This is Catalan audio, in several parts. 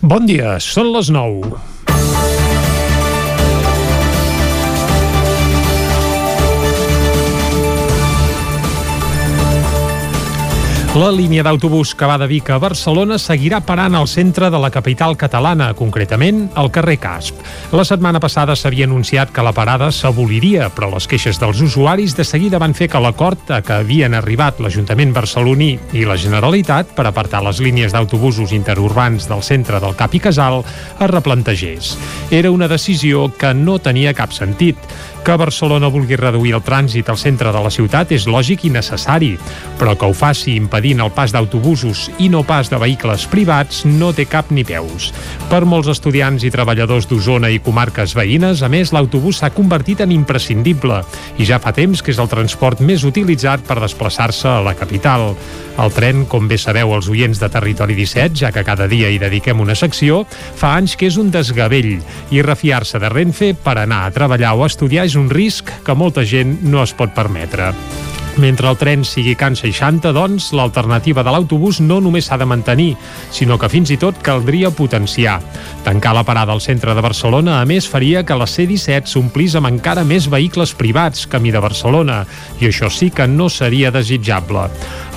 Bon dia, són les 9. La línia d'autobús que va de Vic a Barcelona seguirà parant al centre de la capital catalana, concretament al carrer Casp. La setmana passada s'havia anunciat que la parada s'aboliria, però les queixes dels usuaris de seguida van fer que l'acord a què havien arribat l'Ajuntament barceloní i la Generalitat per apartar les línies d'autobusos interurbans del centre del Cap i Casal es replantegés. Era una decisió que no tenia cap sentit. Que Barcelona vulgui reduir el trànsit al centre de la ciutat és lògic i necessari, però que ho faci impedint el pas d'autobusos i no pas de vehicles privats no té cap ni peus. Per molts estudiants i treballadors d'Osona i comarques veïnes, a més, l'autobús s'ha convertit en imprescindible i ja fa temps que és el transport més utilitzat per desplaçar-se a la capital. El tren, com bé sabeu els oients de Territori 17, ja que cada dia hi dediquem una secció, fa anys que és un desgavell i refiar-se de Renfe per anar a treballar o a estudiar és un risc que molta gent no es pot permetre. Mentre el tren sigui Can 60, doncs, l'alternativa de l'autobús no només s'ha de mantenir, sinó que fins i tot caldria potenciar. Tancar la parada al centre de Barcelona, a més, faria que la C-17 s'omplís amb encara més vehicles privats camí de Barcelona, i això sí que no seria desitjable.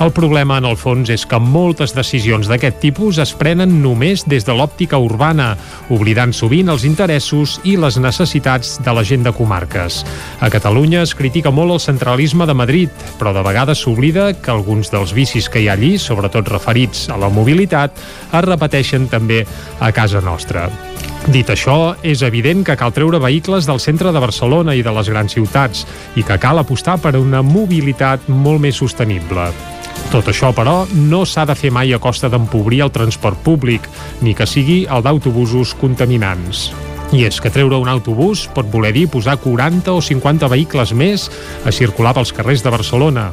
El problema, en el fons, és que moltes decisions d'aquest tipus es prenen només des de l'òptica urbana, oblidant sovint els interessos i les necessitats de la gent de comarques. A Catalunya es critica molt el centralisme de Madrid, però de vegades s'oblida que alguns dels vicis que hi ha allí, sobretot referits a la mobilitat, es repeteixen també a casa nostra. Dit això, és evident que cal treure vehicles del centre de Barcelona i de les grans ciutats i que cal apostar per una mobilitat molt més sostenible. Tot això, però, no s'ha de fer mai a costa d'empobrir el transport públic, ni que sigui el d'autobusos contaminants. I és que treure un autobús pot voler dir posar 40 o 50 vehicles més a circular pels carrers de Barcelona,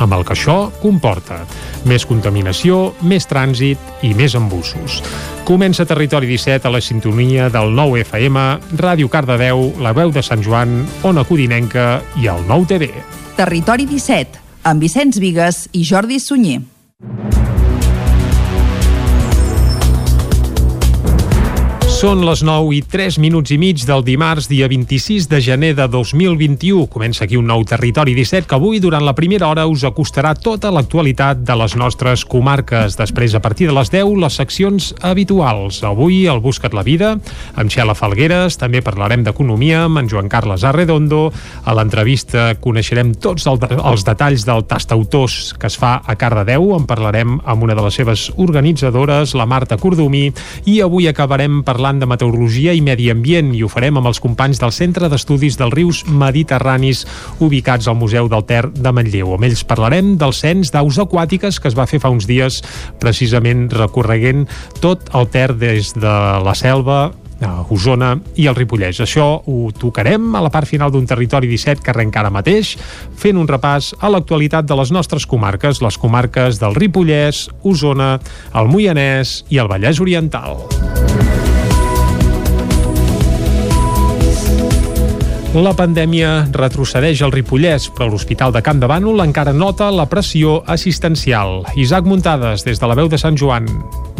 amb el que això comporta. Més contaminació, més trànsit i més embussos. Comença Territori 17 a la sintonia del 9 FM, Ràdio Cardedeu, La Veu de Sant Joan, Ona Codinenca i el 9 TV. Territori 17, amb Vicenç Vigues i Jordi Sunyer. Són les 9 i 3 minuts i mig del dimarts, dia 26 de gener de 2021. Comença aquí un nou Territori 17 que avui, durant la primera hora, us acostarà tota l'actualitat de les nostres comarques. Després, a partir de les 10, les seccions habituals. Avui, el Buscat la Vida, amb Xela Falgueres. També parlarem d'economia amb en Joan Carles Arredondo. A l'entrevista coneixerem tots el, els detalls del tastautors que es fa a Cardedeu. En parlarem amb una de les seves organitzadores, la Marta Cordomí. I avui acabarem parlant parlant de meteorologia i medi ambient i ho farem amb els companys del Centre d'Estudis dels Rius Mediterranis ubicats al Museu del Ter de Manlleu. Amb ells parlarem del cens d'aus aquàtiques que es va fer fa uns dies precisament recorreguent tot el Ter des de la selva a Osona i el Ripollès. Això ho tocarem a la part final d'un territori 17 que arrenca ara mateix, fent un repàs a l'actualitat de les nostres comarques, les comarques del Ripollès, Osona, el Moianès i el Vallès Oriental. La pandèmia retrocedeix al Ripollès, però l'Hospital de Camp de Bànol encara nota la pressió assistencial. Isaac Muntades, des de la veu de Sant Joan.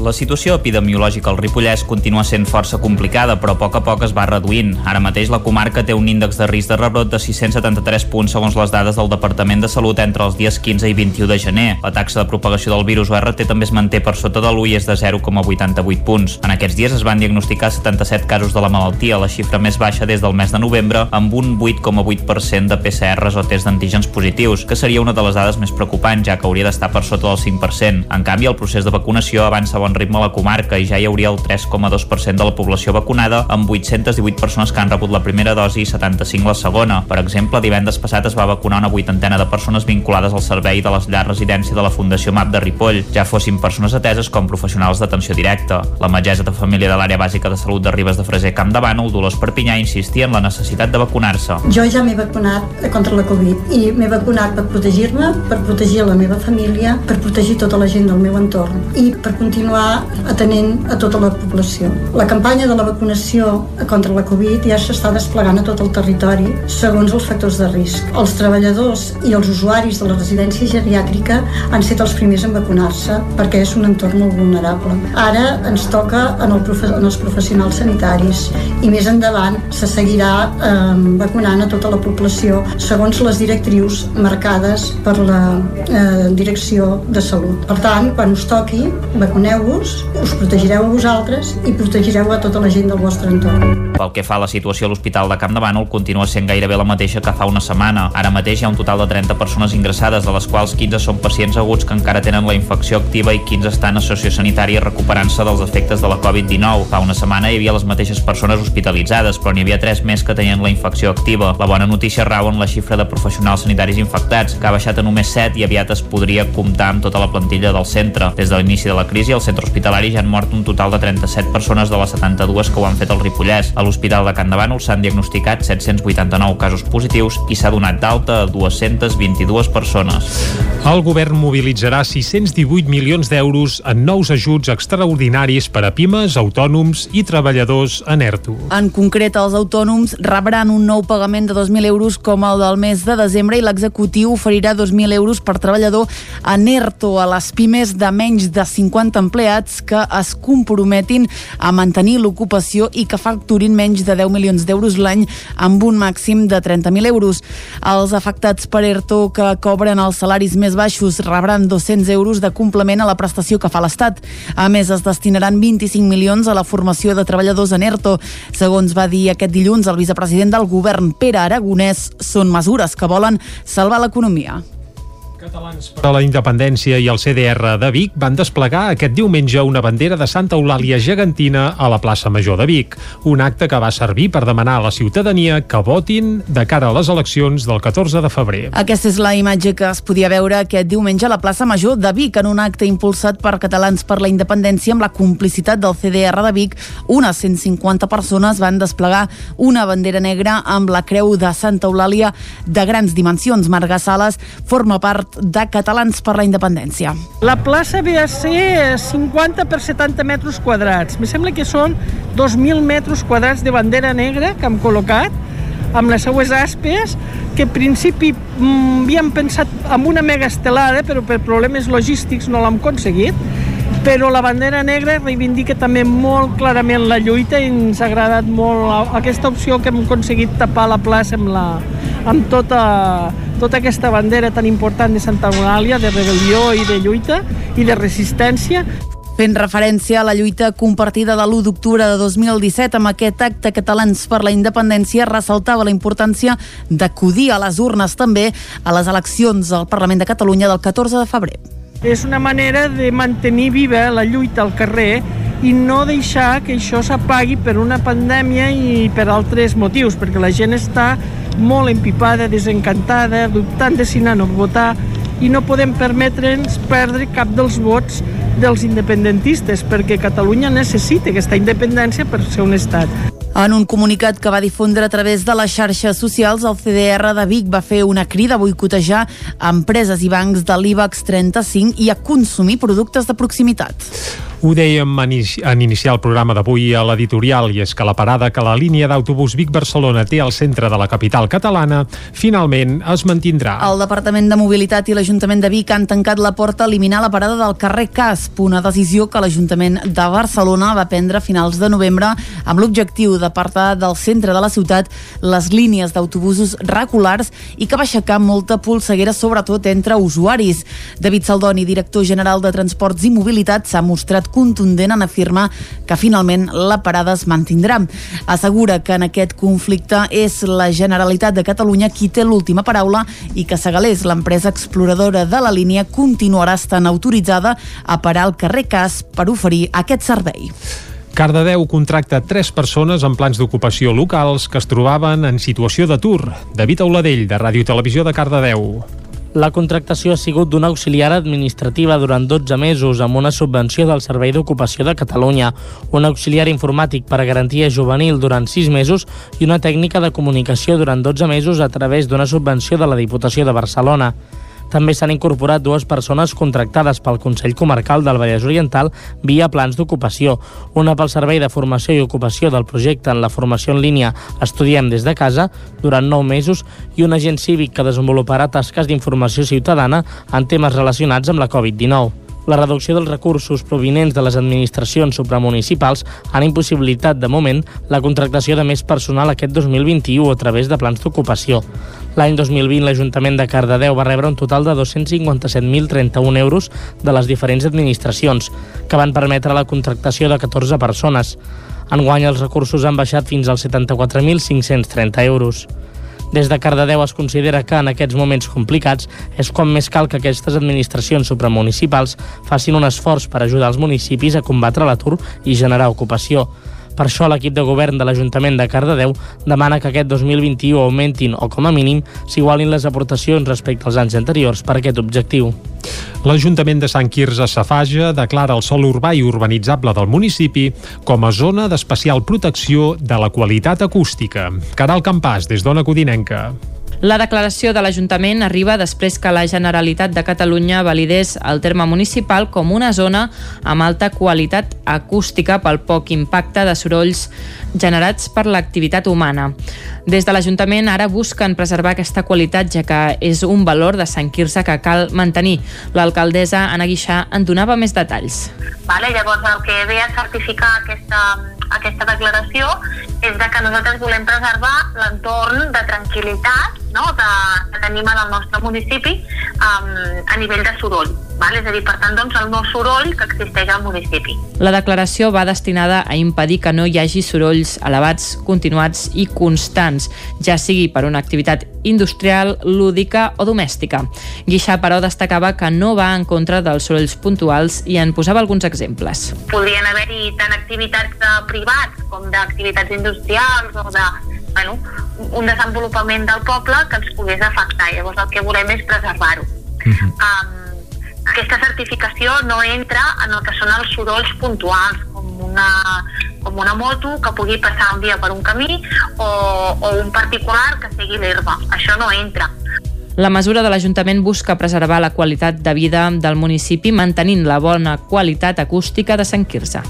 La situació epidemiològica al Ripollès continua sent força complicada, però a poc a poc es va reduint. Ara mateix la comarca té un índex de risc de rebrot de 673 punts segons les dades del Departament de Salut entre els dies 15 i 21 de gener. La taxa de propagació del virus ORT també es manté per sota de l'1 i és de 0,88 punts. En aquests dies es van diagnosticar 77 casos de la malaltia, la xifra més baixa des del mes de novembre, amb un 8,8% de PCRs o tests d'antígens positius, que seria una de les dades més preocupants, ja que hauria d'estar per sota del 5%. En canvi, el procés de vacunació avança bon ritme a la comarca i ja hi hauria el 3,2% de la població vacunada, amb 818 persones que han rebut la primera dosi i 75 la segona. Per exemple, divendres passat es va vacunar una vuitantena de persones vinculades al servei de les llars residència de la Fundació MAP de Ripoll, ja fossin persones ateses com professionals d'atenció directa. La metgessa de família de l'àrea bàsica de salut de Ribes de Freser Camp de Bànol, Dolors Perpinyà, insistia en la necessitat de vacunar-se. Jo ja m'he vacunat contra la Covid i m'he vacunat per protegir-me, per protegir la meva família, per protegir tota la gent del meu entorn i per continuar atenent a tota la població. La campanya de la vacunació contra la Covid ja s'està desplegant a tot el territori segons els factors de risc. Els treballadors i els usuaris de la residència geriàtrica han estat els primers en vacunar-se perquè és un entorn molt vulnerable. Ara ens toca en, el profe en els professionals sanitaris i més endavant se seguirà eh, vacunant a tota la població segons les directrius marcades per la eh, Direcció de Salut. Per tant, quan us toqui, vacuneu-vos, us protegireu a vosaltres i protegireu a tota la gent del vostre entorn. Pel que fa a la situació a l'Hospital de Camp de Bànol, continua sent gairebé la mateixa que fa una setmana. Ara mateix hi ha un total de 30 persones ingressades, de les quals 15 són pacients aguts que encara tenen la infecció activa i 15 estan a sociosanitària recuperant-se dels efectes de la Covid-19. Fa una setmana hi havia les mateixes persones hospitalitzades, però n'hi havia 3 més que tenien la infecció activa. La bona notícia rau en la xifra de professionals sanitaris infectats, que ha baixat a només 7 i aviat es podria comptar amb tota la plantilla del centre. Des de l'inici de la crisi, al centre hospitalari ja han mort un total de 37 persones de les 72 que ho han fet al Ripollès. A l'Hospital de Can Davant s'han diagnosticat 789 casos positius i s'ha donat d'alta a 222 persones. El govern mobilitzarà 618 milions d'euros en nous ajuts extraordinaris per a pimes, autònoms i treballadors en ERTO. En concret, els autònoms rebran un nou pagament de 2.000 euros com el del mes de desembre i l'executiu oferirà 2.000 euros per treballador en ERTO a les pimes de menys de 50 empleats que es comprometin a mantenir l'ocupació i que facturin menys de 10 milions d'euros l'any amb un màxim de 30.000 euros. Els afectats per ERTO que cobren els salaris més baixos rebran 200 euros de complement a la prestació que fa l'Estat. A més, es destinaran 25 milions a la formació de treballadors en ERTO. Segons va dir aquest dilluns el vicepresident del govern, Pere Aragonès, són mesures que volen salvar l'economia. Catalans per a la Independència i el CDR de Vic van desplegar aquest diumenge una bandera de Santa Eulàlia gegantina a la plaça Major de Vic, un acte que va servir per demanar a la ciutadania que votin de cara a les eleccions del 14 de febrer. Aquesta és la imatge que es podia veure aquest diumenge a la plaça Major de Vic en un acte impulsat per Catalans per la Independència amb la complicitat del CDR de Vic. Unes 150 persones van desplegar una bandera negra amb la creu de Santa Eulàlia de grans dimensions. Marga Sales forma part de Catalans per la Independència. La plaça ve a ser 50 per 70 metres quadrats. Me sembla que són 2.000 metres quadrats de bandera negra que hem col·locat amb les seues aspes, que en principi mm, havíem pensat en una mega estelada, però per problemes logístics no l'hem aconseguit però la bandera negra reivindica també molt clarament la lluita i ens ha agradat molt aquesta opció que hem aconseguit tapar la plaça amb, la, amb tota, tota aquesta bandera tan important de Santa Eulàlia, de rebel·lió i de lluita i de resistència. Fent referència a la lluita compartida de l'1 d'octubre de 2017 amb aquest acte Catalans per la Independència ressaltava la importància d'acudir a les urnes també a les eleccions al Parlament de Catalunya del 14 de febrer. És una manera de mantenir viva la lluita al carrer i no deixar que això s'apagui per una pandèmia i per altres motius, perquè la gent està molt empipada, desencantada, dubtant de si anar o votar i no podem permetre'ns perdre cap dels vots dels independentistes, perquè Catalunya necessita aquesta independència per ser un estat. En un comunicat que va difondre a través de les xarxes socials, el CDR de Vic va fer una crida a boicotejar empreses i bancs de l'IBEX 35 i a consumir productes de proximitat. Ho dèiem en iniciar el programa d'avui a l'editorial i és que la parada que la línia d'autobús Vic-Barcelona té al centre de la capital catalana finalment es mantindrà. El Departament de Mobilitat i l'Ajuntament de Vic han tancat la porta a eliminar la parada del carrer Casp, una decisió que l'Ajuntament de Barcelona va prendre a finals de novembre amb l'objectiu d'apartar del centre de la ciutat les línies d'autobusos regulars i que va aixecar molta polseguera sobretot entre usuaris. David Saldoni, director general de Transports i Mobilitat, s'ha mostrat contundent en afirmar que finalment la parada es mantindrà. Assegura que en aquest conflicte és la Generalitat de Catalunya qui té l'última paraula i que Segalés, l'empresa exploradora de la línia, continuarà estant autoritzada a parar al carrer Cas per oferir aquest servei. Cardedeu contracta tres persones en plans d'ocupació locals que es trobaven en situació d'atur. David Auladell, de Ràdio Televisió de Cardedeu. La contractació ha sigut d'una auxiliar administrativa durant 12 mesos amb una subvenció del Servei d'Ocupació de Catalunya, un auxiliar informàtic per a garantia juvenil durant 6 mesos i una tècnica de comunicació durant 12 mesos a través d'una subvenció de la Diputació de Barcelona. També s'han incorporat dues persones contractades pel Consell Comarcal del Vallès Oriental via plans d'ocupació, una pel Servei de Formació i Ocupació del projecte en la formació en línia Estudiem des de casa durant nou mesos i un agent cívic que desenvoluparà tasques d'informació ciutadana en temes relacionats amb la Covid-19 la reducció dels recursos provinents de les administracions supramunicipals han impossibilitat de moment la contractació de més personal aquest 2021 a través de plans d'ocupació. L'any 2020 l'Ajuntament de Cardedeu va rebre un total de 257.031 euros de les diferents administracions, que van permetre la contractació de 14 persones. Enguany els recursos han baixat fins als 74.530 euros. Des de Cardedeu es considera que en aquests moments complicats és quan més cal que aquestes administracions supramunicipals facin un esforç per ajudar els municipis a combatre l'atur i generar ocupació. Per això l'equip de govern de l'Ajuntament de Cardedeu demana que aquest 2021 augmentin o com a mínim s'igualin les aportacions respecte als anys anteriors per aquest objectiu. L'Ajuntament de Sant Quirze Safaja declara el sòl urbà i urbanitzable del municipi com a zona d'especial protecció de la qualitat acústica. Caral Campàs, des d'Ona Codinenca. La declaració de l'Ajuntament arriba després que la Generalitat de Catalunya validés el terme municipal com una zona amb alta qualitat acústica pel poc impacte de sorolls generats per l'activitat humana. Des de l'Ajuntament ara busquen preservar aquesta qualitat ja que és un valor de Sant Quirze que cal mantenir. L'alcaldessa Anna Guixà en donava més detalls. Vale, llavors el que ve a certificar aquesta, aquesta declaració és de que nosaltres volem preservar l'entorn de tranquil·litat no? de, que tenim en el nostre municipi um, a nivell de soroll. Val? És a dir, per tant, doncs, el no soroll que existeix al municipi. La declaració va destinada a impedir que no hi hagi sorolls elevats, continuats i constants, ja sigui per una activitat industrial, lúdica o domèstica. Guixà, però, destacava que no va en contra dels sorolls puntuals i en posava alguns exemples. Podrien haver-hi tant activitats de privats com d'activitats industrials o de bueno, un desenvolupament del poble que ens pogués afectar. Llavors el que volem és preservar-ho. Uh -huh. um, aquesta certificació no entra en el que són els sorolls puntuals, com una, com una moto que pugui passar un dia per un camí o, o un particular que segui l'herba. Això no entra. La mesura de l'Ajuntament busca preservar la qualitat de vida del municipi mantenint la bona qualitat acústica de Sant Quirze.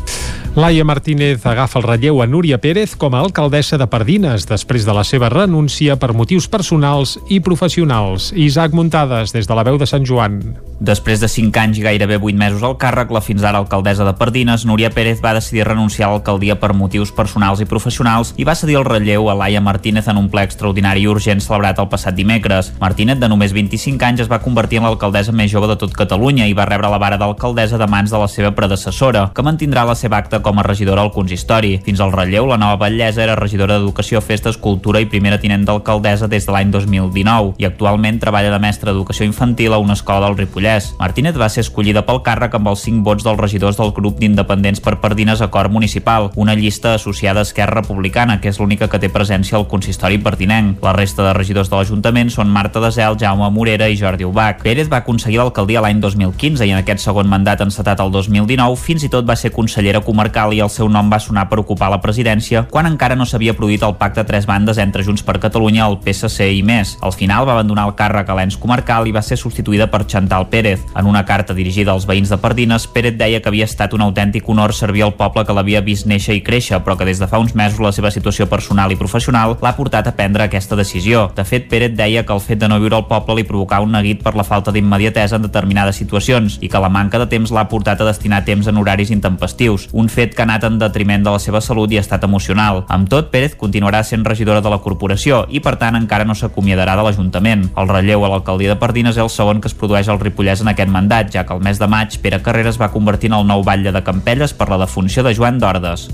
Laia Martínez agafa el relleu a Núria Pérez com a alcaldessa de Pardines després de la seva renúncia per motius personals i professionals. Isaac Muntades, des de la veu de Sant Joan. Després de 5 anys i gairebé 8 mesos al càrrec, la fins ara alcaldessa de Pardines, Núria Pérez va decidir renunciar a l'alcaldia per motius personals i professionals i va cedir el relleu a Laia Martínez en un ple extraordinari i urgent celebrat el passat dimecres. Martínez, de només 25 anys, es va convertir en l'alcaldessa més jove de tot Catalunya i va rebre la vara d'alcaldessa de mans de la seva predecessora, que mantindrà la seva acta com a regidora al consistori. Fins al relleu, la nova batllessa era regidora d'Educació, Festes, Cultura i primera tinent d'alcaldessa des de l'any 2019 i actualment treballa de mestra d'Educació Infantil a una escola del Ripollès. Martínez va ser escollida pel càrrec amb els 5 vots dels regidors del grup d'independents per Pardines Acord Municipal, una llista associada a Esquerra Republicana, que és l'única que té presència al consistori pertinent. La resta de regidors de l'Ajuntament són Marta Desel, Jaume Morera i Jordi Ubach. Pérez va aconseguir l'alcaldia l'any 2015 i en aquest segon mandat encetat el 2019 fins i tot va ser consellera comarcal i el seu nom va sonar per ocupar la presidència quan encara no s'havia produït el pacte a tres bandes entre Junts per Catalunya, el PSC i més. Al final va abandonar el càrrec a l'ens comarcal i va ser substituïda per Chantal Pérez. En una carta dirigida als veïns de Pardines, Pérez deia que havia estat un autèntic honor servir al poble que l'havia vist néixer i créixer, però que des de fa uns mesos la seva situació personal i professional l'ha portat a prendre aquesta decisió. De fet, Pérez deia que el fet de no viure al poble li provocava un neguit per la falta d'immediatesa en determinades situacions i que la manca de temps l'ha portat a destinar temps en horaris intempestius, un fet que ha anat en detriment de la seva salut i estat emocional. Amb tot, Pérez continuarà sent regidora de la corporació i, per tant, encara no s'acomiadarà de l'Ajuntament. El relleu a l'alcaldia de Pardines és el segon que es produeix al Ripollès en aquest mandat, ja que el mes de maig Pere Carreras va convertir en el nou batlle de Campelles per la defunció de Joan d'Ordes.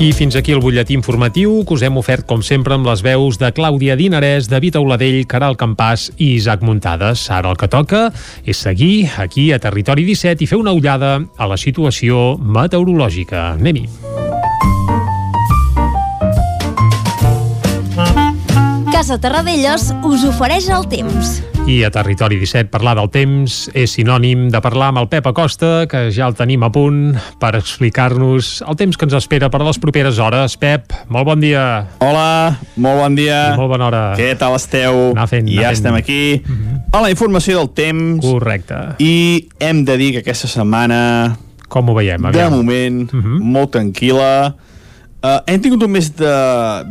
I fins aquí el butlletí informatiu que us hem ofert, com sempre, amb les veus de Clàudia Dinarès, David Auladell, Caral Campàs i Isaac Muntades. Ara el que toca és seguir aquí a Territori 17 i fer una ullada a la situació meteorològica. Anem-hi. Casa Terradellos us ofereix el temps. I a Territori 17 parlar del temps és sinònim de parlar amb el Pep Acosta, que ja el tenim a punt per explicar-nos el temps que ens espera per a les properes hores. Pep, molt bon dia. Hola, molt bon dia. I molt bona hora. Què tal esteu? Anar fent, ja anar fent. estem aquí mm -hmm. a la informació del temps. Correcte. I hem de dir que aquesta setmana... Com ho veiem? De Aviam. moment, mm -hmm. molt tranquil·la. Uh, hem tingut un mes de,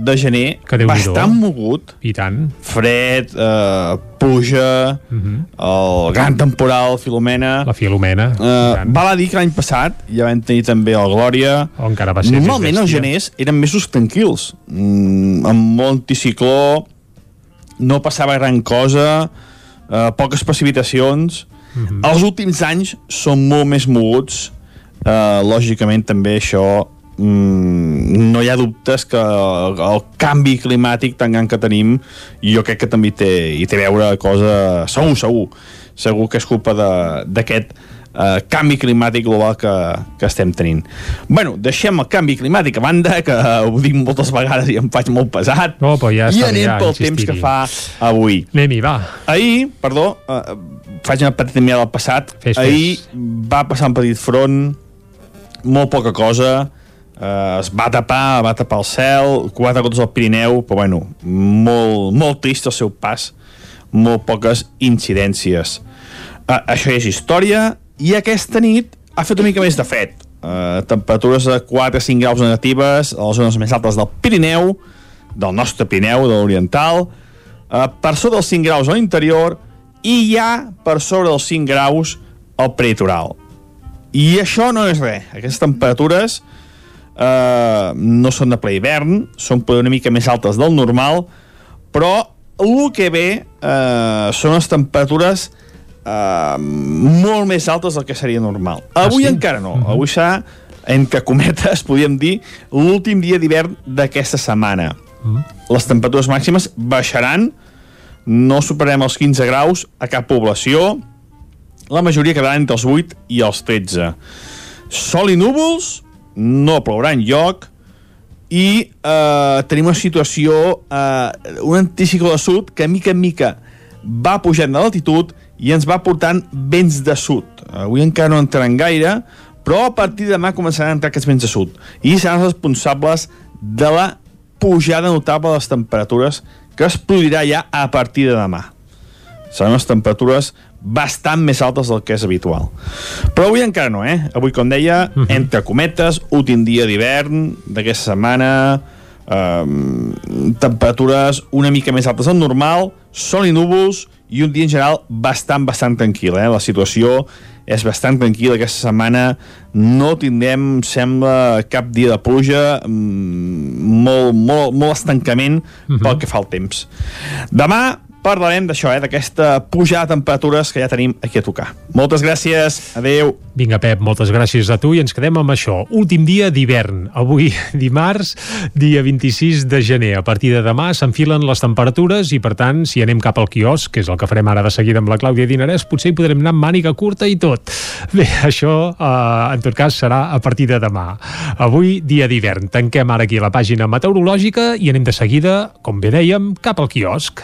de gener Que bastant mogut. I tant. Fred, uh, pluja, Mm -hmm. el gran temporal, Filomena... La Filomena. Uh, val a dir que l'any passat ja vam tenir també el Glòria O encara va ser normalment els geners eren mesos tranquils mm, amb molt anticicló no passava gran cosa uh, poques precipitacions Mhm. mm -hmm. els últims anys són molt més moguts uh, lògicament també això no hi ha dubtes que el, el canvi climàtic tan gran que tenim jo crec que també té, hi té a veure cosa segur, segur segur que és culpa de- d'aquest eh, canvi climàtic global que, que estem tenint. Bueno, deixem el canvi climàtic a banda, que ho dic moltes vegades i em faig molt pesat, No, però ja i anem ja, pel temps que fa avui. Anem-hi, va. Ahir, perdó, eh, faig una petita mirada al passat. Fes, Ahir fes. va passar un petit front, molt poca cosa, eh, es va tapar, va tapar el cel, quatre gotes al Pirineu, però bueno, molt, molt trist el seu pas, molt poques incidències. Eh, això és història, i aquesta nit ha fet una mica més de fred. Eh, temperatures de 4-5 graus negatives a les zones més altes del Pirineu, del nostre Pirineu, de l'Oriental, eh, per sobre dels 5 graus a l'interior i ja per sobre dels 5 graus al peritoral. I això no és res. Aquestes temperatures eh, no són de ple hivern, són una mica més altes del normal, però el que ve eh, són les temperatures eh, molt més altes del que seria normal. Avui sí? encara no. Avui serà, entre cometes, podríem dir, l'últim dia d'hivern d'aquesta setmana. Les temperatures màximes baixaran, no superarem els 15 graus a cap població, la majoria quedaran entre els 8 i els 13. Sol i núvols, no plourà en lloc, i eh, tenim una situació, eh, un anticicló de sud que mica en mica va pujant de l'altitud i ens va portant vents de sud. Avui encara no entraran gaire, però a partir de demà començaran a entrar aquests vents de sud i seran els responsables de la pujada notable de les temperatures que es produirà ja a partir de demà. Seran les temperatures bastant més altes del que és habitual. Però avui encara no, eh? Avui, com deia, uh -huh. entre cometes, últim dia d'hivern d'aquesta setmana, eh, temperatures una mica més altes del normal, sol i núvols, i un dia en general bastant, bastant tranquil, eh? La situació és bastant tranquil·la aquesta setmana no tindrem, sembla, cap dia de pluja mm, molt, molt, molt estancament uh -huh. pel que fa al temps demà parlarem d'això, eh, d'aquesta pujada de temperatures que ja tenim aquí a tocar. Moltes gràcies, adeu. Vinga, Pep, moltes gràcies a tu i ens quedem amb això. Últim dia d'hivern. Avui, dimarts, dia 26 de gener. A partir de demà s'enfilen les temperatures i, per tant, si anem cap al quiosc, que és el que farem ara de seguida amb la Clàudia Dinarès, potser hi podrem anar amb màniga curta i tot. Bé, això, eh, en tot cas, serà a partir de demà. Avui, dia d'hivern. Tanquem ara aquí la pàgina meteorològica i anem de seguida, com bé dèiem, cap al quiosc.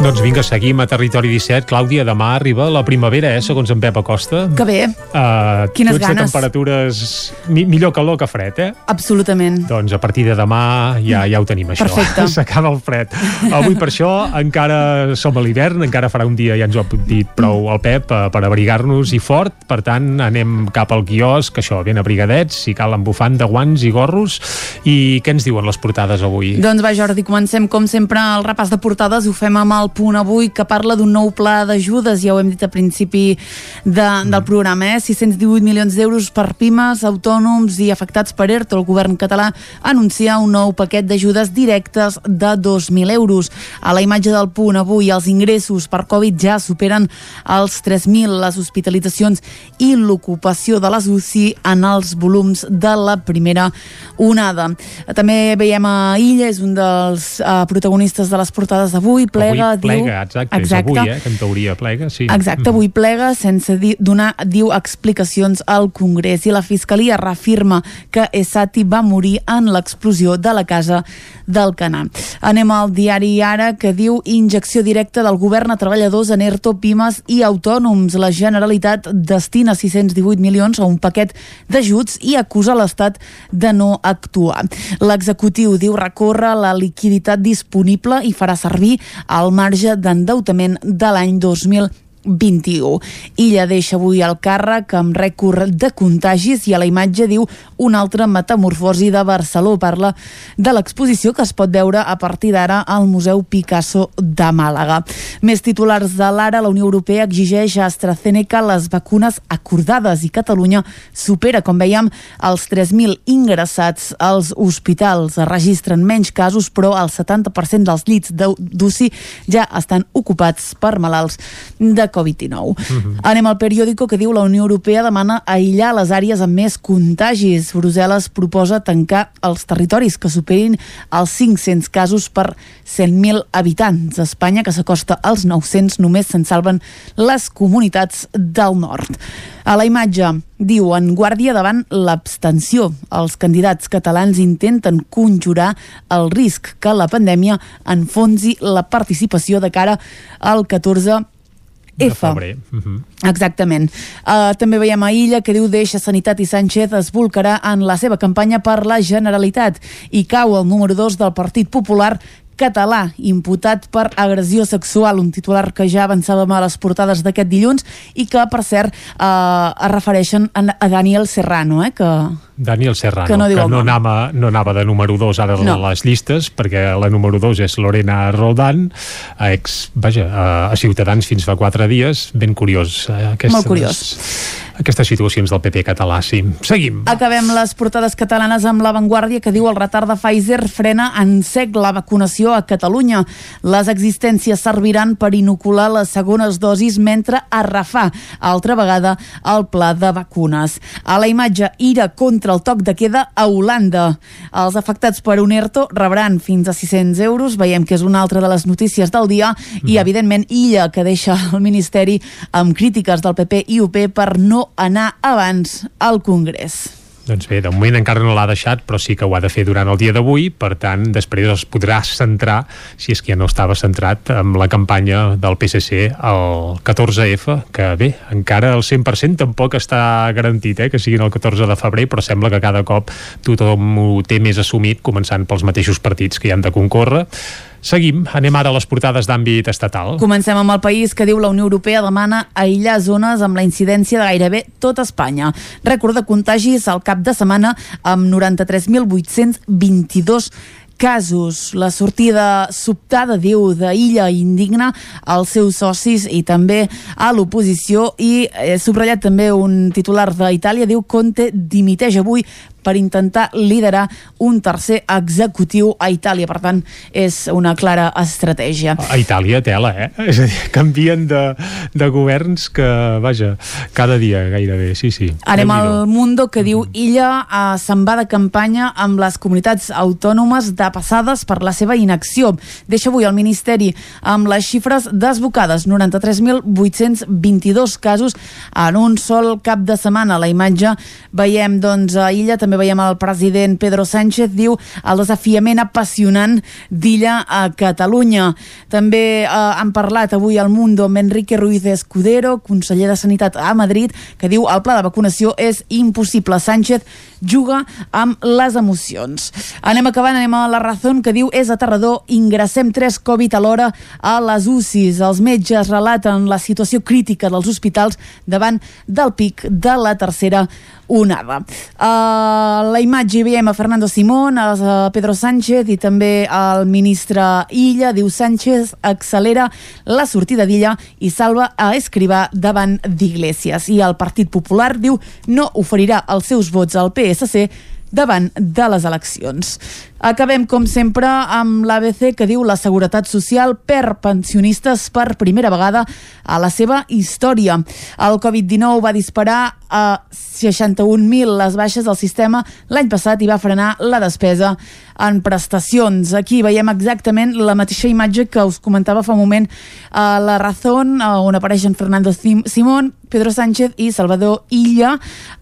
Doncs vinga, seguim a Territori 17. Clàudia, demà arriba la primavera, eh, segons en Pep Acosta. Que bé, Uh, Quines tu ets de ganes. temperatures mi millor calor que fred, eh? absolutament. Doncs a partir de demà ja ja ho tenim, això. Perfecte. S'acaba el fred. Avui per això encara som a l'hivern, encara farà un dia, ja ens ho ha dit prou el Pep, eh, per abrigar-nos i fort. Per tant, anem cap al quiosc, això, ben abrigadets, si cal amb bufanda, guants i gorros. I què ens diuen les portades avui? Doncs va, Jordi, comencem com sempre el repàs de portades, ho fem amb el punt punt avui que parla d'un nou pla d'ajudes, ja ho hem dit a principi de, del programa, eh? 618 milions d'euros per pimes, autònoms i afectats per ERTO. El govern català anuncia un nou paquet d'ajudes directes de 2.000 euros. A la imatge del punt avui, els ingressos per Covid ja superen els 3.000, les hospitalitzacions i l'ocupació de les UCI en els volums de la primera onada. També veiem a Illa, és un dels uh, protagonistes de les portades d'avui, plega, avui plega, diu... exacte, exacte, és avui, eh, que en teoria plega, sí. Exacte, avui plega sense dir, donar, diu, explicacions al Congrés i la Fiscalia reafirma que Esati va morir en l'explosió de la casa del Canà. Anem al diari Ara que diu injecció directa del govern a treballadors en ERTO, pimes i autònoms. La Generalitat destina 618 milions a un paquet d'ajuts i acusa l'Estat de no actuar. L'executiu diu recórrer la liquiditat disponible i farà servir el marge d'endeutament de l'any 2020 21. Illa deixa avui el càrrec amb rècord de contagis i a la imatge diu una altra metamorfosi de Barcelona. Parla de l'exposició que es pot veure a partir d'ara al Museu Picasso de Màlaga. Més titulars de l'ara, la Unió Europea exigeix a AstraZeneca les vacunes acordades i Catalunya supera, com veiem, els 3.000 ingressats als hospitals. Es registren menys casos, però el 70% dels llits d'UCI ja estan ocupats per malalts de Covid-19. Mhm. Anem al periòdico que diu la Unió Europea demana aïllar les àrees amb més contagis. Brussel·les proposa tancar els territoris que superin els 500 casos per 100.000 habitants. Espanya, que s'acosta als 900, només se'n salven les comunitats del nord. A la imatge diu en guàrdia davant l'abstenció. Els candidats catalans intenten conjurar el risc que la pandèmia enfonsi la participació de cara al 14 De F. febrer. Mhm. Exactament. Uh, també veiem a Illa que diu deixa Sanitat i Sánchez es volcarà en la seva campanya per la Generalitat i cau el número 2 del Partit Popular català imputat per agressió sexual, un titular que ja avançàvem a les portades d'aquest dilluns i que, per cert, eh, es refereixen a, a Daniel Serrano, eh, que Daniel Serrano, Que no que no, anava, no anava de número 2 ara No. les llistes, perquè la número 2 és Lorena Roldán, ex, vaja, a, a Ciutadans fins fa 4 dies, ben curiós. eh, Aquestes, Molt curiós. Aquestes situacions del PP català, sí. Seguim. Acabem les portades catalanes amb l'avantguàrdia que diu el retard de Pfizer frena en sec la vacunació a Catalunya. Les existències serviran per inocular les segones dosis mentre refà altra vegada el pla de vacunes. A la imatge, ira contra el toc de queda a Holanda. Els afectats per un ERTO rebran fins a 600 euros. Veiem que és una altra de les notícies del dia i, evidentment, Illa, que deixa el Ministeri amb crítiques del PP i UP per no anar abans al Congrés. Doncs bé, de moment encara no l'ha deixat, però sí que ho ha de fer durant el dia d'avui, per tant, després es podrà centrar, si és que ja no estava centrat, amb la campanya del PSC al 14F, que bé, encara el 100% tampoc està garantit, eh, que siguin el 14 de febrer, però sembla que cada cop tothom ho té més assumit, començant pels mateixos partits que hi han de concórrer. Seguim, anem ara a les portades d'àmbit estatal. Comencem amb el país que diu la Unió Europea demana aïllar zones amb la incidència de gairebé tot Espanya. Rècord de contagis al cap de setmana amb 93.822 casos. La sortida sobtada, diu, d'Illa indigna als seus socis i també a l'oposició i he subratllat també un titular d'Itàlia, diu Conte dimiteix avui per intentar liderar un tercer executiu a Itàlia. Per tant, és una clara estratègia. A Itàlia, tela, eh? És a dir, canvien de, de governs que, vaja, cada dia gairebé, sí, sí. Anem al Mundo que diu Illa eh, se'n va de campanya amb les comunitats autònomes de passades per la seva inacció. Deixa avui el Ministeri amb les xifres desbocades, 93.822 casos en un sol cap de setmana. A la imatge veiem doncs a Illa, també veiem el president Pedro Sánchez, diu el desafiament apassionant d'Illa a Catalunya. També eh, han parlat avui al Mundo amb Enrique Ruiz Escudero, conseller de Sanitat a Madrid, que diu el pla de vacunació és impossible. Sánchez juga amb les emocions. Anem acabant, anem a la raó que diu és aterrador, ingressem tres Covid alhora a les UCIs. Els metges relaten la situació crítica dels hospitals davant del pic de la tercera onada. Uh, la imatge veiem a Fernando Simón, a Pedro Sánchez i també al ministre Illa. Diu Sánchez accelera la sortida d'Illa i salva a Escrivà davant d'Iglesias. I el Partit Popular diu no oferirà els seus vots al PSC davant de les eleccions. Acabem, com sempre, amb l'ABC que diu la Seguretat Social per pensionistes per primera vegada a la seva història. El Covid-19 va disparar a 61.000 les baixes del sistema l'any passat i va frenar la despesa en prestacions. Aquí veiem exactament la mateixa imatge que us comentava fa un moment a la Razón, on apareixen Fernando Simón, Pedro Sánchez i Salvador Illa.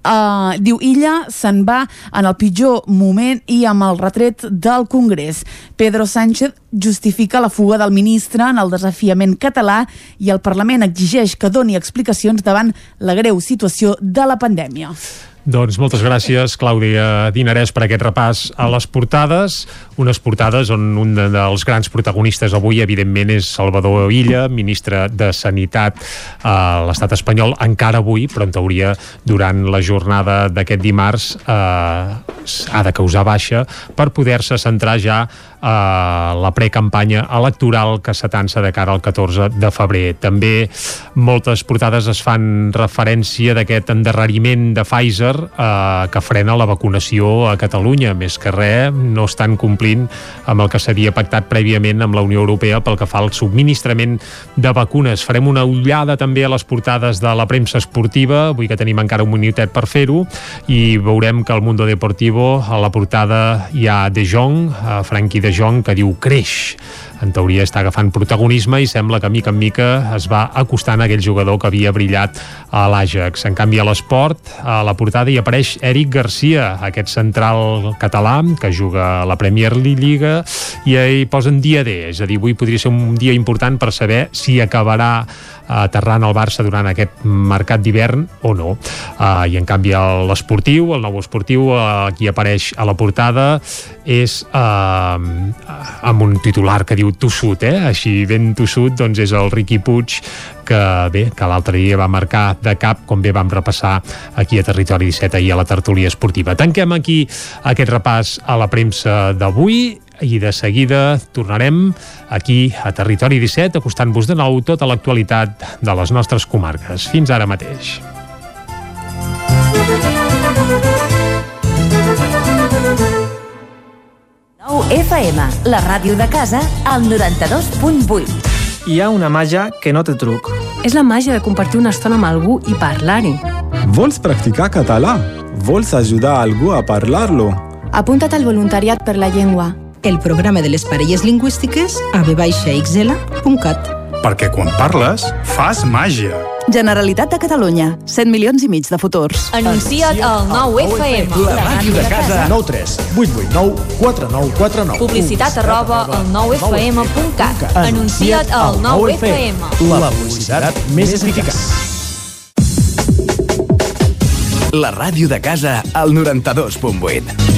Uh, diu Illa se'n va en el pitjor moment i amb el retret del Congrés. Pedro Sánchez justifica la fuga del ministre en el desafiament català i el Parlament exigeix que doni explicacions davant la greu situació de la pandèmia. Doncs moltes gràcies, Clàudia Dinarès, per aquest repàs a les portades. Unes portades on un dels grans protagonistes avui, evidentment, és Salvador Illa, ministre de Sanitat a l'estat espanyol, encara avui, però en teoria durant la jornada d'aquest dimarts eh, ha de causar baixa per poder-se centrar ja a la precampanya electoral que s'atança de cara al 14 de febrer. També moltes portades es fan referència d'aquest endarreriment de Pfizer eh, que frena la vacunació a Catalunya. Més que res, no estan complint amb el que s'havia pactat prèviament amb la Unió Europea pel que fa al subministrament de vacunes. Farem una ullada també a les portades de la premsa esportiva, avui que tenim encara un minutet per fer-ho, i veurem que al Mundo Deportivo a la portada hi ha De Jong, Frankie De Jong, que diu creix en teoria està agafant protagonisme i sembla que mica en mica es va acostant a aquell jugador que havia brillat a l'Àgex. En canvi, a l'esport, a la portada hi apareix Eric Garcia, aquest central català que juga a la Premier League i hi posen dia D, és a dir, avui podria ser un dia important per saber si acabarà aterrant el Barça durant aquest mercat d'hivern o no. Uh, I en canvi l'esportiu, el nou esportiu, uh, aquí apareix a la portada, és uh, amb un titular que diu tossut, eh? així ben tossut, doncs és el Riqui Puig que bé, que l'altre dia va marcar de cap, com bé vam repassar aquí a Territori 17 ahir a la tertúlia esportiva. Tanquem aquí aquest repàs a la premsa d'avui i de seguida tornarem aquí a Territori 17 acostant-vos de nou tota l'actualitat de les nostres comarques. Fins ara mateix. FM, la ràdio de casa, al 92.8. Hi ha una màgia que no té truc. És la màgia de compartir una estona amb algú i parlar-hi. Vols practicar català? Vols ajudar algú a parlar-lo? Apunta't al voluntariat per la llengua el programa de les parelles lingüístiques a vxl.cat. Perquè quan parles, fas màgia. Generalitat de Catalunya. 100 milions i mig de futurs. Anuncia't al 9FM. La màquina de casa. 9 3 8 8 9 4 9 4 9. Publicitat arroba al 9FM.cat. Anuncia't al 9FM. La publicitat més eficaç. La ràdio de casa al 92.8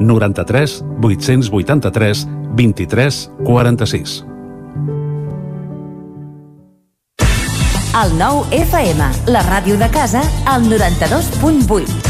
93 883 23 46. El nou FM, la ràdio de casa, al 92.8.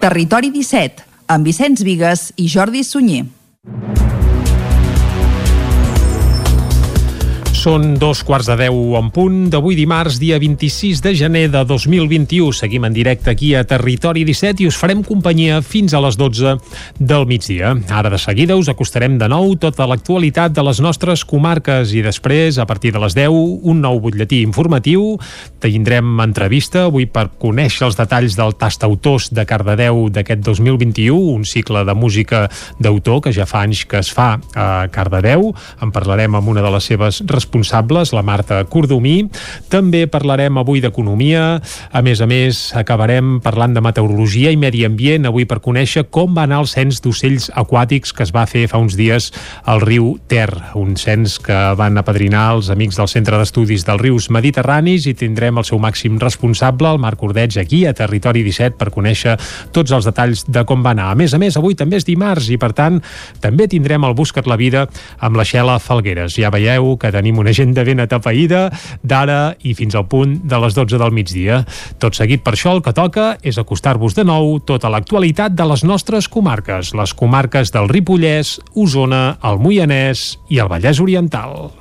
Territori 17, amb Vicenç Vigues i Jordi Sunyer. Són dos quarts de deu en punt d'avui dimarts, dia 26 de gener de 2021. Seguim en directe aquí a Territori 17 i us farem companyia fins a les 12 del migdia. Ara de seguida us acostarem de nou tota l'actualitat de les nostres comarques i després, a partir de les 10, un nou butlletí informatiu. Tindrem entrevista avui per conèixer els detalls del Tastautors de Cardedeu d'aquest 2021, un cicle de música d'autor que ja fa anys que es fa a Cardedeu. En parlarem amb una de les seves responsables responsables, la Marta Cordomí. També parlarem avui d'economia. A més a més, acabarem parlant de meteorologia i medi ambient, avui per conèixer com va anar el cens d'ocells aquàtics que es va fer fa uns dies al riu Ter, un cens que van apadrinar els amics del Centre d'Estudis dels Rius Mediterranis i tindrem el seu màxim responsable, el Marc Ordeig, aquí a Territori 17 per conèixer tots els detalls de com va anar. A més a més, avui també és dimarts i, per tant, també tindrem el Buscat la Vida amb la Xela Falgueres. Ja veieu que tenim una agenda ben atapeïda d'ara i fins al punt de les 12 del migdia. Tot seguit per això el que toca és acostar-vos de nou tota l'actualitat de les nostres comarques, les comarques del Ripollès, Osona, el Moianès i el Vallès Oriental.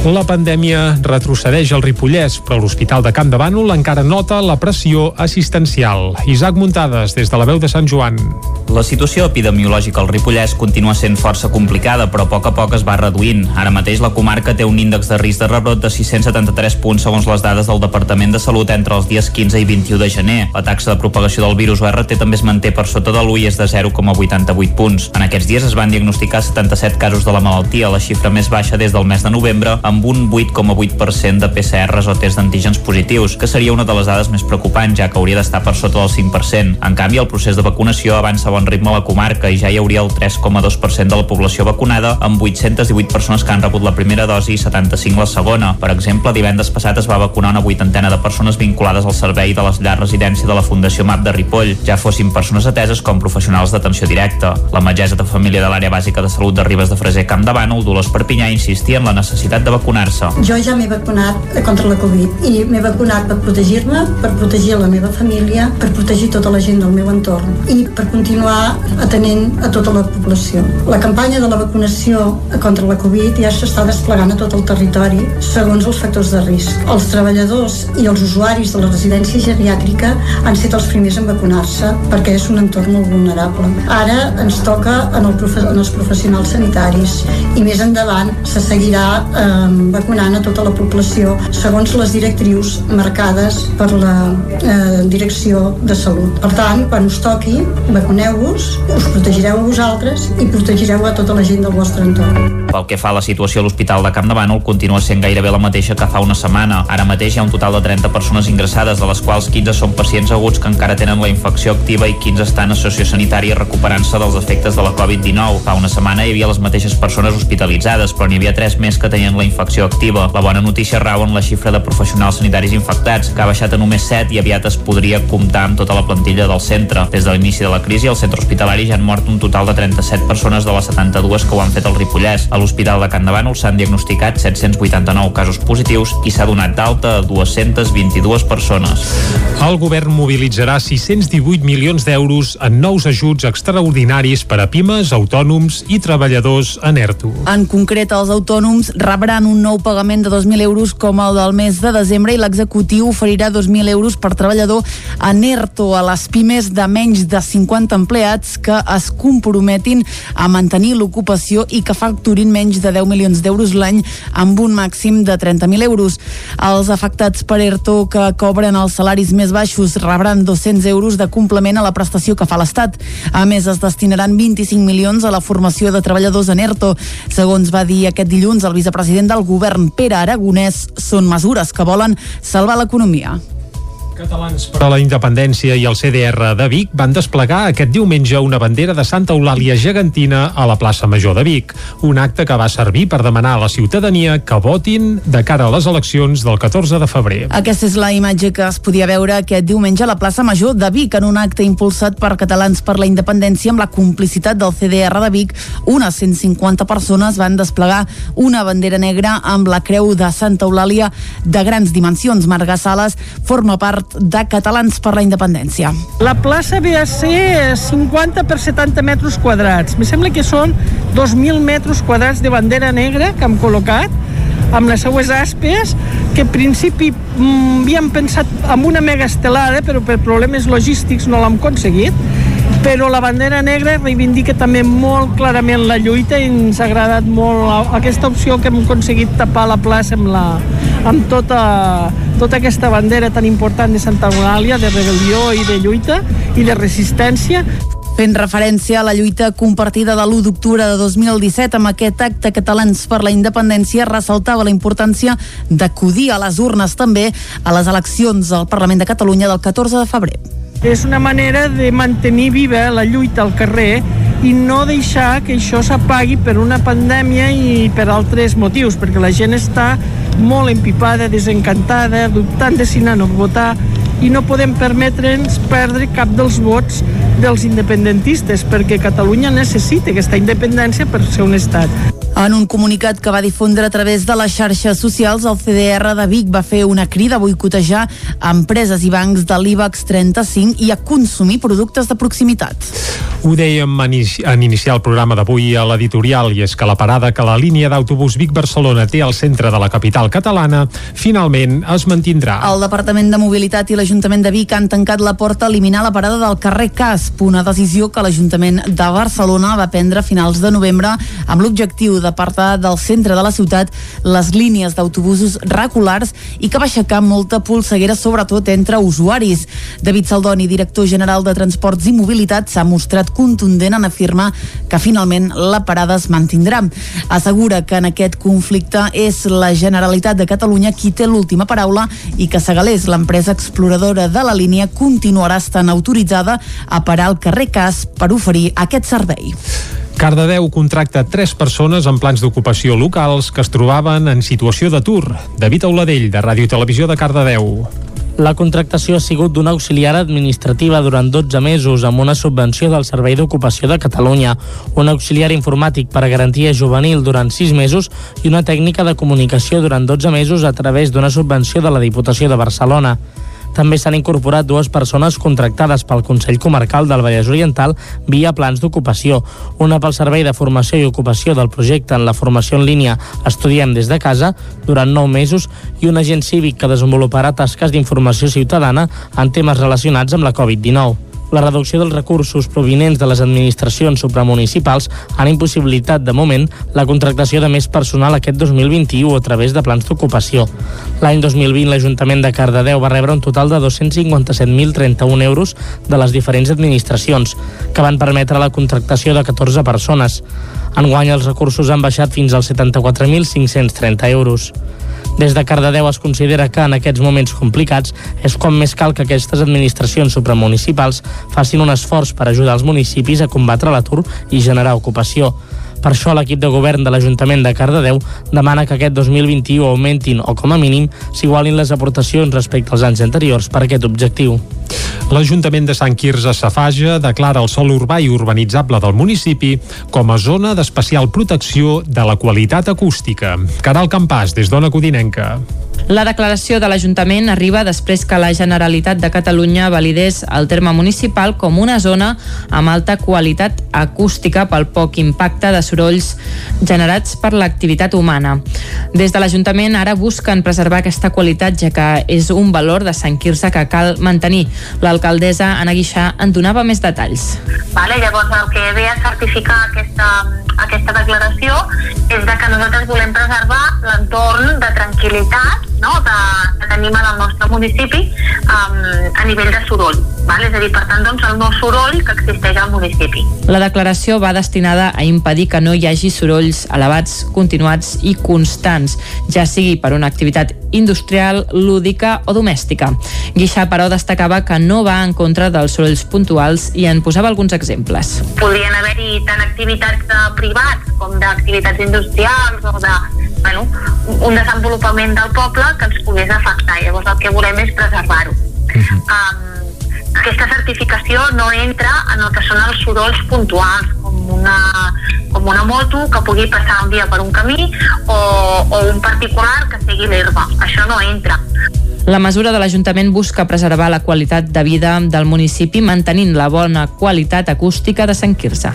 La pandèmia retrocedeix al Ripollès, però l'Hospital de Camp de Bànol encara nota la pressió assistencial. Isaac Muntades, des de la veu de Sant Joan. La situació epidemiològica al Ripollès continua sent força complicada, però a poc a poc es va reduint. Ara mateix la comarca té un índex de risc de rebrot de 673 punts segons les dades del Departament de Salut entre els dies 15 i 21 de gener. La taxa de propagació del virus URT també es manté per sota de l'1 i és de 0,88 punts. En aquests dies es van diagnosticar 77 casos de la malaltia, la xifra més baixa des del mes de novembre, amb un 8,8% de PCRs o tests d'antígens positius, que seria una de les dades més preocupants, ja que hauria d'estar per sota del 5%. En canvi, el procés de vacunació avança a bon ritme a la comarca i ja hi hauria el 3,2% de la població vacunada, amb 818 persones que han rebut la primera dosi i 75 la segona. Per exemple, divendres passat es va vacunar una vuitantena de persones vinculades al servei de les llars residència de la Fundació MAP de Ripoll, ja fossin persones ateses com professionals d'atenció directa. La metgessa de família de l'àrea bàsica de salut de Ribes de Freser Camp de Bànol, Dolors Perpinyà, insistia en la necessitat de vacunar-se. Jo ja m'he vacunat contra la Covid i m'he vacunat per protegir-me, per protegir la meva família, per protegir tota la gent del meu entorn i per continuar atenent a tota la població. La campanya de la vacunació contra la Covid ja s'està desplegant a tot el territori segons els factors de risc. Els treballadors i els usuaris de la residència geriàtrica han estat els primers en vacunar-se perquè és un entorn molt vulnerable. Ara ens toca en, el profe en els professionals sanitaris i més endavant se seguirà eh, vacunant a tota la població segons les directrius marcades per la eh, Direcció de Salut. Per tant, quan us toqui, vacuneu-vos, us protegireu a vosaltres i protegireu a tota la gent del vostre entorn. Pel que fa a la situació a l'Hospital de Camp continua sent gairebé la mateixa que fa una setmana. Ara mateix hi ha un total de 30 persones ingressades, de les quals 15 són pacients aguts que encara tenen la infecció activa i 15 estan a sociosanitària recuperant-se dels efectes de la Covid-19. Fa una setmana hi havia les mateixes persones hospitalitzades, però n'hi havia 3 més que tenien la infecció activa. La bona notícia rau en la xifra de professionals sanitaris infectats, que ha baixat a només 7 i aviat es podria comptar amb tota la plantilla del centre. Des de l'inici de la crisi, al centre hospitalari ja han mort un total de 37 persones de les 72 que ho han fet al Ripollès. A A l'Hospital de Can de Bànol s'han diagnosticat 789 casos positius i s'ha donat d'alta a 222 persones. El govern mobilitzarà 618 milions d'euros en nous ajuts extraordinaris per a pimes, autònoms i treballadors en ERTO. En concret, els autònoms rebran un nou pagament de 2.000 euros com el del mes de desembre i l'executiu oferirà 2.000 euros per treballador en ERTO a les pimes de menys de 50 empleats que es comprometin a mantenir l'ocupació i que facturin menys de 10 milions d'euros l'any amb un màxim de 30.000 euros. Els afectats per ERTO que cobren els salaris més baixos rebran 200 euros de complement a la prestació que fa l'Estat. A més, es destinaran 25 milions a la formació de treballadors en ERTO. Segons va dir aquest dilluns el vicepresident del govern, Pere Aragonès, són mesures que volen salvar l'economia. Catalans per a la Independència i el CDR de Vic van desplegar aquest diumenge una bandera de Santa Eulàlia gegantina a la plaça Major de Vic, un acte que va servir per demanar a la ciutadania que votin de cara a les eleccions del 14 de febrer. Aquesta és la imatge que es podia veure aquest diumenge a la plaça Major de Vic en un acte impulsat per Catalans per la Independència amb la complicitat del CDR de Vic. Unes 150 persones van desplegar una bandera negra amb la creu de Santa Eulàlia de grans dimensions. Marga Sales forma part de Catalans per la Independència. La plaça ve a ser 50 per 70 metres quadrats. Me sembla que són 2.000 metres quadrats de bandera negra que hem col·locat amb les seues aspes, que en principi mm, havíem pensat en una mega estelada, però per problemes logístics no l'hem aconseguit però la bandera negra reivindica també molt clarament la lluita i ens ha agradat molt aquesta opció que hem aconseguit tapar la plaça amb, la, amb tota, tota aquesta bandera tan important de Santa Eulàlia, de rebel·lió i de lluita i de resistència. Fent referència a la lluita compartida de l'1 d'octubre de 2017 amb aquest acte Catalans per la Independència ressaltava la importància d'acudir a les urnes també a les eleccions al Parlament de Catalunya del 14 de febrer. És una manera de mantenir viva la lluita al carrer i no deixar que això s'apagui per una pandèmia i per altres motius, perquè la gent està molt empipada, desencantada, dubtant de si anar votar i no podem permetre'ns perdre cap dels vots dels independentistes, perquè Catalunya necessita aquesta independència per ser un estat. En un comunicat que va difondre a través de les xarxes socials, el CDR de Vic va fer una crida a boicotejar empreses i bancs de l'IBEX 35 i a consumir productes de proximitat. Ho dèiem en iniciar el programa d'avui a l'editorial i és que la parada que la línia d'autobús Vic-Barcelona té al centre de la capital catalana finalment es mantindrà. El Departament de Mobilitat i l'Ajuntament de Vic han tancat la porta a eliminar la parada del carrer Casp, una decisió que l'Ajuntament de Barcelona va prendre a finals de novembre amb l'objectiu d'apartar del centre de la ciutat les línies d'autobusos regulars i que va aixecar molta polseguera sobretot entre usuaris. David Saldoni, director general de Transports i Mobilitat, s'ha mostrat contundent en afirmar que finalment la parada es mantindrà. Assegura que en aquest conflicte és la Generalitat de Catalunya qui té l'última paraula i que Segalés, l'empresa exploradora de la línia, continuarà estant autoritzada a parar al carrer Cas per oferir aquest servei. Cardedeu contracta tres persones en plans d'ocupació locals que es trobaven en situació d'atur. David Auladell, de Ràdio i Televisió de Cardedeu. La contractació ha sigut d'una auxiliar administrativa durant 12 mesos amb una subvenció del Servei d'Ocupació de Catalunya, un auxiliar informàtic per a garantia juvenil durant 6 mesos i una tècnica de comunicació durant 12 mesos a través d'una subvenció de la Diputació de Barcelona. També s'han incorporat dues persones contractades pel Consell Comarcal del Vallès Oriental via plans d'ocupació, una pel Servei de Formació i Ocupació del projecte en la formació en línia Estudiem des de casa durant nou mesos i un agent cívic que desenvoluparà tasques d'informació ciutadana en temes relacionats amb la Covid-19 la reducció dels recursos provinents de les administracions supramunicipals han impossibilitat de moment la contractació de més personal aquest 2021 a través de plans d'ocupació. L'any 2020 l'Ajuntament de Cardedeu va rebre un total de 257.031 euros de les diferents administracions, que van permetre la contractació de 14 persones. Enguany els recursos han baixat fins als 74.530 euros. Des de Cardedeu es considera que en aquests moments complicats és quan més cal que aquestes administracions supramunicipals facin un esforç per ajudar els municipis a combatre l'atur i generar ocupació. Per això l'equip de govern de l'Ajuntament de Cardedeu demana que aquest 2021 augmentin o com a mínim s'igualin les aportacions respecte als anys anteriors per aquest objectiu. L'Ajuntament de Sant Quirze Safaja declara el sòl urbà i urbanitzable del municipi com a zona d'especial protecció de la qualitat acústica. Caral Campàs, des d'Ona Codinenca. La declaració de l'Ajuntament arriba després que la Generalitat de Catalunya validés el terme municipal com una zona amb alta qualitat acústica pel poc impacte de sorolls generats per l'activitat humana. Des de l'Ajuntament ara busquen preservar aquesta qualitat ja que és un valor de Sant Quirze que cal mantenir. L'alcaldessa Anna Guixà en donava més detalls. Vale, llavors el que ve a certificar aquesta, aquesta declaració és de que nosaltres volem preservar l'entorn de tranquil·litat no? que, que tenim en el nostre municipi um, a nivell de soroll. Val? És a dir, per tant, doncs, el no soroll que existeix al municipi. La declaració va destinada a impedir que no hi hagi sorolls elevats, continuats i constants, ja sigui per una activitat industrial, lúdica o domèstica. Guixà, però, destacava que no va en contra dels sorolls puntuals i en posava alguns exemples. Podrien haver-hi tant activitats de privats com d'activitats industrials o de bueno, un desenvolupament del poble que ens pogués afectar. Llavors el que volem és preservar-ho. Uh -huh. um, aquesta certificació no entra en el que són els sorolls puntuals, com una, com una moto que pugui passar un dia per un camí o, o un particular que segui l'herba. Això no entra. La mesura de l'Ajuntament busca preservar la qualitat de vida del municipi mantenint la bona qualitat acústica de Sant Quirze.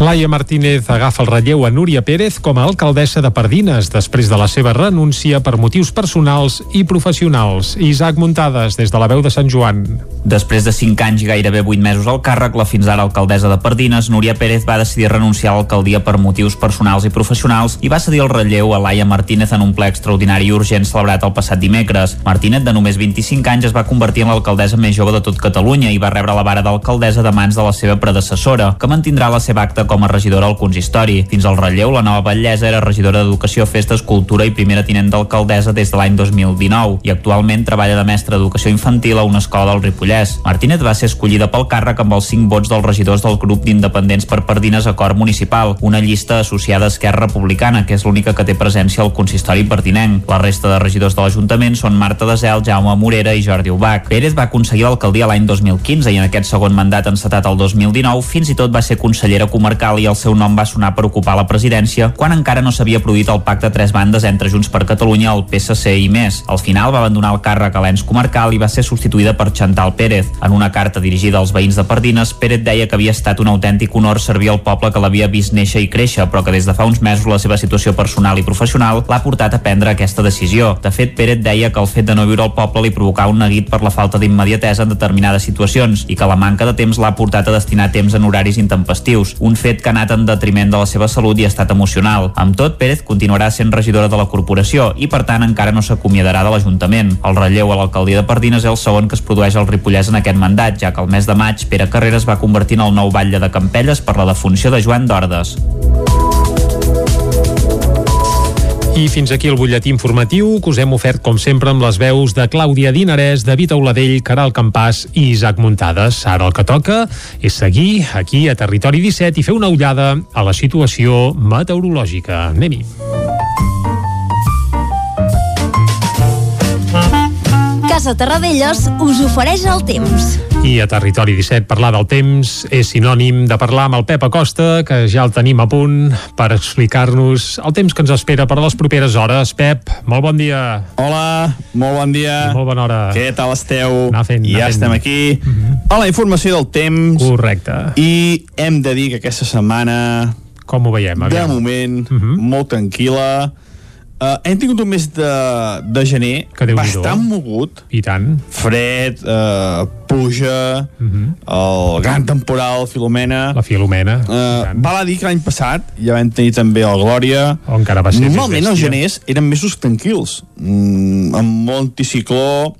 Laia Martínez agafa el relleu a Núria Pérez com a alcaldessa de Pardines després de la seva renúncia per motius personals i professionals. Isaac Muntades, des de la veu de Sant Joan. Després de 5 anys i gairebé 8 mesos al càrrec, la fins ara alcaldessa de Pardines, Núria Pérez va decidir renunciar a l'alcaldia per motius personals i professionals i va cedir el relleu a Laia Martínez en un ple extraordinari i urgent celebrat el passat dimecres. Martínez, de només 25 anys, es va convertir en l'alcaldessa més jove de tot Catalunya i va rebre la vara d'alcaldessa de mans de la seva predecessora, que mantindrà la seva acta com a regidora al consistori. Fins al relleu, la nova batllessa era regidora d'Educació, Festes, Cultura i primera tinent d'alcaldessa des de l'any 2019 i actualment treballa de mestra d'Educació Infantil a una escola del Ripollès. Martínez va ser escollida pel càrrec amb els 5 vots dels regidors del grup d'independents per Pardines Acord Municipal, una llista associada a Esquerra Republicana, que és l'única que té presència al consistori pertinent. La resta de regidors de l'Ajuntament són Marta Desel, Jaume Morera i Jordi Ubach. Pérez va aconseguir l'alcaldia l'any 2015 i en aquest segon mandat encetat el 2019 fins i tot va ser consellera comarcal i el seu nom va sonar per ocupar la presidència quan encara no s'havia produït el pacte a tres bandes entre Junts per Catalunya, el PSC i més. Al final va abandonar el càrrec a l'ens comarcal i va ser substituïda per Chantal Pérez. En una carta dirigida als veïns de Pardines, Pérez deia que havia estat un autèntic honor servir al poble que l'havia vist néixer i créixer, però que des de fa uns mesos la seva situació personal i professional l'ha portat a prendre aquesta decisió. De fet, Pérez deia que el fet de no viure al poble li provocava un neguit per la falta d'immediatesa en determinades situacions i que la manca de temps l'ha portat a destinar temps en horaris intempestius, un fet que ha anat en detriment de la seva salut i estat emocional. Amb tot, Pérez continuarà sent regidora de la corporació i, per tant, encara no s'acomiadarà de l'Ajuntament. El relleu a l'alcaldia de Pardines és el segon que es produeix al Ripollès en aquest mandat, ja que el mes de maig Pere Carreras va convertir en el nou batlle de Campelles per la defunció de Joan d'Ordes. I fins aquí el butlletí informatiu que us hem ofert, com sempre, amb les veus de Clàudia Dinarès, David Auladell, Caral Campàs i Isaac Muntades. Ara el que toca és seguir aquí a Territori 17 i fer una ullada a la situació meteorològica. Anem-hi. Casa Terradellos us ofereix el temps. I a Territori 17 parlar del temps és sinònim de parlar amb el Pep Acosta, que ja el tenim a punt per explicar-nos el temps que ens espera per a les properes hores. Pep, molt bon dia. Hola, molt bon dia. I molt bona hora. Què tal esteu? Anar fent, ja anar fent. estem aquí Mm -hmm. a la informació del temps. Correcte. I hem de dir que aquesta setmana... Com ho veiem? De Aviam. moment, uh -huh. molt tranquil·la. Uh, hem tingut un mes de, de gener Que Déu-n'hi-do. bastant mogut. I tant. Fred, uh, pluja, uh -huh. el gran temporal Filomena. La Filomena. Uh, val a dir que l'any passat ja vam tenir també el Glòria. O encara va ser Normalment els geners eren mesos tranquils, mm, amb molt anticicló,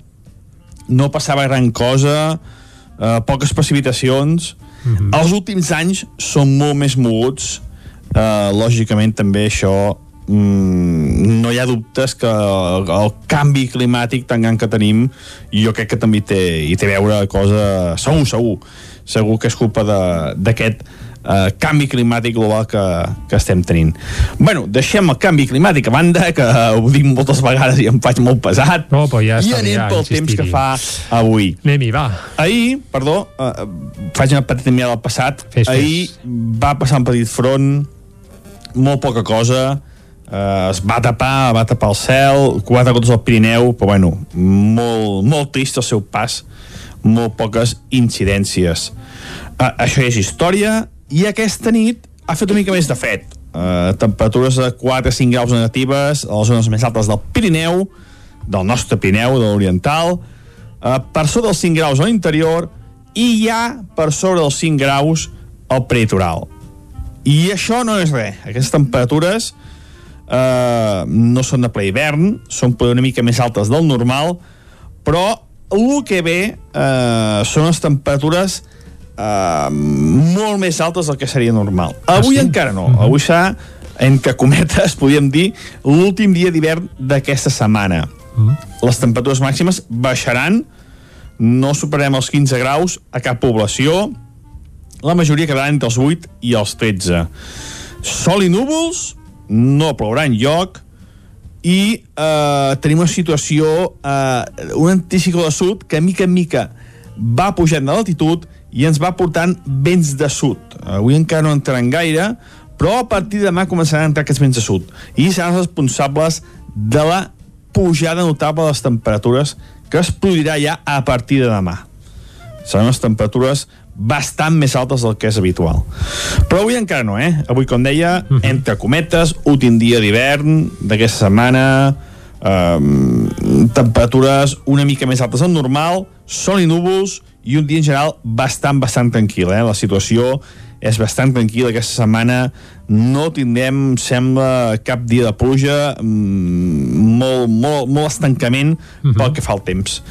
no passava gran cosa, uh, poques precipitacions. Uh -huh. Els últims anys són molt més moguts. Uh, lògicament també això no hi ha dubtes que el, el canvi climàtic tan gran que tenim jo crec que també té, hi té a veure cosa segur, segur segur que és culpa de- d'aquest eh, canvi climàtic global que, que estem tenint. bueno, deixem el canvi climàtic a banda, que ho dic moltes vegades i em faig molt pesat, no, però ja i anem ja, pel temps que fa avui. Anem-hi, va. Ahir, perdó, eh, faig una petita mirada al passat, Fes, fes. ahir va passar un petit front, molt poca cosa, eh, es va tapar, va tapar el cel, quatre gotes al Pirineu, però bueno, molt, molt trist el seu pas, molt poques incidències. Eh, això és història, i aquesta nit ha fet una mica més de fred. Eh, temperatures de 4 a 5 graus negatives a les zones més altes del Pirineu, del nostre Pirineu, de l'Oriental, eh, per sobre dels 5 graus a l'interior i ja per sobre dels 5 graus al peritoral. I això no és res. Aquestes temperatures no són de ple hivern, són una mica més altes del normal, però el que ve eh, són les temperatures eh, molt més altes del que seria normal. Avui sí? encara no. Avui serà, entre cometes, podríem dir, l'últim dia d'hivern d'aquesta setmana. Les temperatures màximes baixaran, no superarem els 15 graus a cap població, la majoria quedaran entre els 8 i els 13. Sol i núvols, no plourà en lloc, i eh, tenim una situació, eh, un anticicló de sud que mica en mica va pujant de l'altitud i ens va portant vents de sud. Avui encara no entraran gaire, però a partir de demà començaran a entrar aquests vents de sud i seran els responsables de la pujada notable de les temperatures que es produirà ja a partir de demà. Seran les temperatures bastant més altes del que és habitual. Però avui encara no, eh? Avui, com deia, entre cometes, últim dia d'hivern d'aquesta setmana, eh, temperatures una mica més altes del normal, sol i núvols, i un dia en general bastant, bastant tranquil, eh? La situació és bastant tranquil·la aquesta setmana no tindrem, sembla, cap dia de pluja mm, molt, molt, molt estancament pel que fa al temps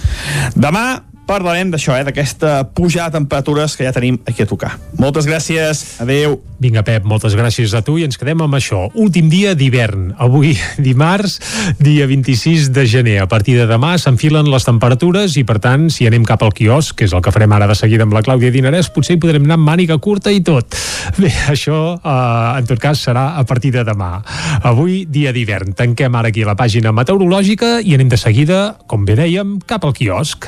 demà parlarem d'això, eh, d'aquesta pujada de temperatures que ja tenim aquí a tocar. Moltes gràcies, adeu. Vinga, Pep, moltes gràcies a tu i ens quedem amb això. Últim dia d'hivern. Avui, dimarts, dia 26 de gener. A partir de demà s'enfilen les temperatures i, per tant, si anem cap al quiosc, que és el que farem ara de seguida amb la Clàudia Dinarès, potser hi podrem anar amb màniga curta i tot. Bé, això, eh, en tot cas, serà a partir de demà. Avui, dia d'hivern. Tanquem ara aquí la pàgina meteorològica i anem de seguida, com bé dèiem, cap al quiosc.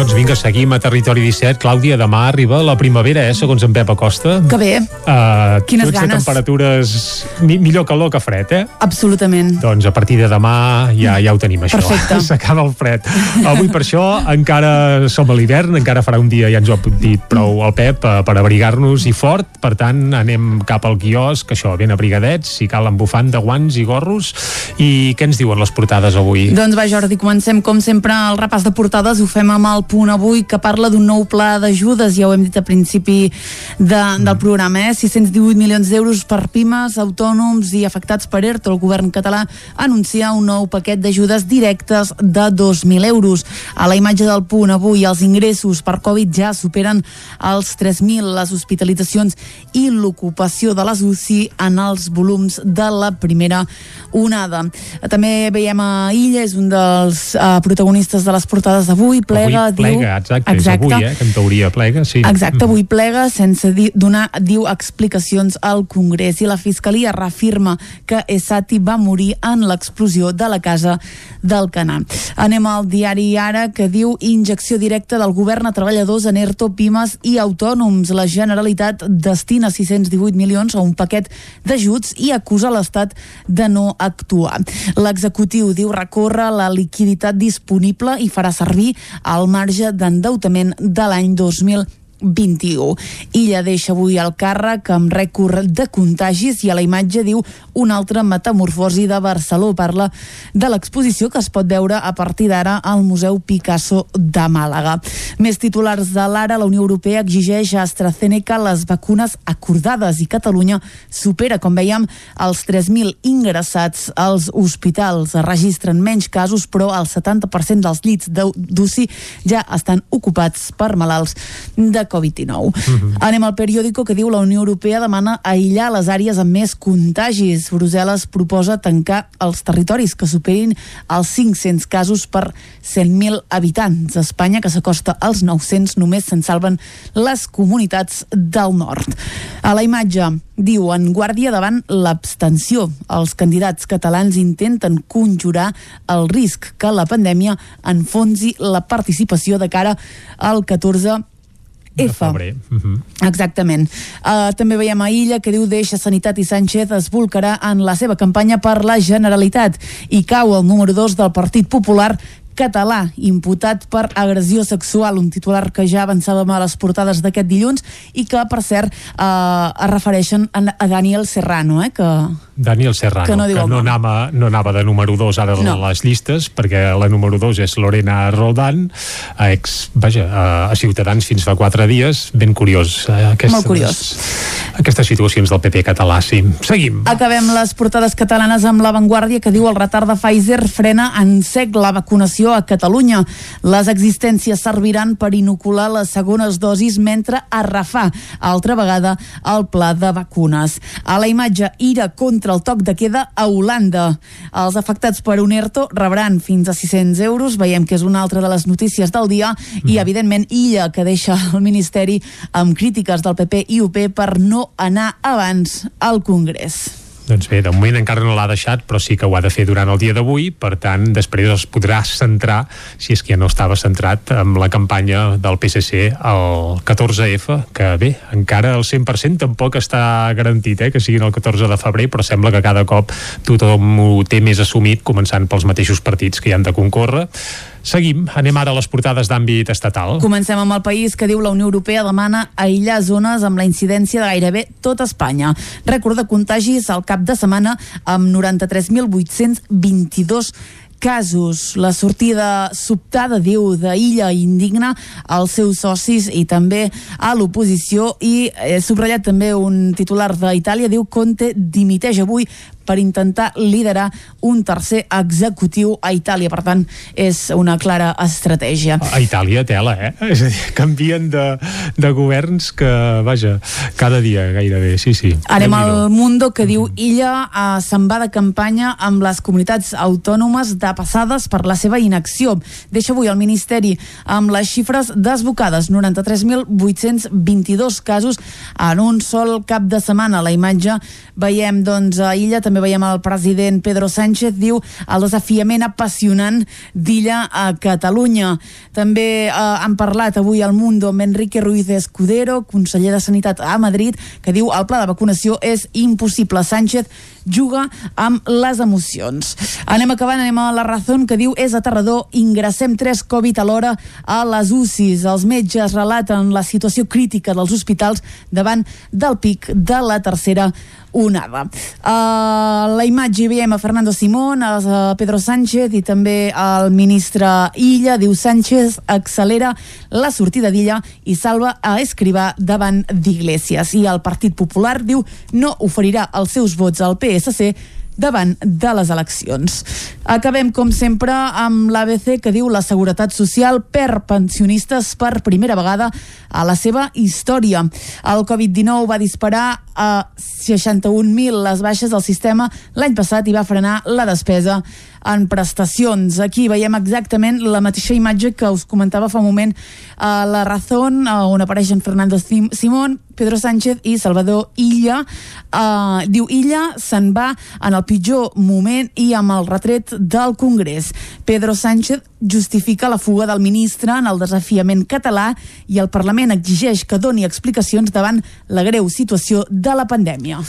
Doncs vinga, seguim a Territori 17. Clàudia, demà arriba la primavera, eh, segons en Pep Acosta. Que bé, Uh, Quines ganes. temperatures mi millor calor que fred, eh? absolutament. Doncs a partir de demà ja ja ho tenim, això. Perfecte. S'acaba el fred. Avui per això encara som a l'hivern, encara farà un dia, ja ens ho ha dit prou el Pep, eh, per abrigar-nos i fort. Per tant, anem cap al quiosc, això, ben abrigadets, si cal amb bufanda, guants i gorros. I què ens diuen les portades avui? Doncs va, Jordi, comencem com sempre el repàs de portades. Ho fem amb el punt avui que parla d'un nou pla d'ajudes, ja ho hem dit a principi de, del programa, eh? 618 milions d'euros per pimes, autònoms i afectats per ERTO. El govern català anuncia un nou paquet d'ajudes directes de 2.000 euros. A la imatge del punt avui, els ingressos per Covid ja superen els 3.000, les hospitalitzacions i l'ocupació de les UCI en els volums de la primera onada. També veiem a Illa, és un dels uh, protagonistes de les portades d'avui, plega, avui plega, diu... exacte, és avui, eh, que en teoria plega, sí. Exacte, avui plega sense dir, donar, diu, explicacions al Congrés i la Fiscalia reafirma que Esati va morir en l'explosió de la casa del Canà. Anem al diari Ara que diu injecció directa del govern a treballadors en ERTO, pimes i autònoms. La Generalitat destina 618 milions a un paquet d'ajuts i acusa l'Estat de no actuar. L'executiu diu recórrer la liquiditat disponible i farà servir el marge d'endeutament de l'any 2000 21. Illa deixa avui el càrrec amb rècord de contagis i a la imatge diu una altra metamorfosi de Barcelona. Parla de l'exposició que es pot veure a partir d'ara al Museu Picasso de Màlaga. Més titulars de l'ara, la Unió Europea exigeix a AstraZeneca les vacunes acordades i Catalunya supera, com veiem, els 3.000 ingressats als hospitals. Es registren menys casos, però el 70% dels llits d'UCI ja estan ocupats per malalts de Covid-19. Mm -hmm. Anem al periòdico que diu la Unió Europea demana aïllar les àrees amb més contagis. Brussel·les proposa tancar els territoris que superin els 500 casos per 100.000 habitants. Espanya, que s'acosta als 900, només se'n salven les comunitats del nord. A la imatge diu en guàrdia davant l'abstenció. Els candidats catalans intenten conjurar el risc que la pandèmia enfonsi la participació de cara al 14 F. Uh -huh. Exactament. Uh, també veiem a Illa que diu deixa Sanitat i Sánchez es volcarà en la seva campanya per la Generalitat i cau el número 2 del Partit Popular català imputat per agressió sexual, un titular que ja avançàvem a les portades d'aquest dilluns i que, per cert, eh, es refereixen a, Daniel Serrano, eh, que Daniel Serrano, que no, que no, anava, no anava de número 2 ara no. a les llistes, perquè la número 2 és Lorena Roldán, ex, vaja, a, a Ciutadans fins fa 4 dies, ben curiós. Eh, aquestes, Molt curiós. Aquestes situacions del PP català, sí. Seguim. Acabem les portades catalanes amb l'avantguàrdia que diu el retard de Pfizer frena en sec la vacunació a Catalunya. Les existències serviran per inocular les segones dosis mentre refà altra vegada el pla de vacunes. A la imatge, ira contra contra el toc de queda a Holanda. Els afectats per un ERTO rebran fins a 600 euros, veiem que és una altra de les notícies del dia, mm. i evidentment Illa, que deixa el Ministeri amb crítiques del PP i UP per no anar abans al Congrés. Doncs bé, de moment encara no l'ha deixat, però sí que ho ha de fer durant el dia d'avui, per tant, després es podrà centrar, si és que ja no estava centrat, amb la campanya del PSC al 14F, que bé, encara el 100% tampoc està garantit, eh, que siguin el 14 de febrer, però sembla que cada cop tothom ho té més assumit, començant pels mateixos partits que hi han de concórrer. Seguim, anem ara a les portades d'àmbit estatal. Comencem amb el país que diu la Unió Europea demana aïllar zones amb la incidència de gairebé tot Espanya. Rècord de contagis al cap de setmana amb 93.822 casos. La sortida sobtada, diu, d'Illa indigna als seus socis i també a l'oposició i he subratllat també un titular d'Itàlia, diu Conte dimiteix avui per intentar liderar un tercer executiu a Itàlia. Per tant, és una clara estratègia. A Itàlia, tela, eh? És a dir, canvien de, de governs que, vaja, cada dia gairebé, sí, sí. Anem al Mundo, que diu Illa eh, se'n va de campanya amb les comunitats autònomes de passades per la seva inacció. Deixa avui el Ministeri amb les xifres desbocades, 93.822 casos en un sol cap de setmana. La imatge veiem, doncs, a Illa també també veiem el president Pedro Sánchez, diu el desafiament apassionant d'Illa a Catalunya. També eh, han parlat avui al Mundo amb Enrique Ruiz Escudero, conseller de Sanitat a Madrid, que diu el pla de vacunació és impossible. Sánchez juga amb les emocions. Anem acabant, anem a la raó que diu és aterrador, ingressem tres Covid alhora a les UCIs. Els metges relaten la situació crítica dels hospitals davant del pic de la tercera onada. Uh, la imatge veiem a Fernando Simón, a Pedro Sánchez i també al ministre Illa. Diu Sánchez accelera la sortida d'Illa i salva a Escrivà davant d'Iglesias. I el Partit Popular diu no oferirà els seus vots al PSC davant de les eleccions. Acabem, com sempre, amb l'ABC que diu la Seguretat Social per pensionistes per primera vegada a la seva història. El Covid-19 va disparar a 61.000 les baixes del sistema l'any passat i va frenar la despesa en prestacions. Aquí veiem exactament la mateixa imatge que us comentava fa un moment a la Razón, on apareixen Fernando Simón, Pedro Sánchez i Salvador Illa. Uh, diu Illa se'n va en el pitjor moment i amb el retret del Congrés. Pedro Sánchez justifica la fuga del ministre en el desafiament català i el Parlament exigeix que doni explicacions davant la greu situació de la pandèmia.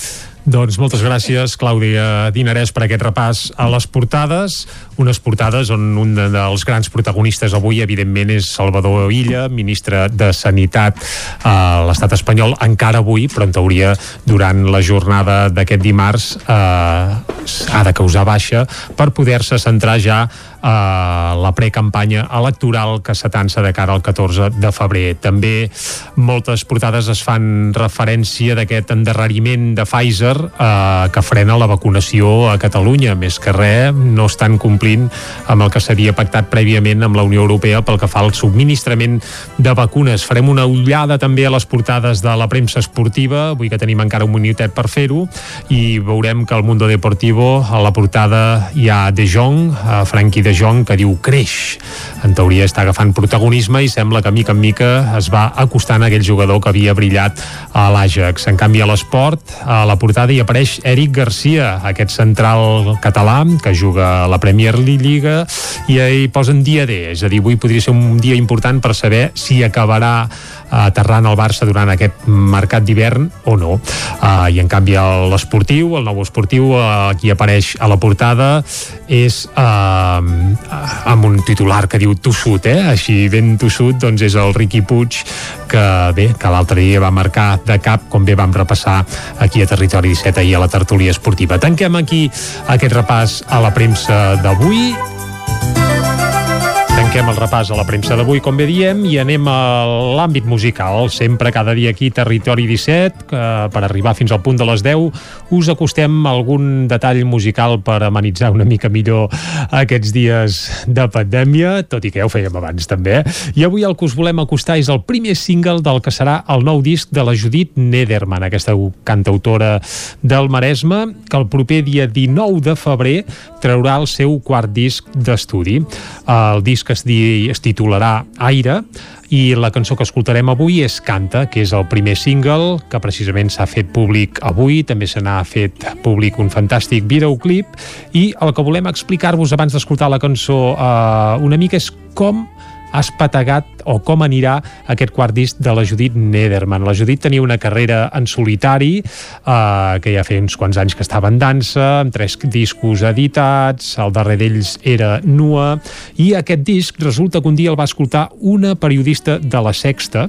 Doncs moltes gràcies, Clàudia Dinarès, per aquest repàs a les portades. Unes portades on un dels grans protagonistes avui, evidentment, és Salvador Illa, ministre de Sanitat a l'estat espanyol, encara avui, però en teoria durant la jornada d'aquest dimarts eh, ha de causar baixa per poder-se centrar ja a la precampanya electoral que s'atança de cara al 14 de febrer. També moltes portades es fan referència d'aquest endarreriment de Pfizer eh, que frena la vacunació a Catalunya. Més que res, no estan complint amb el que s'havia pactat prèviament amb la Unió Europea pel que fa al subministrament de vacunes. Farem una ullada també a les portades de la premsa esportiva, avui que tenim encara un minutet per fer-ho, i veurem que al Mundo Deportivo a la portada hi ha De Jong, eh, Frankie De Jong, que diu creix. En teoria està agafant protagonisme i sembla que mica en mica es va acostant a aquell jugador que havia brillat a l'Àgex. En canvi, a l'esport, a la portada i apareix Eric Garcia, aquest central català que juga a la Premier League i hi posen dia D, és a dir, avui podria ser un dia important per saber si acabarà aterrant el Barça durant aquest mercat d'hivern o no. Uh, I en canvi l'esportiu, el nou esportiu, uh, qui apareix a la portada és uh, amb un titular que diu tossut, eh? així ben tossut, doncs és el Riqui Puig que bé, que l'altre dia va marcar de cap, com bé vam repassar aquí a Territori 17 ahir a la tertúlia esportiva. Tanquem aquí aquest repàs a la premsa d'avui Tanquem el repàs a la premsa d'avui, com bé diem, i anem a l'àmbit musical. Sempre cada dia aquí, Territori 17, que per arribar fins al punt de les 10 us acostem algun detall musical per amenitzar una mica millor aquests dies de pandèmia, tot i que ja ho fèiem abans també. I avui el que us volem acostar és el primer single del que serà el nou disc de la Judit Nederman, aquesta cantautora del Maresme, que el proper dia 19 de febrer traurà el seu quart disc d'estudi. El disc es, di, es titularà Aire i la cançó que escoltarem avui és Canta, que és el primer single que precisament s'ha fet públic avui, també se n'ha fet públic un fantàstic videoclip. I el que volem explicar-vos abans d'escoltar la cançó eh, una mica és com ha espategat o com anirà aquest quart disc de la Judit Nederman. La Judit tenia una carrera en solitari eh, que ja feia uns quants anys que estava en dansa, amb tres discos editats, el darrer d'ells era Nua, i aquest disc resulta que un dia el va escoltar una periodista de la Sexta,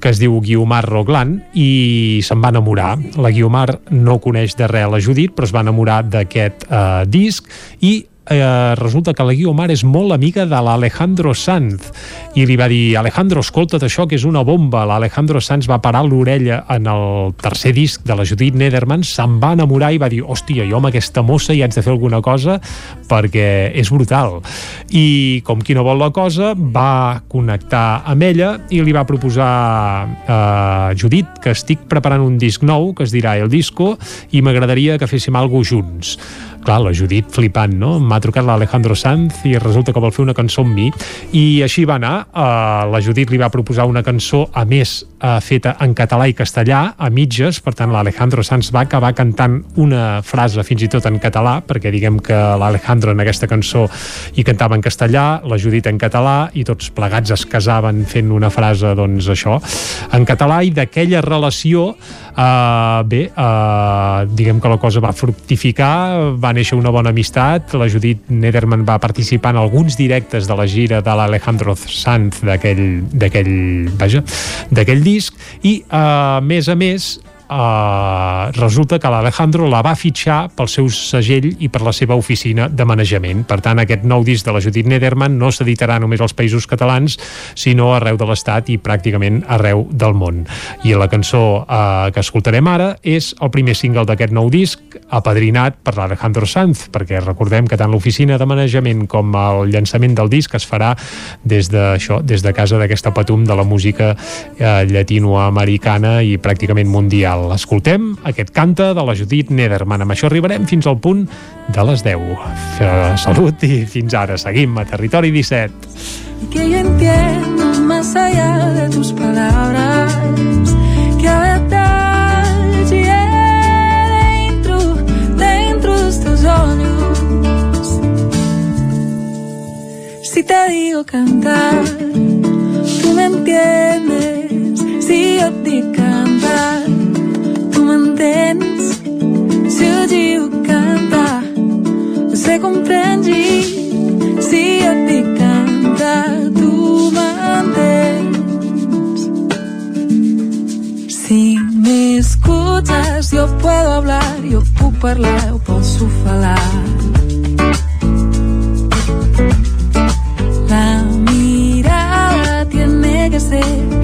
que es diu Guiomar Roglan, i se'n va enamorar. La Guiomar no coneix de res la Judit, però es va enamorar d'aquest eh, disc i eh, resulta que la Guiomar és molt amiga de l'Alejandro Sanz i li va dir, Alejandro, escolta't això que és una bomba. L'Alejandro Sanz va parar l'orella en el tercer disc de la Judit Nederman, se'n va enamorar i va dir, hòstia, jo amb aquesta mossa hi haig de fer alguna cosa perquè és brutal. I com qui no vol la cosa, va connectar amb ella i li va proposar a eh, Judit que estic preparant un disc nou que es dirà El Disco i m'agradaria que féssim alguna junts clar, la Judit flipant, no? M'ha trucat l'Alejandro Sanz i resulta que vol fer una cançó amb mi i així va anar. Uh, la Judit li va proposar una cançó, a més, uh, feta en català i castellà, a mitges, per tant l'Alejandro Sanz va acabar cantant una frase fins i tot en català, perquè diguem que l'Alejandro en aquesta cançó hi cantava en castellà, la Judit en català i tots plegats es casaven fent una frase, doncs això, en català i d'aquella relació uh, bé, uh, diguem que la cosa va fructificar, va néixer una bona amistat, la Judit Nederman va participar en alguns directes de la gira de l'Alejandro Sanz d'aquell vaja, d'aquell disc i a més a més Uh, resulta que l'Alejandro la va fitxar pel seu segell i per la seva oficina de manejament. Per tant, aquest nou disc de la Judit Nederman no s'editarà només als països catalans, sinó arreu de l'Estat i pràcticament arreu del món. I la cançó uh, que escoltarem ara és el primer single d'aquest nou disc, apadrinat per l'Alejandro Sanz, perquè recordem que tant l'oficina de manejament com el llançament del disc es farà des de, això, des de casa d'aquesta patum de la música uh, llatinoamericana i pràcticament mundial. Escoltem aquest canta de la Judit Nederman. Amb això arribarem fins al punt de les 10. Salut i fins ara. Seguim a Territori 17. Y que yo entiendo más allá de tus palabras te digo cantar, tú me entiendes. Si yo te cantar, tú me entiendes. Se eu digo cantar, você compreende. Se eu te cantar, tu mantens. Se me escutas, eu puedo hablar, eu puedo falar, eu posso falar. Tiene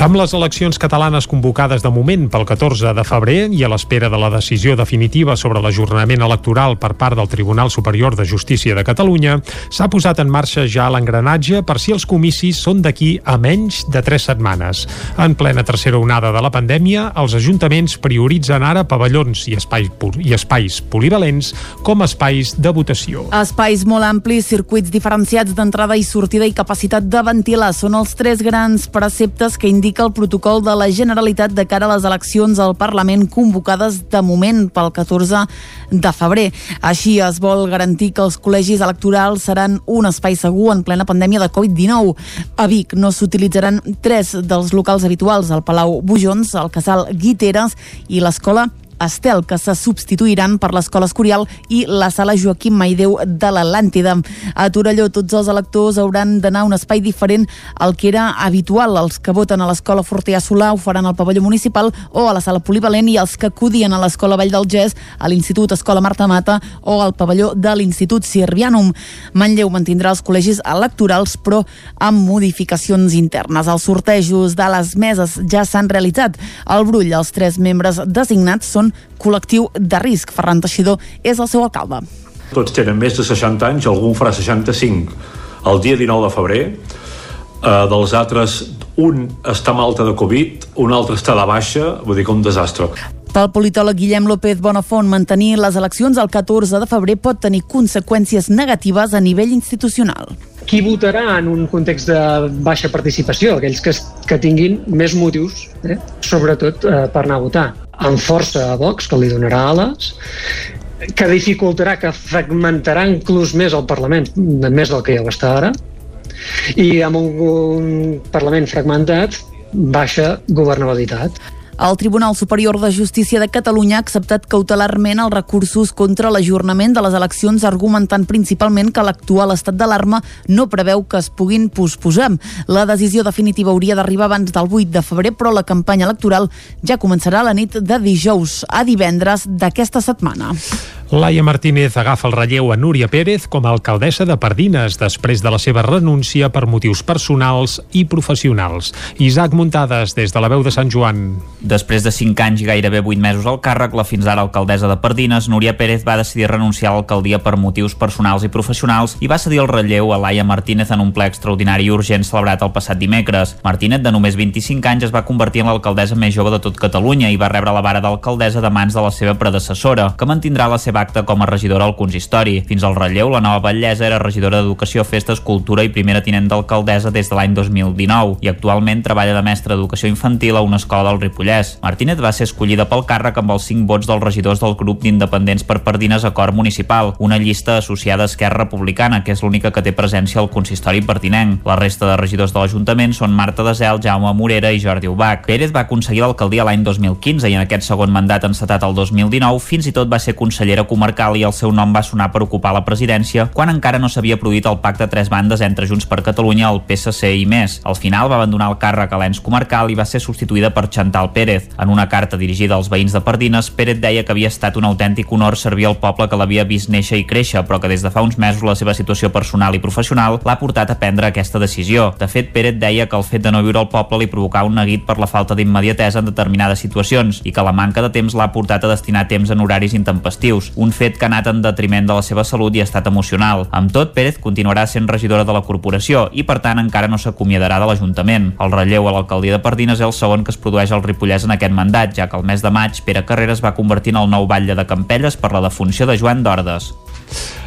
Amb les eleccions catalanes convocades de moment pel 14 de febrer i a l'espera de la decisió definitiva sobre l'ajornament electoral per part del Tribunal Superior de Justícia de Catalunya, s'ha posat en marxa ja l'engranatge per si els comicis són d'aquí a menys de tres setmanes. En plena tercera onada de la pandèmia, els ajuntaments prioritzen ara pavellons i espais, i espais polivalents com espais de votació. Espais molt amplis, circuits diferenciats d'entrada i sortida i capacitat de ventilar són els tres grans preceptes que indiquen el protocol de la Generalitat de cara a les eleccions al Parlament convocades de moment pel 14 de febrer. Així es vol garantir que els col·legis electorals seran un espai segur en plena pandèmia de Covid-19. A Vic no s'utilitzaran tres dels locals habituals, el Palau Bujons, el Casal Guiteres i l'Escola Estel, que se substituiran per l'Escola Escorial i la Sala Joaquim Maideu de l'Atlàntida. A Torelló, tots els electors hauran d'anar a un espai diferent al que era habitual. Els que voten a l'Escola Fortià Solà ho faran al pavelló municipal o a la Sala Polivalent i els que acudien a l'Escola Vall del Gès, a l'Institut Escola Marta Mata o al pavelló de l'Institut Sirvianum. Manlleu mantindrà els col·legis electorals, però amb modificacions internes. Els sortejos de les meses ja s'han realitzat. Al Brull, els tres membres designats són col·lectiu de risc. Ferran Teixidor és el seu alcalde. Tots tenen més de 60 anys, algun farà 65 el dia 19 de febrer. Uh, dels altres, un està malta de Covid, un altre està de baixa, vull dir que un desastre. Pel politòleg Guillem López Bonafont, mantenir les eleccions el 14 de febrer pot tenir conseqüències negatives a nivell institucional. Qui votarà en un context de baixa participació? Aquells que, que tinguin més motius, eh? sobretot eh, per anar a votar. Amb força a Vox, que li donarà ales, que dificultarà, que fragmentarà inclús més el Parlament, més del que ja ho està ara, i amb un, un Parlament fragmentat, baixa governabilitat. El Tribunal Superior de Justícia de Catalunya ha acceptat cautelarment els recursos contra l'ajornament de les eleccions argumentant principalment que l'actual estat d'alarma no preveu que es puguin posposar. La decisió definitiva hauria d'arribar abans del 8 de febrer, però la campanya electoral ja començarà la nit de dijous a divendres d'aquesta setmana. Laia Martínez agafa el relleu a Núria Pérez com a alcaldessa de Pardines després de la seva renúncia per motius personals i professionals. Isaac Muntades, des de la veu de Sant Joan. Després de 5 anys i gairebé 8 mesos al càrrec, la fins ara alcaldessa de Pardines, Núria Pérez va decidir renunciar a l'alcaldia per motius personals i professionals i va cedir el relleu a Laia Martínez en un ple extraordinari i urgent celebrat el passat dimecres. Martínez, de només 25 anys, es va convertir en l'alcaldessa més jove de tot Catalunya i va rebre la vara d'alcaldessa de mans de la seva predecessora, que mantindrà la seva acte com a regidora al consistori. Fins al relleu, la nova batllessa era regidora d'Educació, Festes, Cultura i primera tinent d'alcaldessa des de l'any 2019 i actualment treballa de mestra d'educació infantil a una escola del Ripollès. Ripollès. Martínez va ser escollida pel càrrec amb els 5 vots dels regidors del grup d'independents per Pardines Acord Municipal, una llista associada a Esquerra Republicana, que és l'única que té presència al consistori pertinent. La resta de regidors de l'Ajuntament són Marta Desel, Jaume Morera i Jordi Ubach. Pérez va aconseguir l'alcaldia l'any 2015 i en aquest segon mandat encetat el 2019 fins i tot va ser consellera comarcal i el seu nom va sonar per ocupar la presidència quan encara no s'havia produït el pacte a tres bandes entre Junts per Catalunya, el PSC i més. Al final va abandonar el càrrec a l'ens comarcal i va ser substituïda per Chantal Pérez. En una carta dirigida als veïns de Pardines, Pérez deia que havia estat un autèntic honor servir al poble que l'havia vist néixer i créixer, però que des de fa uns mesos la seva situació personal i professional l'ha portat a prendre aquesta decisió. De fet, Pérez deia que el fet de no viure al poble li provocava un neguit per la falta d'immediatesa en determinades situacions i que la manca de temps l'ha portat a destinar temps en horaris intempestius, un fet que ha anat en detriment de la seva salut i estat emocional. Amb tot, Pérez continuarà sent regidora de la corporació i, per tant, encara no s'acomiadarà de l'Ajuntament. El relleu a l'alcaldia de Pardines és el segon que es produeix al Ripollès en aquest mandat, ja que el mes de maig Pere Carreras va convertir en el nou batlle de Campelles per la defunció de Joan d'Ordes.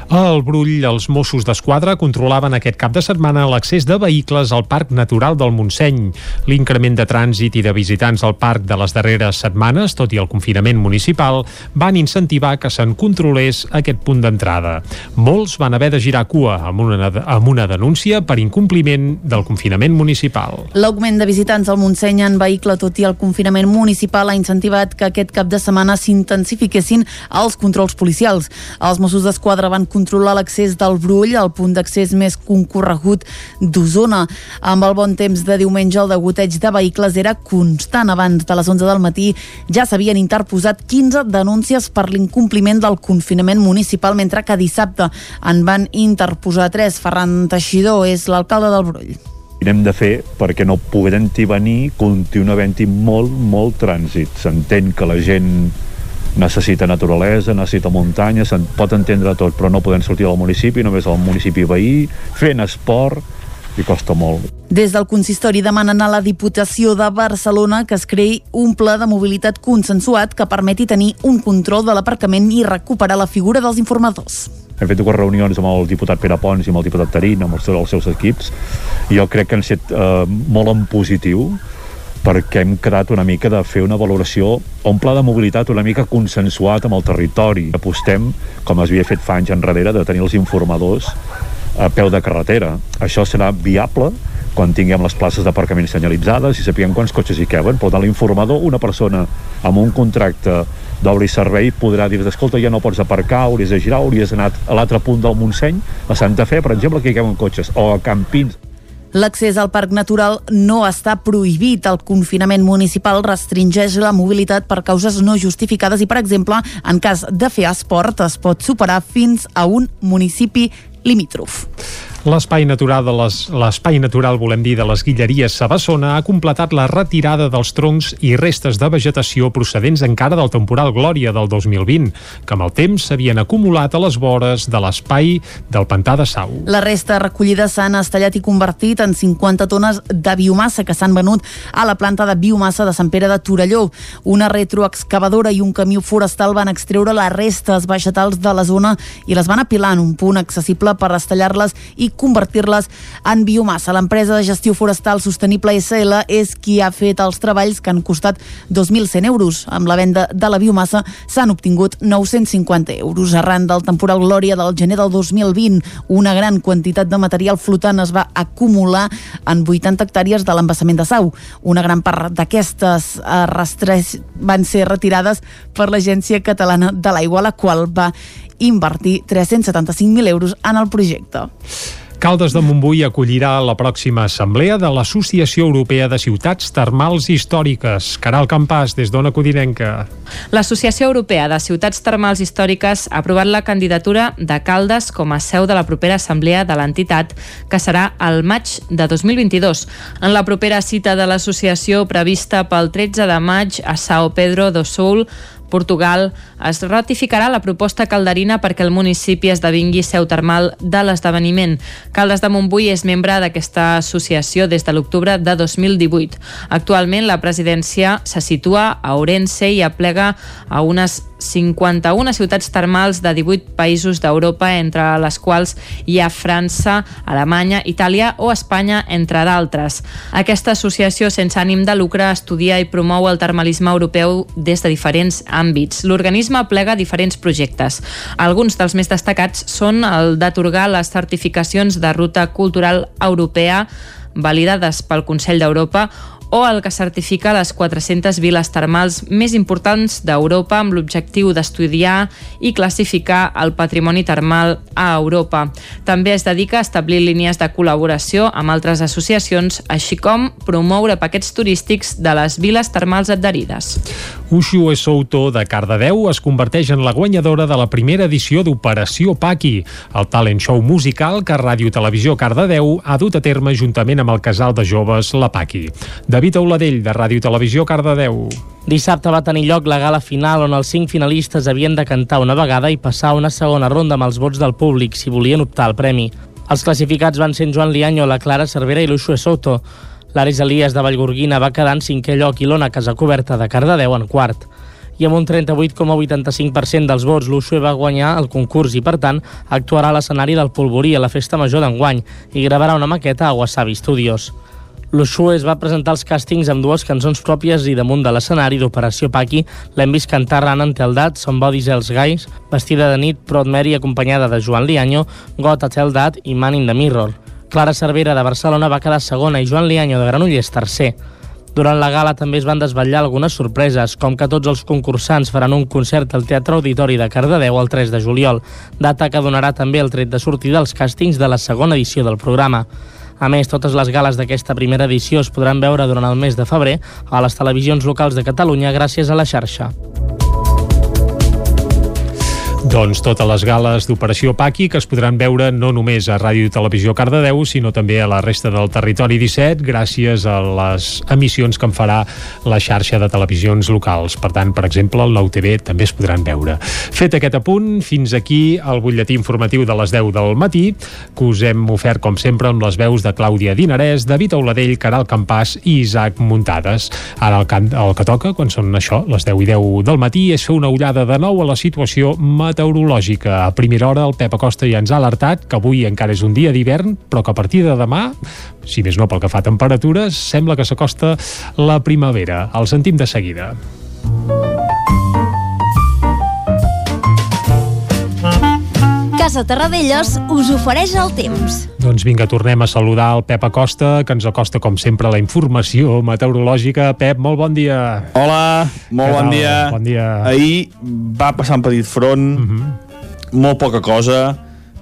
Al Brull, els Mossos d'Esquadra controlaven aquest cap de setmana l'accés de vehicles al Parc Natural del Montseny. L'increment de trànsit i de visitants al parc de les darreres setmanes, tot i el confinament municipal, van incentivar que se'n controlés aquest punt d'entrada. Molts van haver de girar cua amb una, amb una denúncia per incompliment del confinament municipal. L'augment de visitants al Montseny en vehicle, tot i el confinament municipal, ha incentivat que aquest cap de setmana s'intensifiquessin els controls policials. Els Mossos d'Esquadra van controlar l'accés del Brull, el punt d'accés més concorregut d'Osona. Amb el bon temps de diumenge, el degoteig de vehicles era constant. Abans de les 11 del matí ja s'havien interposat 15 denúncies per l'incompliment del confinament municipal, mentre que dissabte en van interposar 3. Ferran Teixidor és l'alcalde del Brull hem de fer perquè no podent-hi venir continua havent-hi molt, molt trànsit. S'entén que la gent necessita naturalesa, necessita muntanya, se'n pot entendre tot, però no podem sortir del municipi, només al municipi veí, fent esport, i costa molt. Des del consistori demanen a la Diputació de Barcelona que es creï un pla de mobilitat consensuat que permeti tenir un control de l'aparcament i recuperar la figura dels informadors. Hem fet dues reunions amb el diputat Pere Pons i amb el diputat Tarín, amb els, els seus equips, i jo crec que han estat eh, molt en positiu, perquè hem quedat una mica de fer una valoració o un pla de mobilitat una mica consensuat amb el territori. Apostem, com es havia fet fa anys enrere, de tenir els informadors a peu de carretera. Això serà viable quan tinguem les places d'aparcament senyalitzades i sapiguem quants cotxes hi queben. Per tant, l'informador, una persona amb un contracte d'obra i servei podrà dir escolta, ja no pots aparcar, hauries de girar, hauries anat a l'altre punt del Montseny, a Santa Fe, per exemple, que hi queben cotxes, o a Campins. L'accés al Parc Natural no està prohibit. El confinament municipal restringeix la mobilitat per causes no justificades i, per exemple, en cas de fer esport, es pot superar fins a un municipi limítrof. L'espai natural de les l'espai natural, volem dir, de les Guilleries Sabassona ha completat la retirada dels troncs i restes de vegetació procedents encara del temporal Glòria del 2020, que amb el temps s'havien acumulat a les vores de l'espai del Pantà de Sau. La resta recollida s'han estallat i convertit en 50 tones de biomassa que s'han venut a la planta de biomassa de Sant Pere de Torelló. Una retroexcavadora i un camió forestal van extreure les restes vegetals de la zona i les van apilar en un punt accessible per estallar-les i convertir-les en biomassa. L'empresa de gestió forestal sostenible SL és qui ha fet els treballs que han costat 2.100 euros. Amb la venda de la biomassa s'han obtingut 950 euros. Arran del temporal Glòria del gener del 2020, una gran quantitat de material flotant es va acumular en 80 hectàrees de l'embassament de Sau. Una gran part d'aquestes eh, rastres van ser retirades per l'Agència Catalana de l'Aigua, la qual va invertir 375.000 euros en el projecte. Caldes de Montbui acollirà la pròxima assemblea de l'Associació Europea de Ciutats Termals Històriques. Caral Campàs, des d'Ona Codinenca. L'Associació Europea de Ciutats Termals Històriques ha aprovat la candidatura de Caldes com a seu de la propera assemblea de l'entitat, que serà al maig de 2022. En la propera cita de l'associació prevista pel 13 de maig a Sao Pedro do Sul, Portugal es ratificarà la proposta calderina perquè el municipi esdevingui seu termal de l'esdeveniment. Caldes de Montbui és membre d'aquesta associació des de l'octubre de 2018. Actualment la presidència se situa a Orense i aplega a unes 51 ciutats termals de 18 països d'Europa, entre les quals hi ha França, Alemanya, Itàlia o Espanya, entre d'altres. Aquesta associació sense ànim de lucre estudia i promou el termalisme europeu des de diferents àmbits. L'organisme plega diferents projectes. Alguns dels més destacats són el d'atorgar les certificacions de ruta cultural europea validades pel Consell d'Europa o el que certifica les 400 viles termals més importants d'Europa amb l'objectiu d'estudiar i classificar el patrimoni termal a Europa. També es dedica a establir línies de col·laboració amb altres associacions, així com promoure paquets turístics de les viles termals adherides. Ushu Esouto de Cardedeu es converteix en la guanyadora de la primera edició d'Operació Paqui, el talent show musical que Ràdio Televisió Cardedeu ha dut a terme juntament amb el casal de joves La Paqui. David Auladell, de Ràdio Televisió Cardedeu. Dissabte va tenir lloc la gala final on els cinc finalistes havien de cantar una vegada i passar una segona ronda amb els vots del públic si volien optar al premi. Els classificats van ser en Joan Lianyo, la Clara Cervera i l'Uxue Soto. L'Ares Elias de Vallgorguina va quedar en cinquè lloc i l'Ona Casacoberta de Cardedeu en quart. I amb un 38,85% dels vots, l'Uxue va guanyar el concurs i, per tant, actuarà a l'escenari del Polvorí a la Festa Major d'enguany i gravarà una maqueta a Wasabi Studios. L'Uxue es va presentar als càstings amb dues cançons pròpies i damunt de l'escenari d'Operació Paqui l'hem vist cantar Rana Teldat, Somebody's Els Guys, vestida de nit, Prod Mary acompanyada de Joan Lianyo, Got a Tell That i Man in the Mirror. Clara Cervera de Barcelona va quedar segona i Joan Lianyo de Granollers tercer. Durant la gala també es van desvetllar algunes sorpreses, com que tots els concursants faran un concert al Teatre Auditori de Cardedeu el 3 de juliol, data que donarà també el tret de sortida dels càstings de la segona edició del programa. A més, totes les gales d'aquesta primera edició es podran veure durant el mes de febrer a les televisions locals de Catalunya gràcies a la xarxa. Doncs totes les gales d'Operació Paqui que es podran veure no només a Ràdio i Televisió Cardedeu, sinó també a la resta del territori 17 gràcies a les emissions que en farà la xarxa de televisions locals. Per tant, per exemple, el Nou TV també es podran veure. Fet aquest apunt, fins aquí el butlletí informatiu de les 10 del matí, que us hem ofert, com sempre, amb les veus de Clàudia Dinarès, David Auladell, Caral Campàs i Isaac Muntades. Ara el, el que toca, quan són això, les 10 i 10 del matí, és fer una ullada de nou a la situació meteorològica. A primera hora el Pep Acosta ja ens ha alertat que avui encara és un dia d'hivern, però que a partir de demà, si més no pel que fa a temperatures, sembla que s'acosta la primavera. El sentim de seguida. Casa Terradellos us ofereix el temps. Doncs vinga, tornem a saludar el Pep Acosta, que ens acosta, com sempre, la informació meteorològica. Pep, molt bon dia. Hola, molt bon dia. Bon dia. Ahir va passar un petit front, molt poca cosa,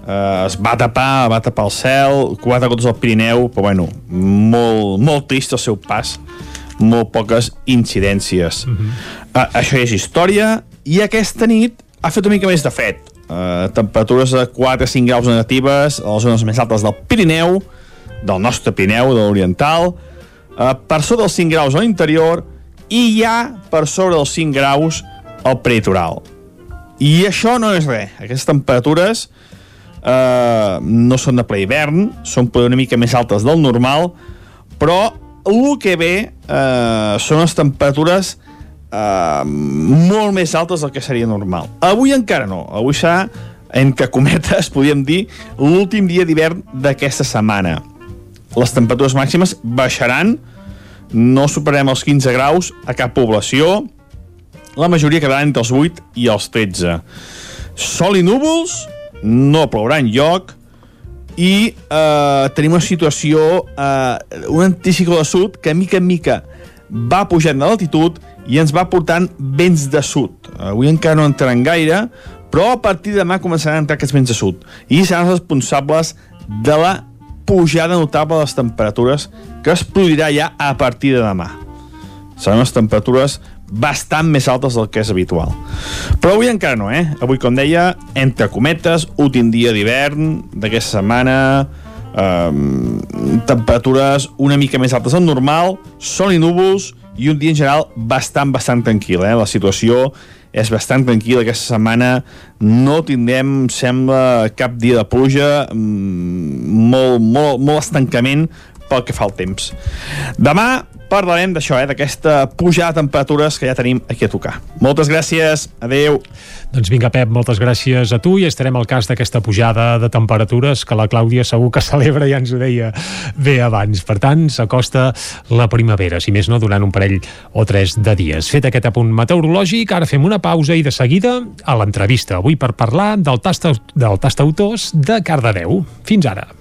eh, es va tapar, va tapar el cel, quatre gotes al Pirineu, però bueno, molt, molt trist el seu pas, molt poques incidències. Eh, això ja és història, i aquesta nit ha fet una mica més de fred. Uh, temperatures de 4-5 graus negatives a les zones més altes del Pirineu, del nostre Pirineu, de l'Oriental, uh, per sobre dels 5 graus a l'interior i ja per sobre dels 5 graus al peritoral. I això no és res. Aquestes temperatures uh, no són de ple hivern, són una mica més altes del normal, però el que ve uh, són les temperatures uh, molt més altes del que seria normal. Avui encara no. Avui serà, entre cometes, podríem dir, l'últim dia d'hivern d'aquesta setmana. Les temperatures màximes baixaran, no superarem els 15 graus a cap població, la majoria quedarà entre els 8 i els 13. Sol i núvols, no plourà en lloc, i eh, tenim una situació, eh, un anticicló de sud que mica en mica va pujant de l'altitud i ens va portant vents de sud. Avui encara no entraran gaire, però a partir de demà començaran a entrar aquests vents de sud i seran responsables de la pujada notable de les temperatures que es produirà ja a partir de demà. Seran unes temperatures bastant més altes del que és habitual. Però avui encara no, eh? Avui, com deia, entre cometes, últim dia d'hivern d'aquesta setmana, eh, temperatures una mica més altes del normal, sol i núvols i un dia en general bastant, bastant tranquil. Eh? La situació és bastant tranquil·la aquesta setmana no tindrem, sembla, cap dia de pluja mm, molt, molt, molt estancament pel que fa al temps. Demà parlarem d'això, eh, d'aquesta pujada de temperatures que ja tenim aquí a tocar. Moltes gràcies, adeu. Doncs vinga, Pep, moltes gràcies a tu i estarem al cas d'aquesta pujada de temperatures que la Clàudia segur que celebra, ja ens ho deia bé abans. Per tant, s'acosta la primavera, si més no, durant un parell o tres de dies. Fet aquest apunt meteorològic, ara fem una pausa i de seguida a l'entrevista, avui per parlar del tast, del tast autors de Cardedeu. Fins ara.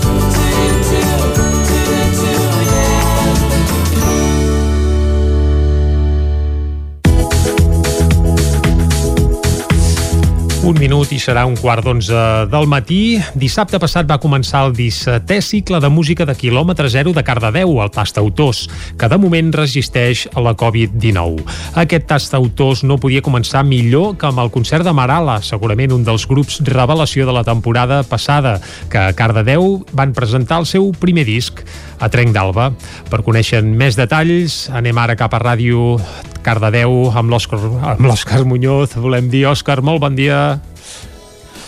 Un minut i serà un quart d'onze del matí. Dissabte passat va començar el 17è cicle de música de quilòmetre zero de Cardedeu, el Tastautors, que de moment resisteix a la Covid-19. Aquest Tastautors no podia començar millor que amb el concert de Marala, segurament un dels grups revelació de la temporada passada, que a Cardedeu van presentar el seu primer disc, a Trenc d'Alba. Per conèixer més detalls, anem ara cap a Ràdio Cardedeu amb l'Òscar Muñoz. Volem dir, Òscar, molt bon dia.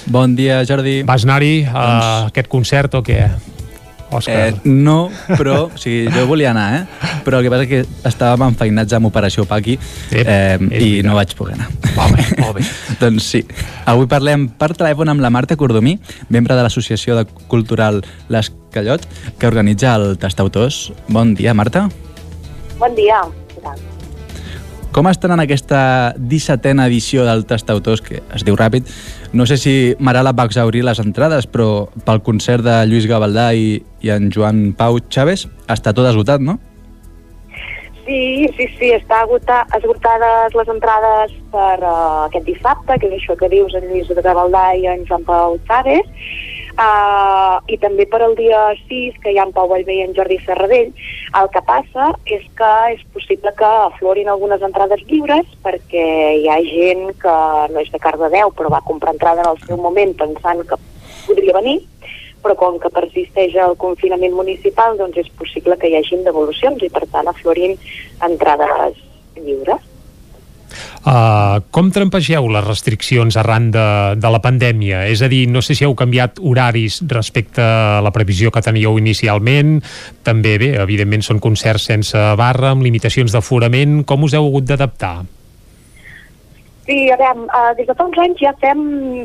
Bon dia, Jordi. Vas anar-hi a doncs... aquest concert o què? Òscar. Eh, no, però o sigui, jo volia anar, eh? però el que passa és que estàvem enfeinats amb Operació Paqui eh, i no vaig poder anar. Molt bé, molt bé. doncs sí. Avui parlem per telèfon amb la Marta Cordomí, membre de l'Associació de Cultural Les Callot, que organitza el Tastautors. Bon dia, Marta. Bon dia. Com estan en aquesta 17a edició del Tastautors, que es diu ràpid? No sé si Marala va exaurir les entrades, però pel concert de Lluís Gavaldà i, i en Joan Pau Chávez està tot esgotat, no? Sí, sí, sí, està agota, esgotades les entrades per uh, aquest dissabte, que és això que dius en Lluís Gavaldà i en Joan Pau Chávez, uh, i també per al dia 6, que hi ha en Pau Vallvé i en Jordi Serradell. El que passa és que és possible que aflorin algunes entrades lliures perquè hi ha gent que no és de Cardedeu però va comprar entrada en el seu moment pensant que podria venir però com que persisteix el confinament municipal doncs és possible que hi hagin devolucions i per tant aflorin entrades lliures. Uh, com trampegeu les restriccions arran de, de la pandèmia? És a dir, no sé si heu canviat horaris respecte a la previsió que teníeu inicialment. També, bé, evidentment són concerts sense barra, amb limitacions d'aforament. Com us heu hagut d'adaptar? Sí, a veure, uh, des de fa uns anys ja fem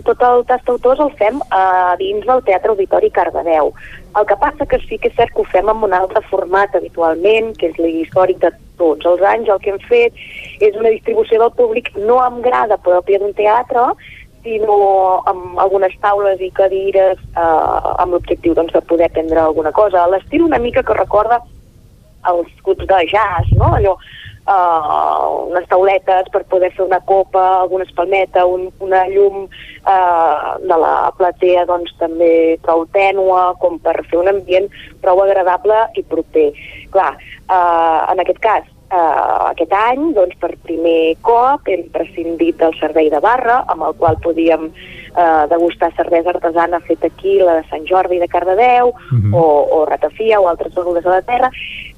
tot el tast d'autors el fem uh, dins del Teatre Auditori Cardedeu. El que passa que sí que és cert que ho fem en un altre format habitualment, que és l'històric de tots els anys. El que hem fet és una distribució del públic no amb grada pròpia d'un teatre, sinó amb algunes taules i cadires eh, amb l'objectiu doncs, de poder prendre alguna cosa. L'estil una mica que recorda els clubs de jazz, no? Allò, uh, unes tauletes per poder fer una copa, alguna espalmeta, un, una llum uh, de la platea doncs, també prou tènua, com per fer un ambient prou agradable i proper. Clar, uh, en aquest cas, uh, aquest any, doncs, per primer cop, hem prescindit del servei de barra, amb el qual podíem uh, degustar cervesa artesana feta aquí, la de Sant Jordi de Cardedeu, uh -huh. o, o ratafia o altres begudes de la terra,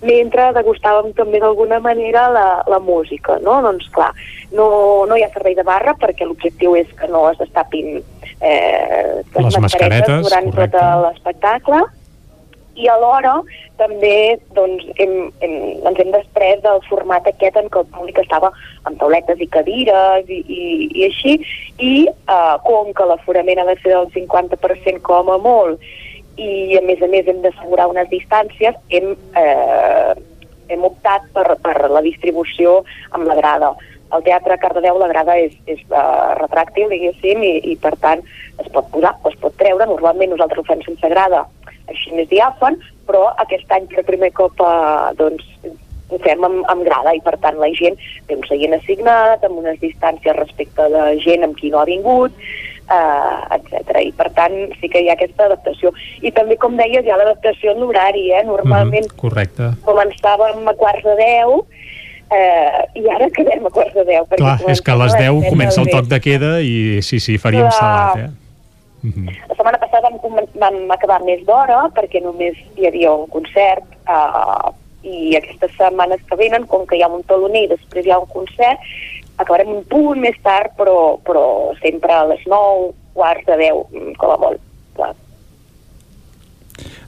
mentre degustàvem també d'alguna manera la, la música, no? Doncs clar, no, no hi ha servei de barra perquè l'objectiu és que no es destapin eh, les, Les mascaretes, durant correcte. tot l'espectacle i alhora també doncs, hem, hem, ens hem després del format aquest en què el públic estava amb tauletes i cadires i, i, i així i eh, com que l'aforament ha de ser del 50% com a molt i a més a més hem d'assegurar unes distàncies hem, eh, hem optat per, per la distribució amb la grada el teatre Cardedeu la grada és, és uh, retràctil, diguéssim, i, i per tant es pot posar o es pot treure. Normalment nosaltres ho fem sense grada, així més diàfan, però aquest any per primer cop uh, doncs, ho fem amb, amb grada i per tant la gent té un seient assignat amb unes distàncies respecte de gent amb qui no ha vingut eh, etc. I per tant sí que hi ha aquesta adaptació. I també, com deies, hi ha l'adaptació en l'horari, eh? Normalment Mhm, correcte. començàvem a quarts de 10 eh, i ara acabem a quarts de 10. perquè Clar, és que a les 10 comencem comença el toc de queda i sí, sí, faríem Clar. salat, eh? La setmana passada vam, vam acabar més d'hora perquè només hi havia un concert uh, i aquestes setmanes que venen, com que hi ha un taloner i després hi ha un concert, acabarem un punt més tard, però, però sempre a les 9, quarts de 10, mm, com a molt. Clar.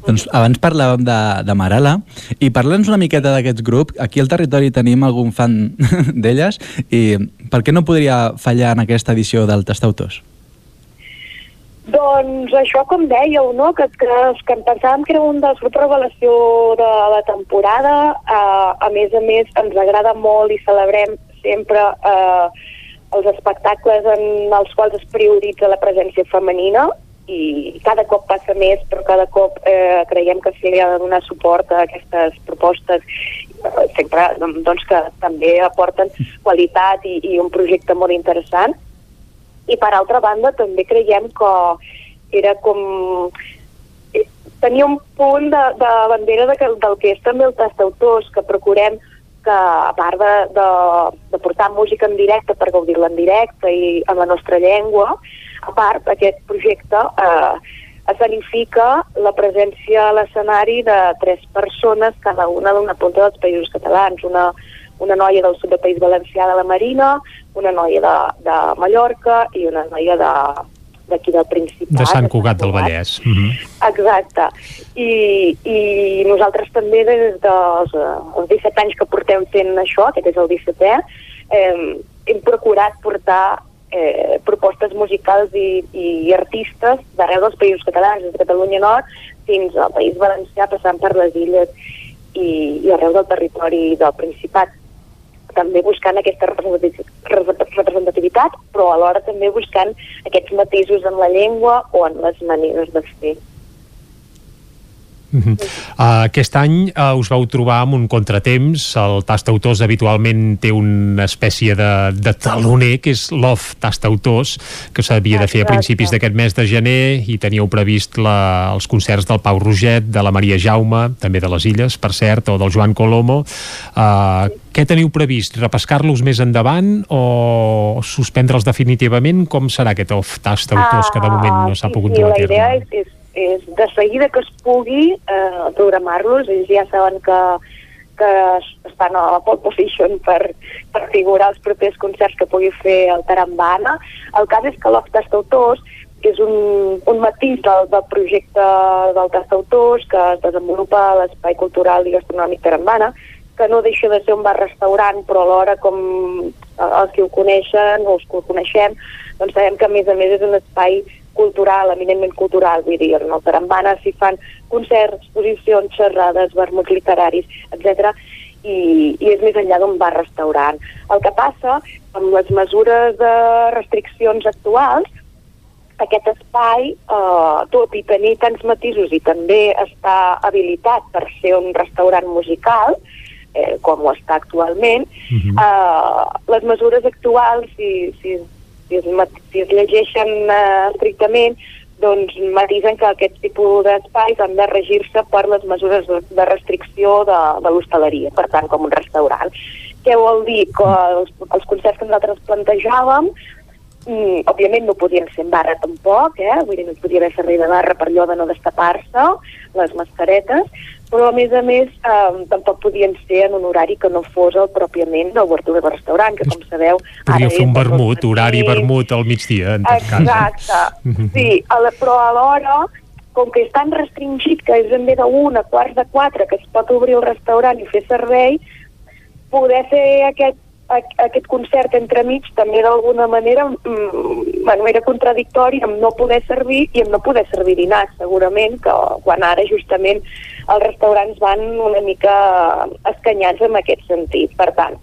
Doncs abans parlàvem de, de Marala i parla'ns una miqueta d'aquest grup. Aquí al territori tenim algun fan d'elles i per què no podria fallar en aquesta edició del Tastautors? Doncs això, com dèieu, no? que, que, que pensàvem que era un dels grups revelació de la temporada. Uh, a més a més, ens agrada molt i celebrem sempre uh, els espectacles en els quals es prioritza la presència femenina i cada cop passa més, però cada cop eh, creiem que s'hi ha de donar suport a aquestes propostes eh, sempre doncs, que també aporten qualitat i, i un projecte molt interessant i per altra banda també creiem que era com eh, tenia un punt de, de bandera de, del que és també el tastautors, que procurem que a part de, de, de portar música en directe per gaudir-la en directe i en la nostra llengua, a part aquest projecte eh, escenifica la presència a l'escenari de tres persones, cada una d'una punta dels països catalans, una, una noia del sud del País Valencià de la Marina, una noia de, de Mallorca i una noia de d'aquí del Principat. De Sant Cugat del Vallès. Mhm. Exacte. I, I nosaltres també des dels eh, els 17 anys que portem fent això, aquest és el 17è, eh, hem procurat portar eh, propostes musicals i, i artistes d'arreu dels països catalans, des de Catalunya Nord fins al País Valencià, passant per les illes i, i arreu del territori del Principat també buscant aquesta representati- rep- representativitat, però alhora també buscant aquests matisos en la llengua o en les maneres de fer. Mhm. Uh, aquest any uh, us vau trobar amb un contratemps. El Tastautors habitualment té una espècie de, de taloner, que és l'OF Tastautors, que s'havia de fer a principis d'aquest mes de gener i teníeu previst la, els concerts del Pau Roget, de la Maria Jaume, també de les Illes, per cert, o del Joan Colomo. Uh, què teniu previst? Repescar-los més endavant o suspendre'ls definitivament? Com serà aquest OF Tastautors, que de moment no s'ha pogut Ah, sí, dur a la idea terme? és, és, és de seguida que es pugui eh, programar-los, ells ja saben que, que es- estan a la pole position per, per figurar els propers concerts que pugui fer el Tarambana. El cas és que l'Of Tastautors és un, un matís del, del projecte del Tastautors que es desenvolupa a l'Espai Cultural i Gastronòmic Tarambana, que no deixa de ser un bar-restaurant, però alhora com eh, els que ho coneixen o els que ho coneixem, doncs sabem que a més a més és un espai cultural, eminentment cultural, vull dir, en el Tarambana s'hi fan concerts, exposicions, xerrades, vermuts literaris, etc. I, i és més enllà d'un bar-restaurant. El que passa, amb les mesures de restriccions actuals, aquest espai, eh, tot i tenir tants matisos i també està habilitat per ser un restaurant musical, eh, com ho està actualment, eh, les mesures actuals, si, si, si, es, si es llegeixen eh, estrictament, doncs matisen que aquest tipus d'espais han de regir-se per les mesures de, restricció de, de l'hostaleria, per tant, com un restaurant. Què vol dir? Que els, els concerts que nosaltres plantejàvem Mm, òbviament no podien ser en barra tampoc, eh? vull dir, no podia haver servei de barra per allò de no destapar-se, les mascaretes, però a més a més eh, tampoc podien ser en un horari que no fos el pròpiament d'obertura del restaurant, que com sabeu... Podríeu fer un vermut, horari vermut al migdia, en tot cas. Exacte, Mhm. sí, a la, però alhora, com que és tan restringit que és ben bé d'una, quarts de quatre, que es pot obrir el restaurant i fer servei, poder fer aquest, a- aquest concert entremig també d'alguna manera mm, bueno, era contradictori amb no poder servir i amb no poder servir dinar, segurament que quan ara justament els restaurants van una mica escanyats en aquest sentit. Per tant,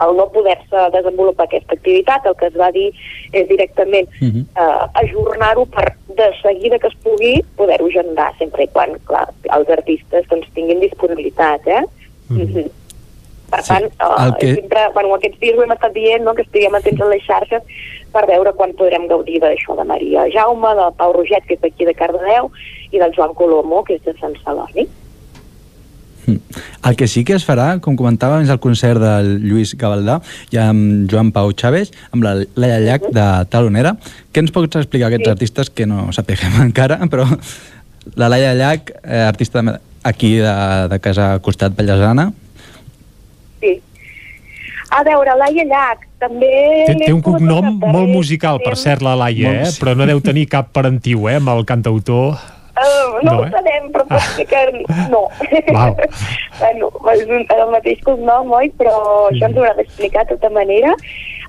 al no poder-se desenvolupar aquesta activitat, el que es va dir és directament Mhm. eh, ajornar-ho per de seguida que es pugui poder-ho agendar, sempre i quan clar, els artistes doncs, tinguin disponibilitat. Eh? Mm -hmm. Per Sí, tant, eh, el que- sempre, bueno, aquests dies ho hem estat dient, no? que estiguem atents a les xarxes per veure quan podrem gaudir d'això de Maria Jaume, del Pau Roget, que és d'aquí de Cardedeu, i del Joan Colomo, que és de Sant Celoni. El que sí que es farà, com comentàvem, és el concert del Lluís Gavaldà i amb Joan Pau Chávez, amb la Laia Llach de Talonera. Què ens pots explicar aquests Sí. artistes que no sapiguem encara, però la Laia Llach, eh, artista aquí de, de casa costat Vallesana, Sí. A veure, Laia Llach, també... Té, té un cognom molt musical, per cert, la Laia, eh? però no deu tenir cap parentiu eh, amb el cantautor. Uh, no, No, no eh? ho sabem, però pot ser que no. Bueno, és un, el mateix cognom, oi? Però això ens ho haurà d'explicar de tota manera.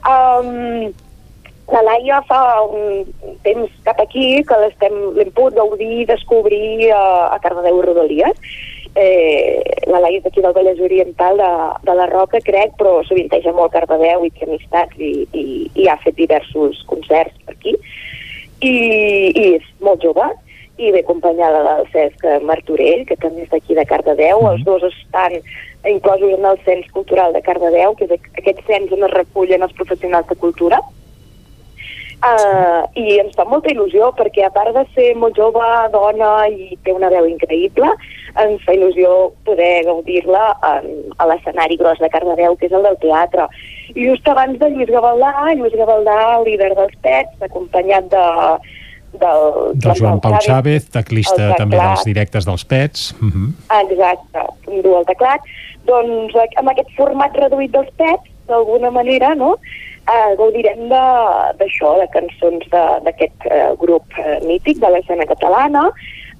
Um, la Laia fa un temps cap aquí que l'estem l'hem pogut gaudir, descobrir a, a Cardedeu i Rodalies. Eh, la Laia és d'aquí del Vallès Oriental de, de la Roca, crec, però sovinteja molt Cardedeu i té amistats i, i, i ha fet diversos concerts per aquí i, i és molt jove i ve acompanyada del Cesc Martorell, que també és d'aquí de Cardedeu. Els dos estan inclosos en el Cens Cultural de Cardedeu, que és aqu- aquest cens on es recullen els professionals de cultura. Uh, I ens fa molta il·lusió perquè a part de ser molt jove, dona i té una veu increïble, ens fa il·lusió poder gaudir-la a l'escenari gros de Cardedeu, que és el del teatre. I just abans de Lluís Gavaldà, Lluís Gavaldà, líder dels Pets, acompanyat de, del, Del Joan Pau Chávez, teclista també dels directes dels Pets. Uh -huh. Exacte, un du el teclat. Doncs eh, amb aquest format reduït dels pets, d'alguna manera, no?, eh, gaudirem d'això, de, de cançons d'aquest eh, grup eh, mític de l'escena catalana,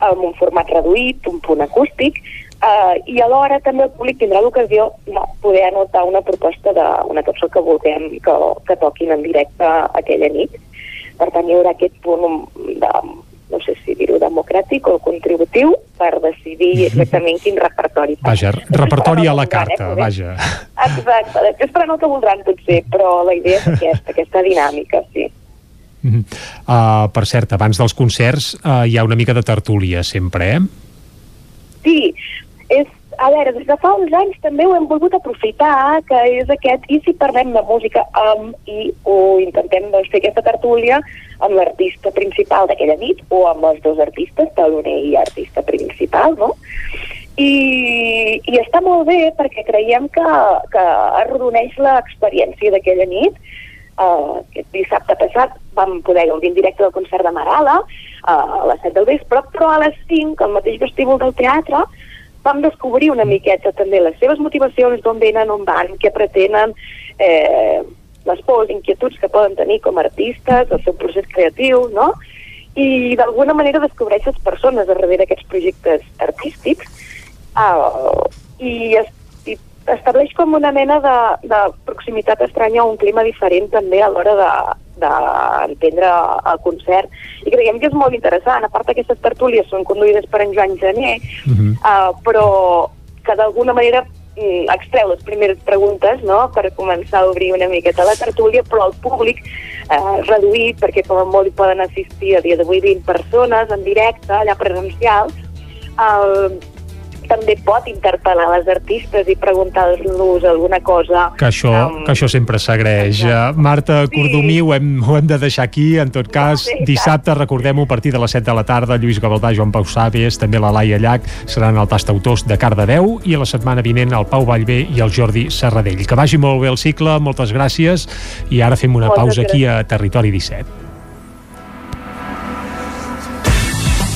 amb un format reduït, un punt acústic, eh, i alhora també el públic tindrà l'ocasió de poder anotar una proposta d'una cançó que vulguem que, que toquin en directe aquella nit. Per tant, hi haurà aquest punt de, no sé si dir-ho democràtic o contributiu per decidir exactament quin repertori. Vaja, repertori a la Eh, carta, poder- vaja. Exacte, després per no que voldran potser, però la idea és aquesta, aquesta dinàmica, sí. Uh, per cert, abans dels concerts uh, hi ha una mica de tertúlia sempre, eh? Sí, és, a veure, des de fa uns anys també ho hem volgut aprofitar, que és aquest, i si parlem de música amb, i o intentem doncs, fer aquesta tertúlia amb l'artista principal d'aquella nit, o amb els dos artistes, taloner i artista principal, no? I, i està molt bé perquè creiem que, que arrodoneix l'experiència d'aquella nit. Uh, aquest dissabte passat vam poder gaudir en directe del concert de Marala uh, a les 7 del vespre, però a les 5, al mateix vestíbul del teatre, vam descobrir una miqueta també les seves motivacions, d'on venen, on van, què pretenen, eh, les pors, inquietuds que poden tenir com a artistes, el seu procés creatiu, no? I d'alguna manera descobreixes persones darrere d'aquests projectes artístics uh, i, es, i estableix com una mena de, de proximitat estranya o un clima diferent també a l'hora de d'entendre el concert i creiem que és molt interessant a part aquestes tertúlies són conduïdes per en Joan Gené Mhm. uh, però que d'alguna manera extreu les primeres preguntes no? per començar a obrir una miqueta la tertúlia, però el públic eh, reduït, perquè com a molt hi poden assistir a dia d'avui 20 persones en directe, allà presencial, eh, també pot interpel·lar les artistes i preguntar-los alguna cosa. Que això, Um, que això sempre s'agraeix. Uh, Marta Cordomí, ho hem, ho hem de deixar aquí. En tot cas, Sí, i tant. dissabte, recordem-ho, a partir de les 7 de la tarda, Lluís Gavaldà, Joan Pau Sàvies, també la Laia Llach, seran al Tastautors de Cardedeu i la setmana vinent el Pau Vallvé i el Jordi Serradell. Que vagi molt bé el cicle, moltes gràcies i ara fem una Moltes pausa aquí a Territori 17.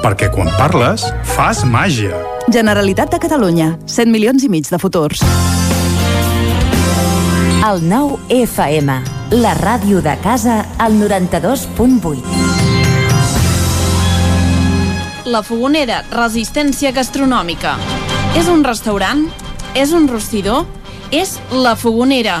Perquè quan parles, fas màgia. Generalitat de Catalunya. 7 milions i mig de futurs. El 9 FM, la ràdio de casa, al 92.8. La Fogonera, resistència gastronòmica. És un restaurant? És un rostidor? És La Fogonera,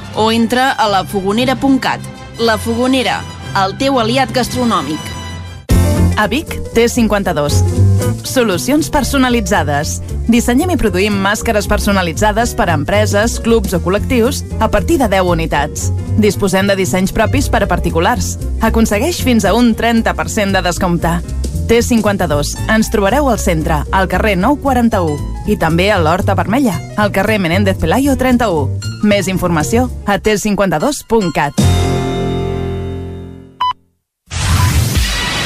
o entra a lafogonera.cat. La Fogonera, el teu aliat gastronòmic. A Vic, T52. Solucions personalitzades. Dissenyem i produïm màscares personalitzades per a empreses, clubs o col·lectius a partir de 10 unitats. Disposem de dissenys propis per a particulars. Aconsegueix fins a un 30% de descompte. T52. Ens trobareu al centre, al carrer 941 i també a l'Horta Vermella, al carrer Menéndez Pelayo 31. Més informació a t52.cat.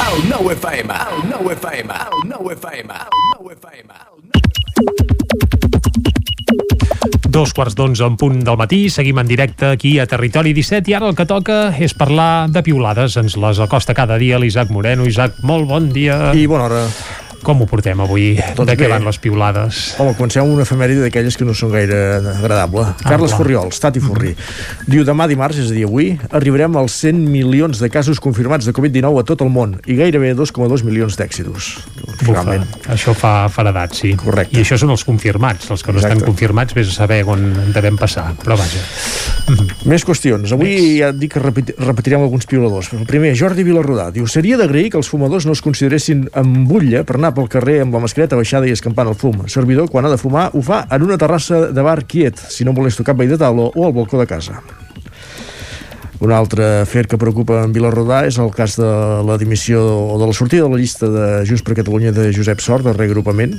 El 9 FM, el 9 FM, el 9 FM, el 9 FM. Dos quarts d'onze en punt del matí, seguim en directe aquí a Territori 17 i ara el que toca és parlar de piulades. Ens les acosta cada dia l'Isaac Moreno. Isaac, molt bon dia. I bona hora. Com ho portem avui? Doncs de què van les piulades? Home, comencem amb una efemèride d'aquelles que no són gaire agradable. Ah, Carles clar. Furriols, Tati Furri. Diu, demà dimarts, és a dir, avui, arribarem als 100 milions de casos confirmats de Covid-19 a tot el món i gairebé 2,2 milions d'èxitos. Bufa, això fa feredat, sí. Correcte. I això són els confirmats. Els que no Exacte. estan confirmats, vés a saber on en devem passar. Però vaja. Més qüestions. Avui ja et dic que repeti- repetirem alguns piuladors. El primer, Jordi Vilarrodà, diu Seria d'agrair que els fumadors no es consideressin amb butlla per anar pel carrer amb la mascareta baixada i escampant el fum. Servidor, quan ha de fumar, ho fa en una terrassa de bar quiet, si no molesto cap veí de taula o al balcó de casa. Un altre afer que preocupa en Vilarrodà és el cas de la dimissió o de la sortida de la llista de Junts per Catalunya de Josep Sort, de reagrupament.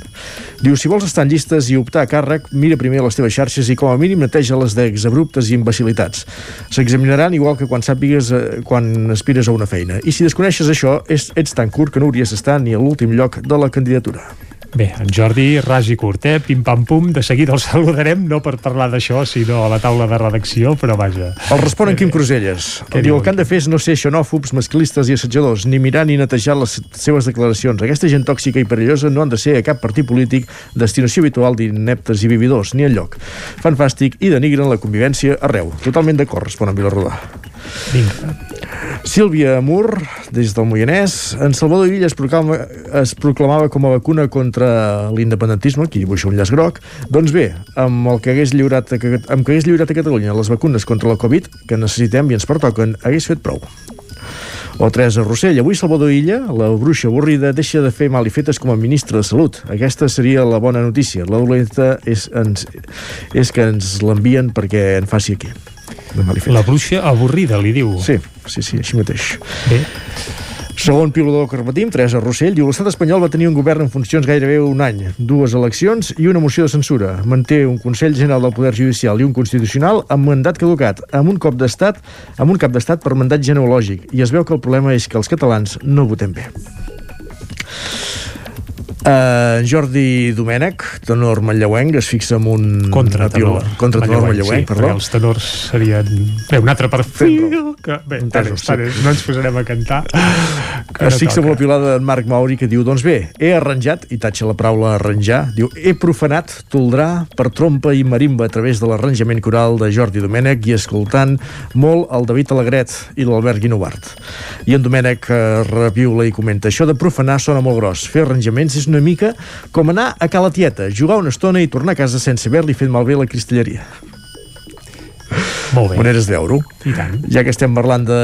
Diu, si vols estar en llistes i optar a càrrec, mira primer les teves xarxes i com a mínim neteja les d'exabruptes i imbecilitats. S'examinaran igual que quan sàpigues eh, quan aspires a una feina. I si desconeixes això, ets tan curt que no hauries d'estar ni a l'últim lloc de la candidatura. Bé, en Jordi, ras i curt, eh? Pim-pam-pum, de seguida el saludarem, no per parlar d'això, sinó a la taula de redacció, però vaja. El respon en Quim Cruselles. Què Diu, diu? el que han de fer és no ser xenòfobs, masclistes i assetjadors, ni mirar ni netejar les seves declaracions. Aquesta gent tòxica i perillosa no han de ser a cap partit polític destinació habitual d'ineptes i vividors, ni enlloc. Fan fàstic i denigren la convivència arreu. Totalment d'acord, respon en Vilarrodà. Vinga. Sílvia Mur, des del Moianès. En Salvador Illa es proclama, es proclamava com a vacuna contra l'independentisme, aquí dibuixa un llaç groc. Doncs bé, amb el que hagués lliurat a, amb que hagués lliurat a Catalunya les vacunes contra la Covid, que necessitem i ens pertoquen, hagués fet prou. O Teresa Rossell. Avui Salvador Illa, la bruixa avorrida, deixa de fer malifetes com a ministre de Salut. Aquesta seria la bona notícia. La dolenta és, ens, és que ens l'envien perquè en faci aquí. De malifet. La bruixa avorrida, li diu. Sí, sí, sí, així mateix. Bé. Segon piulador que repetim, Teresa Rossell, diu l'estat espanyol va tenir un govern en funcions gairebé un any, dues eleccions i una moció de censura. Manté un Consell General del Poder Judicial i un Constitucional amb mandat caducat, amb un cop d'estat amb un cap d'estat per mandat genealògic. I es veu que el problema és que els catalans no votem bé. Uh, Jordi Domènech, tenor manlleuenc, es fixa en un... Contratenor. Contratenor manlleuenc, sí, perdó. els tenors serien... Bé, un altre perfil, que... Bé, és, tant és, no ens posarem a cantar. Que Es no fixa amb toca. la piulada d'en Marc Mauri que diu doncs bé, he arranjat, i tatxa la paraula arranjar, diu he profanat toldrà per trompa i marimba a través de l'arranjament coral de Jordi Domènech i escoltant molt el David Alegret i l'Albert Guinovart. I en Domènech eh, reviula i comenta això de profanar sona molt gros. Fer arranjaments és una mica com anar a cala tieta, jugar una estona i tornar a casa sense haver-li fet malbé la cristalleria. Molt bé. Maneres de veure-ho. I tant. Ja que estem parlant de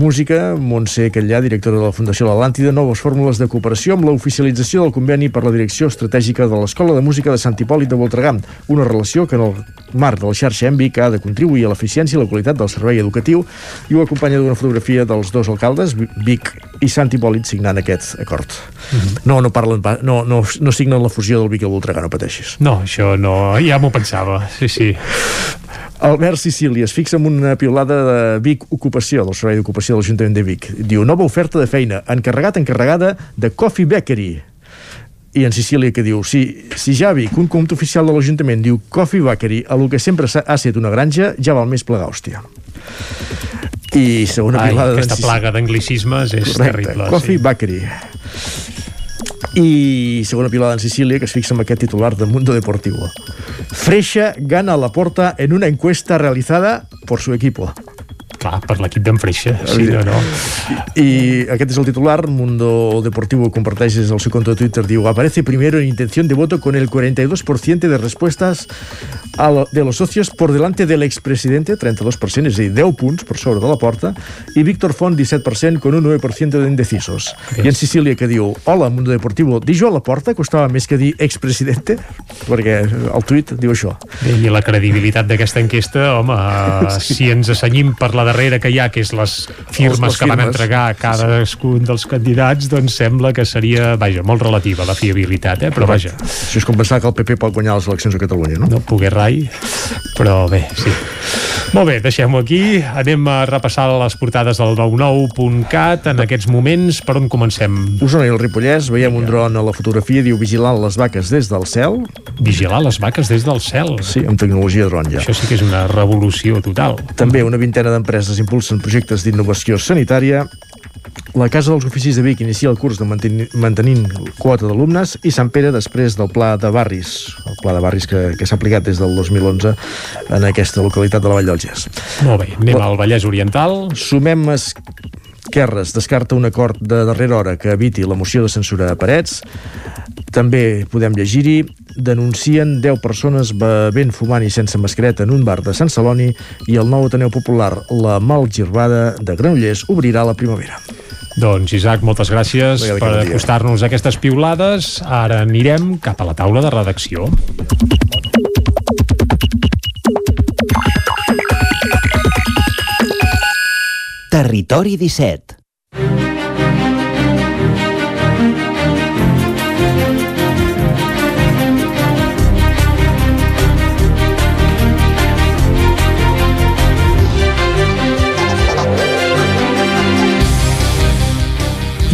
música, Montse Catllà, directora de la Fundació L'Atlàntida, noves fórmules de cooperació amb l'oficialització del conveni per la direcció estratègica de l'Escola de Música de Sant Hipòlit de Voltregà, una relació que en el marc de la xarxa EMBIC ha de contribuir a l'eficiència i la qualitat del servei educatiu i ho acompanya d'una fotografia dels dos alcaldes, Vic i Sant Hipòlit, signant aquest acord. No, no parlen, pa- no, no, no signen la fusió del Vic i el Voltregà, no pateixis. No, això no... Ja m'ho pensava, sí, sí. Albert Sicili es fixa en una piulada de Vic Ocupació, del Servei d'Ocupació de l'Ajuntament de Vic. Diu, nova oferta de feina, encarregat, encarregada de Coffee Bakery. I en Sicília que diu, si, si ja Vic, un compte oficial de l'Ajuntament diu Coffee Bakery, a lo que sempre ha estat una granja, ja val més plegar, hòstia. I segona Ai, piulada d'en aquesta plaga d'anglicismes és Correcte, terrible. Coffee sí. Bakery. I segona pilada en Sicília, que es fixa en aquest titular de Mundo Deportivo. Freixa gana la porta en una encuesta realizada por su equipo. Clar, per l'equip d'en Freixa. Sí, no, no. I aquest és el titular, Mundo Deportivo comparteix des del seu compte de Twitter, diu, aparece primero en intención de voto con el 42% de respuestas a lo- de los socios por delante del expresidente, 32%, és a dir, 10 punts per sobre de la porta, i Víctor Font, 17%, con un 9% de indecisos. I en Sicília que diu, hola, Mundo Deportivo, dir jo a la porta costava més que dir expresidente? Perquè el tuit diu això. Bé, I la credibilitat d'aquesta enquesta, home, eh, si ens assenyim per la darrera que hi ha, que és les firmes Les- les que van firmes. entregar a cadascun dels candidats, doncs sembla que seria, vaja, molt relativa la fiabilitat, eh? però vaja, Això és com pensar que el PP pot guanyar les eleccions a Catalunya, no? no pogué rai, però bé, sí. Molt bé, deixem-ho aquí. Anem a repassar les portades del 99.cat en aquests moments. Per on comencem? Osona i el Ripollès, veiem un dron a la fotografia, diu vigilant les vaques des del cel. Vigilar les vaques des del cel. Sí, amb tecnologia dron ja. Això sí que és una revolució total. També una vintena d'empreses impulsen projectes d'innovació sanitària. La Casa dels Oficis de Vic inicia el curs de mantenir, mantenint quota d'alumnes i Sant Pere després del Pla de Barris, el Pla de Barris que, que s'ha aplicat des del 2011 en aquesta localitat de la Vall del Gès. Molt bé, anem al Vallès Oriental. Sumem Esquerres descarta un acord de darrera hora que eviti la moció de censura a Parets. També podem llegir-hi denuncien 10 persones bevent, fumant i sense mascareta en un bar de Sant Celoni i el nou Ateneu Popular, la Malgirbada de Granollers, obrirà la primavera. Doncs, Isaac, moltes gràcies Vinga, per acostar-nos a aquestes piulades. Ara anirem cap a la taula de redacció. Territori 17.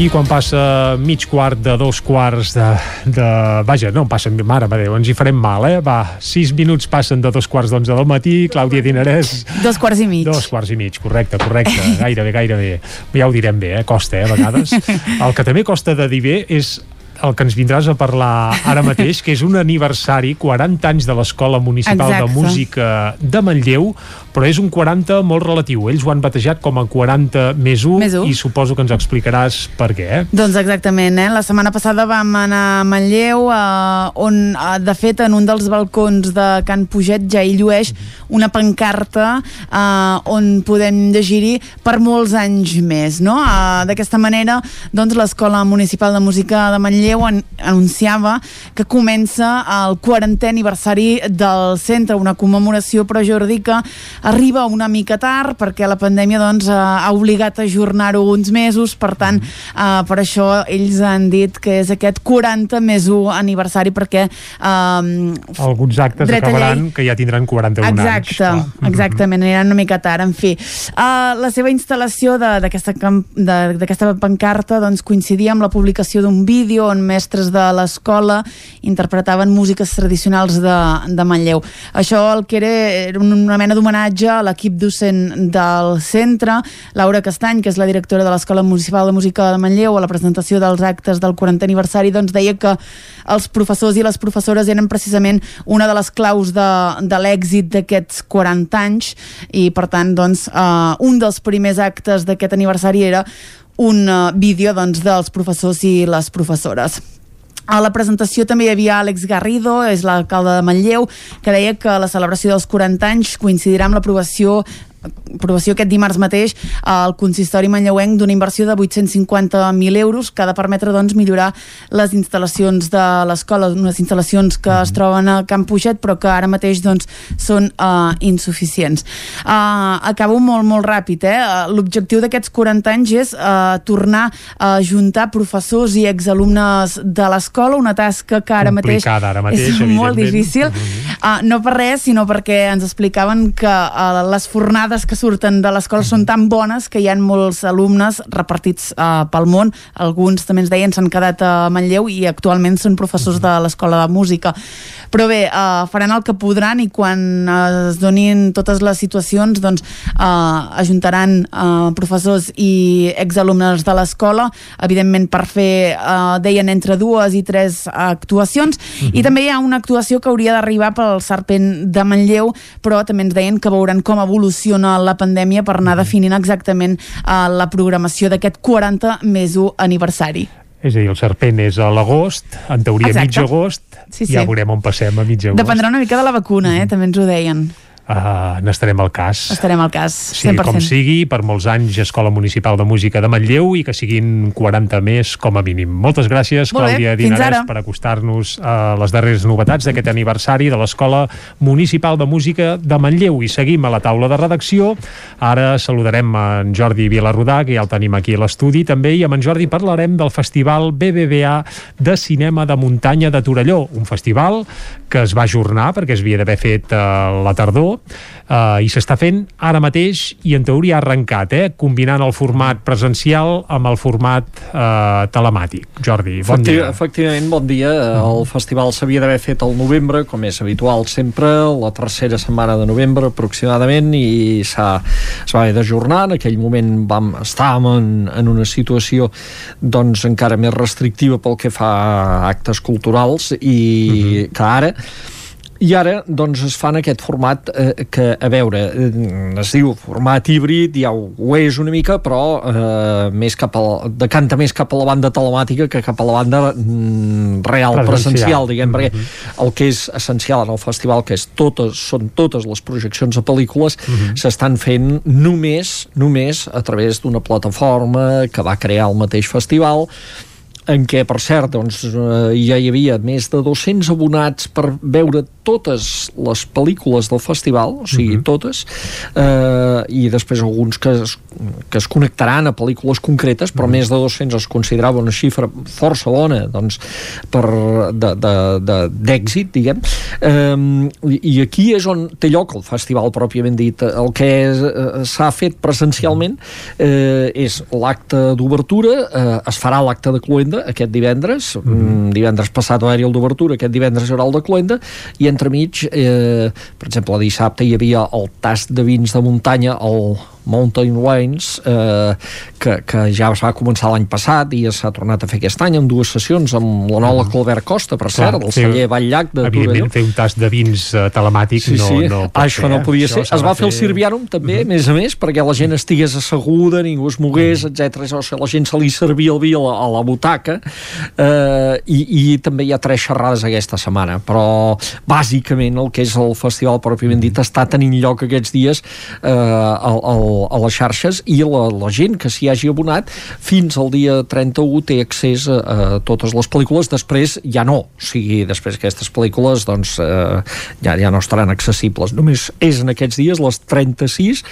I quan passa mig quart de dos quarts de... de vaja, no, passen, mare de Déu, ens hi farem mal, eh? Va, sis minuts passen de dos quarts d'onze del matí, Clàudia Dinarès... Dos quarts i mig. Dos quarts i mig, correcte, correcte, gairebé, gairebé. Ja ho direm bé, eh? Costa, eh, a vegades. El que també costa de dir bé és el que ens vindràs a parlar ara mateix, que és un aniversari, 40 anys de l'Escola Municipal Exacte. de Música de Manlleu, però és un 40 molt relatiu. Ells ho han batejat com a 40 més 1 Més u. i suposo que ens explicaràs per què. Eh? Doncs exactament, eh? La setmana passada vam anar a Manlleu, eh, on, eh, de fet, en un dels balcons de Can Puget ja hi llueix una pancarta eh, on podem llegir-hi per molts anys més, no? Eh, D'aquesta manera, doncs, l'Escola Municipal de Música de Manlleu an anunciava que comença el 40è aniversari del centre, una commemoració, però Jordi, que arriba una mica tard perquè la pandèmia doncs, ha obligat a ajornar-ho uns mesos, per tant, uh, per això ells han dit que és aquest 40 més 1 aniversari perquè... Uh, Alguns actes acabaran llei... que ja tindran 41 Exacte, anys. Exacte, exactament, aniran una mica tard. En fi, uh, la seva instal·lació d'aquesta pancarta doncs, coincidia amb la publicació d'un vídeo on mestres de l'escola interpretaven músiques tradicionals de, de Manlleu. Això el que era, era una mena d'homenatge a l'equip docent del centre, Laura Castany, que és la directora de l'Escola Municipal de Música de Manlleu, a la presentació dels actes del 40 aniversari, doncs deia que els professors i les professores eren precisament una de les claus de, de l'èxit d'aquests 40 anys i per tant doncs, uh, un dels primers actes d'aquest aniversari era un uh, vídeo doncs, dels professors i les professores. A la presentació també hi havia Àlex Garrido, és l'alcalde de Manlleu, que deia que la celebració dels 40 anys coincidirà amb l'aprovació aprovació aquest dimarts mateix al consistori manlleuenc d'una inversió de 850.000 euros que ha de permetre doncs, millorar les instal·lacions de l'escola, unes instal·lacions que es troben a Camp Puget però que ara mateix doncs, són uh, insuficients. Uh, acabo molt, molt ràpid. Eh? L'objectiu d'aquests 40 anys és uh, tornar a juntar professors i exalumnes de l'escola, una tasca que ara mateix, ara mateix és molt difícil. Uh, no per res, sinó perquè ens explicaven que uh, les fornades dades que surten de l'escola són tan bones que hi ha molts alumnes repartits uh, pel món. Alguns també ens deien s'han quedat a Manlleu i actualment són professors de l'escola de música. Però bé, uh, faran el que podran i quan uh, es donin totes les situacions doncs uh, ajuntaran uh, professors i exalumnes de l'escola, evidentment per fer, uh, deien, entre dues i tres actuacions. Uh -huh. I també hi ha una actuació que hauria d'arribar pel Serpent de Manlleu, però també ens deien que veuran com evoluciona dona la pandèmia per anar definint exactament uh, la programació d'aquest 40 més 1 aniversari. És a dir, el serpent és a l'agost, en teoria Exacte. mig agost, Sí, sí. ja veurem on passem a mig agost. Dependrà una mica de la vacuna, eh? també ens ho deien. Uh, N'estarem al cas. Estarem al cas, Sí, 100%. com sigui, per molts anys Escola Municipal de Música de Manlleu i que siguin 40 més com a mínim. Moltes gràcies, Molt bé, Clàudia Dinarès, per acostar-nos a les darreres novetats d'aquest aniversari de l'Escola Municipal de Música de Manlleu. I seguim a la taula de redacció. Ara saludarem en Jordi Vilarrodà, que ja el tenim aquí a l'estudi també, i amb en Jordi parlarem del Festival BBVA de Cinema de Muntanya de Torelló, un festival que es va ajornar perquè es havia d'haver fet a la tardor eh, i s'està fent ara mateix i en teoria ha arrencat, eh, combinant el format presencial amb el format eh, telemàtic. Jordi, bon Efecti dia. Efectivament, bon dia. El festival s'havia d'haver fet al novembre, com és habitual sempre, la tercera setmana de novembre aproximadament, i s'ha es va haver d'ajornar. En aquell moment vam, estàvem en, en una situació doncs, encara més restrictiva pel que fa a actes culturals i que ara i ara doncs, es fa en aquest format eh, que, a veure, eh, es diu format híbrid, ja ho, ho és una mica, però eh, més cap a, decanta més cap a la banda telemàtica que cap a la banda mm, real, Presencial. presencial, diguem, Mhm. perquè el que és essencial en el festival, que és totes, són totes les projeccions de pel·lícules, Mhm. s'estan fent només, només a través d'una plataforma que va crear el mateix festival, en què, per cert, doncs, eh, ja hi havia més de 200 abonats per veure totes les pel·lícules del festival, o sigui, totes, eh, i després alguns que es, que es connectaran a pel·lícules concretes, però més de 200 es considerava una xifra força bona doncs, per d'èxit, diguem. Eh, i, aquí és on té lloc el festival pròpiament dit. El que eh, s'ha fet presencialment eh, és l'acte d'obertura, eh, es farà l'acte de Cluenda aquest divendres, mm. divendres passat va haver-hi el d'obertura, aquest divendres hi haurà el de Cluenda, i entremig, eh, per exemple, dissabte hi havia el tast de vins de muntanya, el Mountain Wines, eh, que, que ja es va començar l'any passat i s'ha tornat a fer aquest any amb dues sessions amb l'Anola Clavert Costa, per Clar, cert, del fer- celler Batllac de Torelló. Evidentment, fer un tast de vins eh, telemàtic Sí, no, sí. no pot això no podia Això ser. Es va fer el Sirviarum també, a més a més, perquè la gent estigués asseguda, ningú es mogués, etc. O sigui, la gent se li servia el vi a la, a la butaca eh, i, i també hi ha tres xerrades aquesta setmana, però bàsicament el que és el festival pròpiament dit està tenint lloc aquests dies eh, al, al, a les xarxes i la, la gent que s'hi hagi abonat fins al dia 31 té accés a, a totes les pel·lícules, després ja no, o sigui, després aquestes pel·lícules doncs eh, ja, ja no estaran accessibles, només és en aquests dies les 36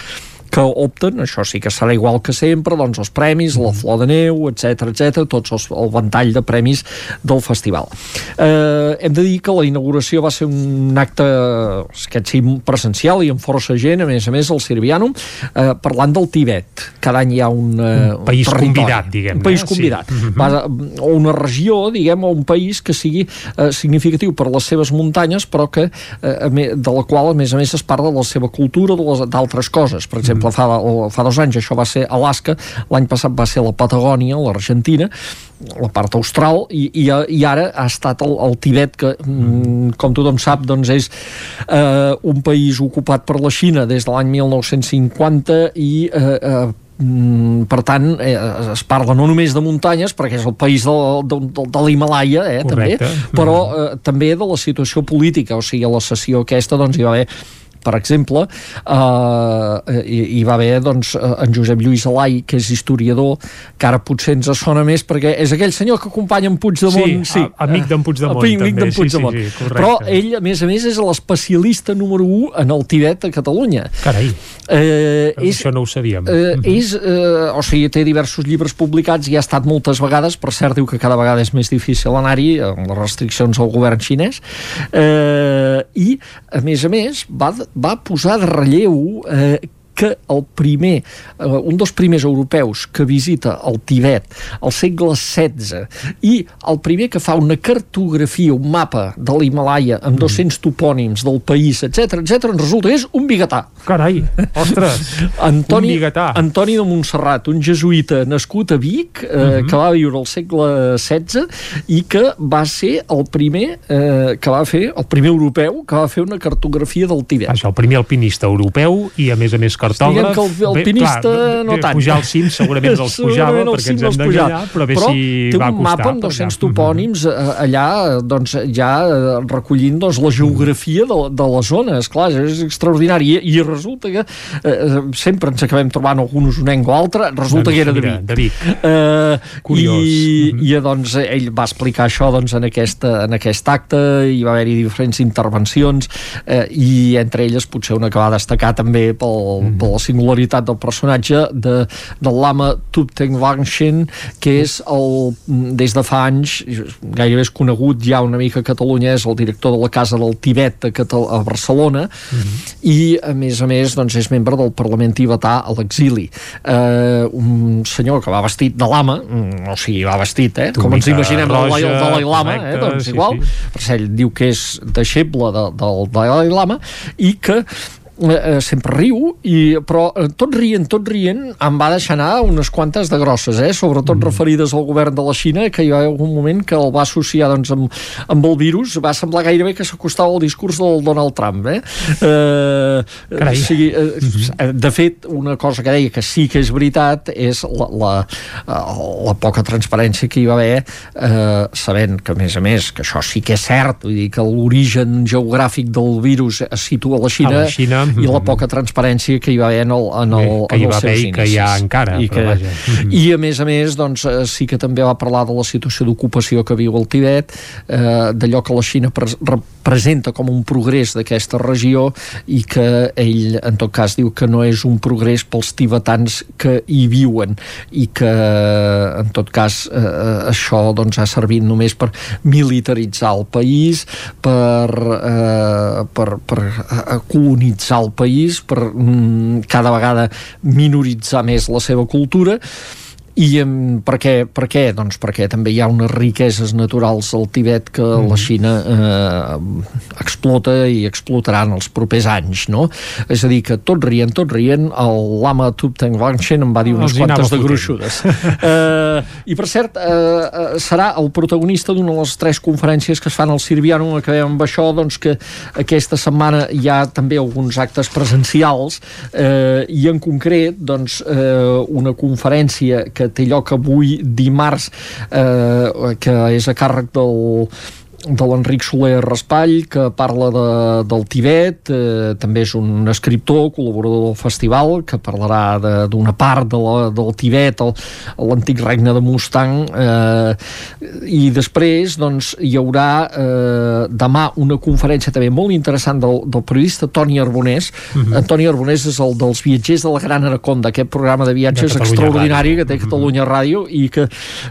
que opten, això sí que serà igual que sempre, doncs els premis, la flor de neu, etc etc, tots els, el ventall de premis del festival. Eh, hem de dir que la inauguració va ser un acte, aquest sí, presencial i amb força gent, a més a més, al Sirvianum, eh, parlant del Tibet. Cada any hi ha un, eh, un país territori, convidat, diguem Un país convidat. Sí. Va, o una regió, diguem, o un país que sigui eh, significatiu per les seves muntanyes, però que eh, de la qual, a més a més, es parla de la seva cultura, d'altres coses. Per exemple, exemple, fa, o, fa dos anys això va ser Alaska, l'any passat va ser la Patagònia, l'Argentina, la part austral, i, i, i ara ha estat el, el Tibet, que, mm, com tothom sap, doncs és eh, un país ocupat per la Xina des de l'any 1950 i eh, eh, per tant eh, es parla no només de muntanyes perquè és el país de, de, de, de l'Himalaya eh, també, però eh, també de la situació política o sigui, a la sessió aquesta doncs hi va haver per exemple, eh, hi, hi va haver doncs, en Josep Lluís Alai, que és historiador, que ara potser ens sona més perquè és aquell senyor que acompanya en Puigdemont. Sí, sí amic d'en Puigdemont. Amic, amic d'en Puigdemont. Sí, sí, sí, Però ell, a més a més, és l'especialista número 1 en el Tibet a Catalunya. Carai, eh, és, això no ho sabíem. Eh, és, eh, o sigui, té diversos llibres publicats i ha estat moltes vegades, per cert, diu que cada vegada és més difícil anar-hi, amb les restriccions al govern xinès, eh, i, a més a més, va, va posar de relleu eh, que el primer, eh, un dels primers europeus que visita el Tibet al segle XVI i el primer que fa una cartografia, un mapa de l'Himalaya amb 200 topònims del país, etc etc, resulta que és un biguetà. Carai, ostres, Antoni, un biguetà. Antoni de Montserrat, un jesuïta nascut a Vic, eh, uh -huh. que va viure al segle XVI i que va ser el primer eh, que va fer, el primer europeu que va fer una cartografia del Tibet. Això, el primer alpinista europeu i a més a més cartògraf. Diguem que el alpinista bé, clar, no tant. Pujar al cim segurament els pujava perquè ens hem d'enganyar, però bé però si té va un costar. mapa amb 200 topònims eh, allà doncs, ja eh, recollint doncs, la geografia de, de la zona, és clar, és extraordinari i, i resulta que eh, sempre ens acabem trobant algun usonenc o altre, resulta Doncs que era de Vic. de Vic. Eh, Curiós. I, i doncs ell va explicar això doncs, en, aquesta, en aquest acte, hi va haver-hi diferents intervencions eh, i entre elles potser una que va destacar també pel, Mm. Per la singularitat del personatge de, del lama Thupten Wangshen que és el, des de fa anys gairebé és conegut ja una mica a Catalunya, és el director de la Casa del Tibet a, Catal a Barcelona i a més a més doncs, és membre del Parlament tibetà a l'exili eh, un senyor que va vestit de lama mm, o sigui, va vestit, eh? com ens imaginem roja, Dalai- el Dalai Lama eh? correcte, doncs sí, igual, sí. per cert, ell diu que és deixeble de, del Dalai Lama i que eh, eh, sempre riu, i, però eh, tot rient, tot rient, em va deixar anar unes quantes de grosses, eh? sobretot mm. referides al govern de la Xina, que hi va haver algun moment que el va associar doncs, amb, amb el virus, va semblar gairebé que s'acostava al discurs del Donald Trump. Eh? Eh, Carai. o sigui, eh, de fet, una cosa que deia que sí que és veritat és la, la, la poca transparència que hi va haver, eh, sabent que, a més a més, que això sí que és cert, vull dir que l'origen geogràfic del virus es situa a la Xina, A la Xina, i la poca transparència que hi va haver en el, en el, Bé, que hi en va els seus i que hi ha encara, I, que, vaja. I a més a més doncs, eh, sí que també va parlar de la situació d'ocupació que viu el Tibet, eh, d'allò que la Xina pres representa com un progrés d'aquesta regió i que ell en tot cas diu que no és un progrés pels tibetans que hi viuen i que en tot cas eh, això doncs, ha servit només per militaritzar el país per, eh, per, per eh, colonitzar el país, per mm, cada vegada minoritzar més la seva cultura i um, per, què, per què? Doncs perquè també hi ha unes riqueses naturals al Tibet que mm. la Xina eh, explota i explotarà en els propers anys, no? És a dir, que tot rient, tot rient, el lama Thupten Wangshen em va dir unes quantes de gruixudes. eh, I per cert, eh, eh, serà el protagonista d'una de les tres conferències que es fan al Sirviano, acabem amb això, doncs que aquesta setmana hi ha també alguns actes presencials eh, i en concret doncs, eh, una conferència que té lloc avui dimarts eh, que és a càrrec del de l'Enric Soler Raspall, que parla de, del Tibet, eh, també és un escriptor, col·laborador del festival, que parlarà d'una part de la, del Tibet, l'antic regne de Mustang, eh, i després doncs, hi haurà eh, demà una conferència també molt interessant del, del periodista Toni Arbonés. Uh Mhm. -huh. Antoni Arbonés és el dels viatgers de la Gran Anaconda, aquest programa de viatges De extraordinari Ràdio. que té Catalunya Ràdio i que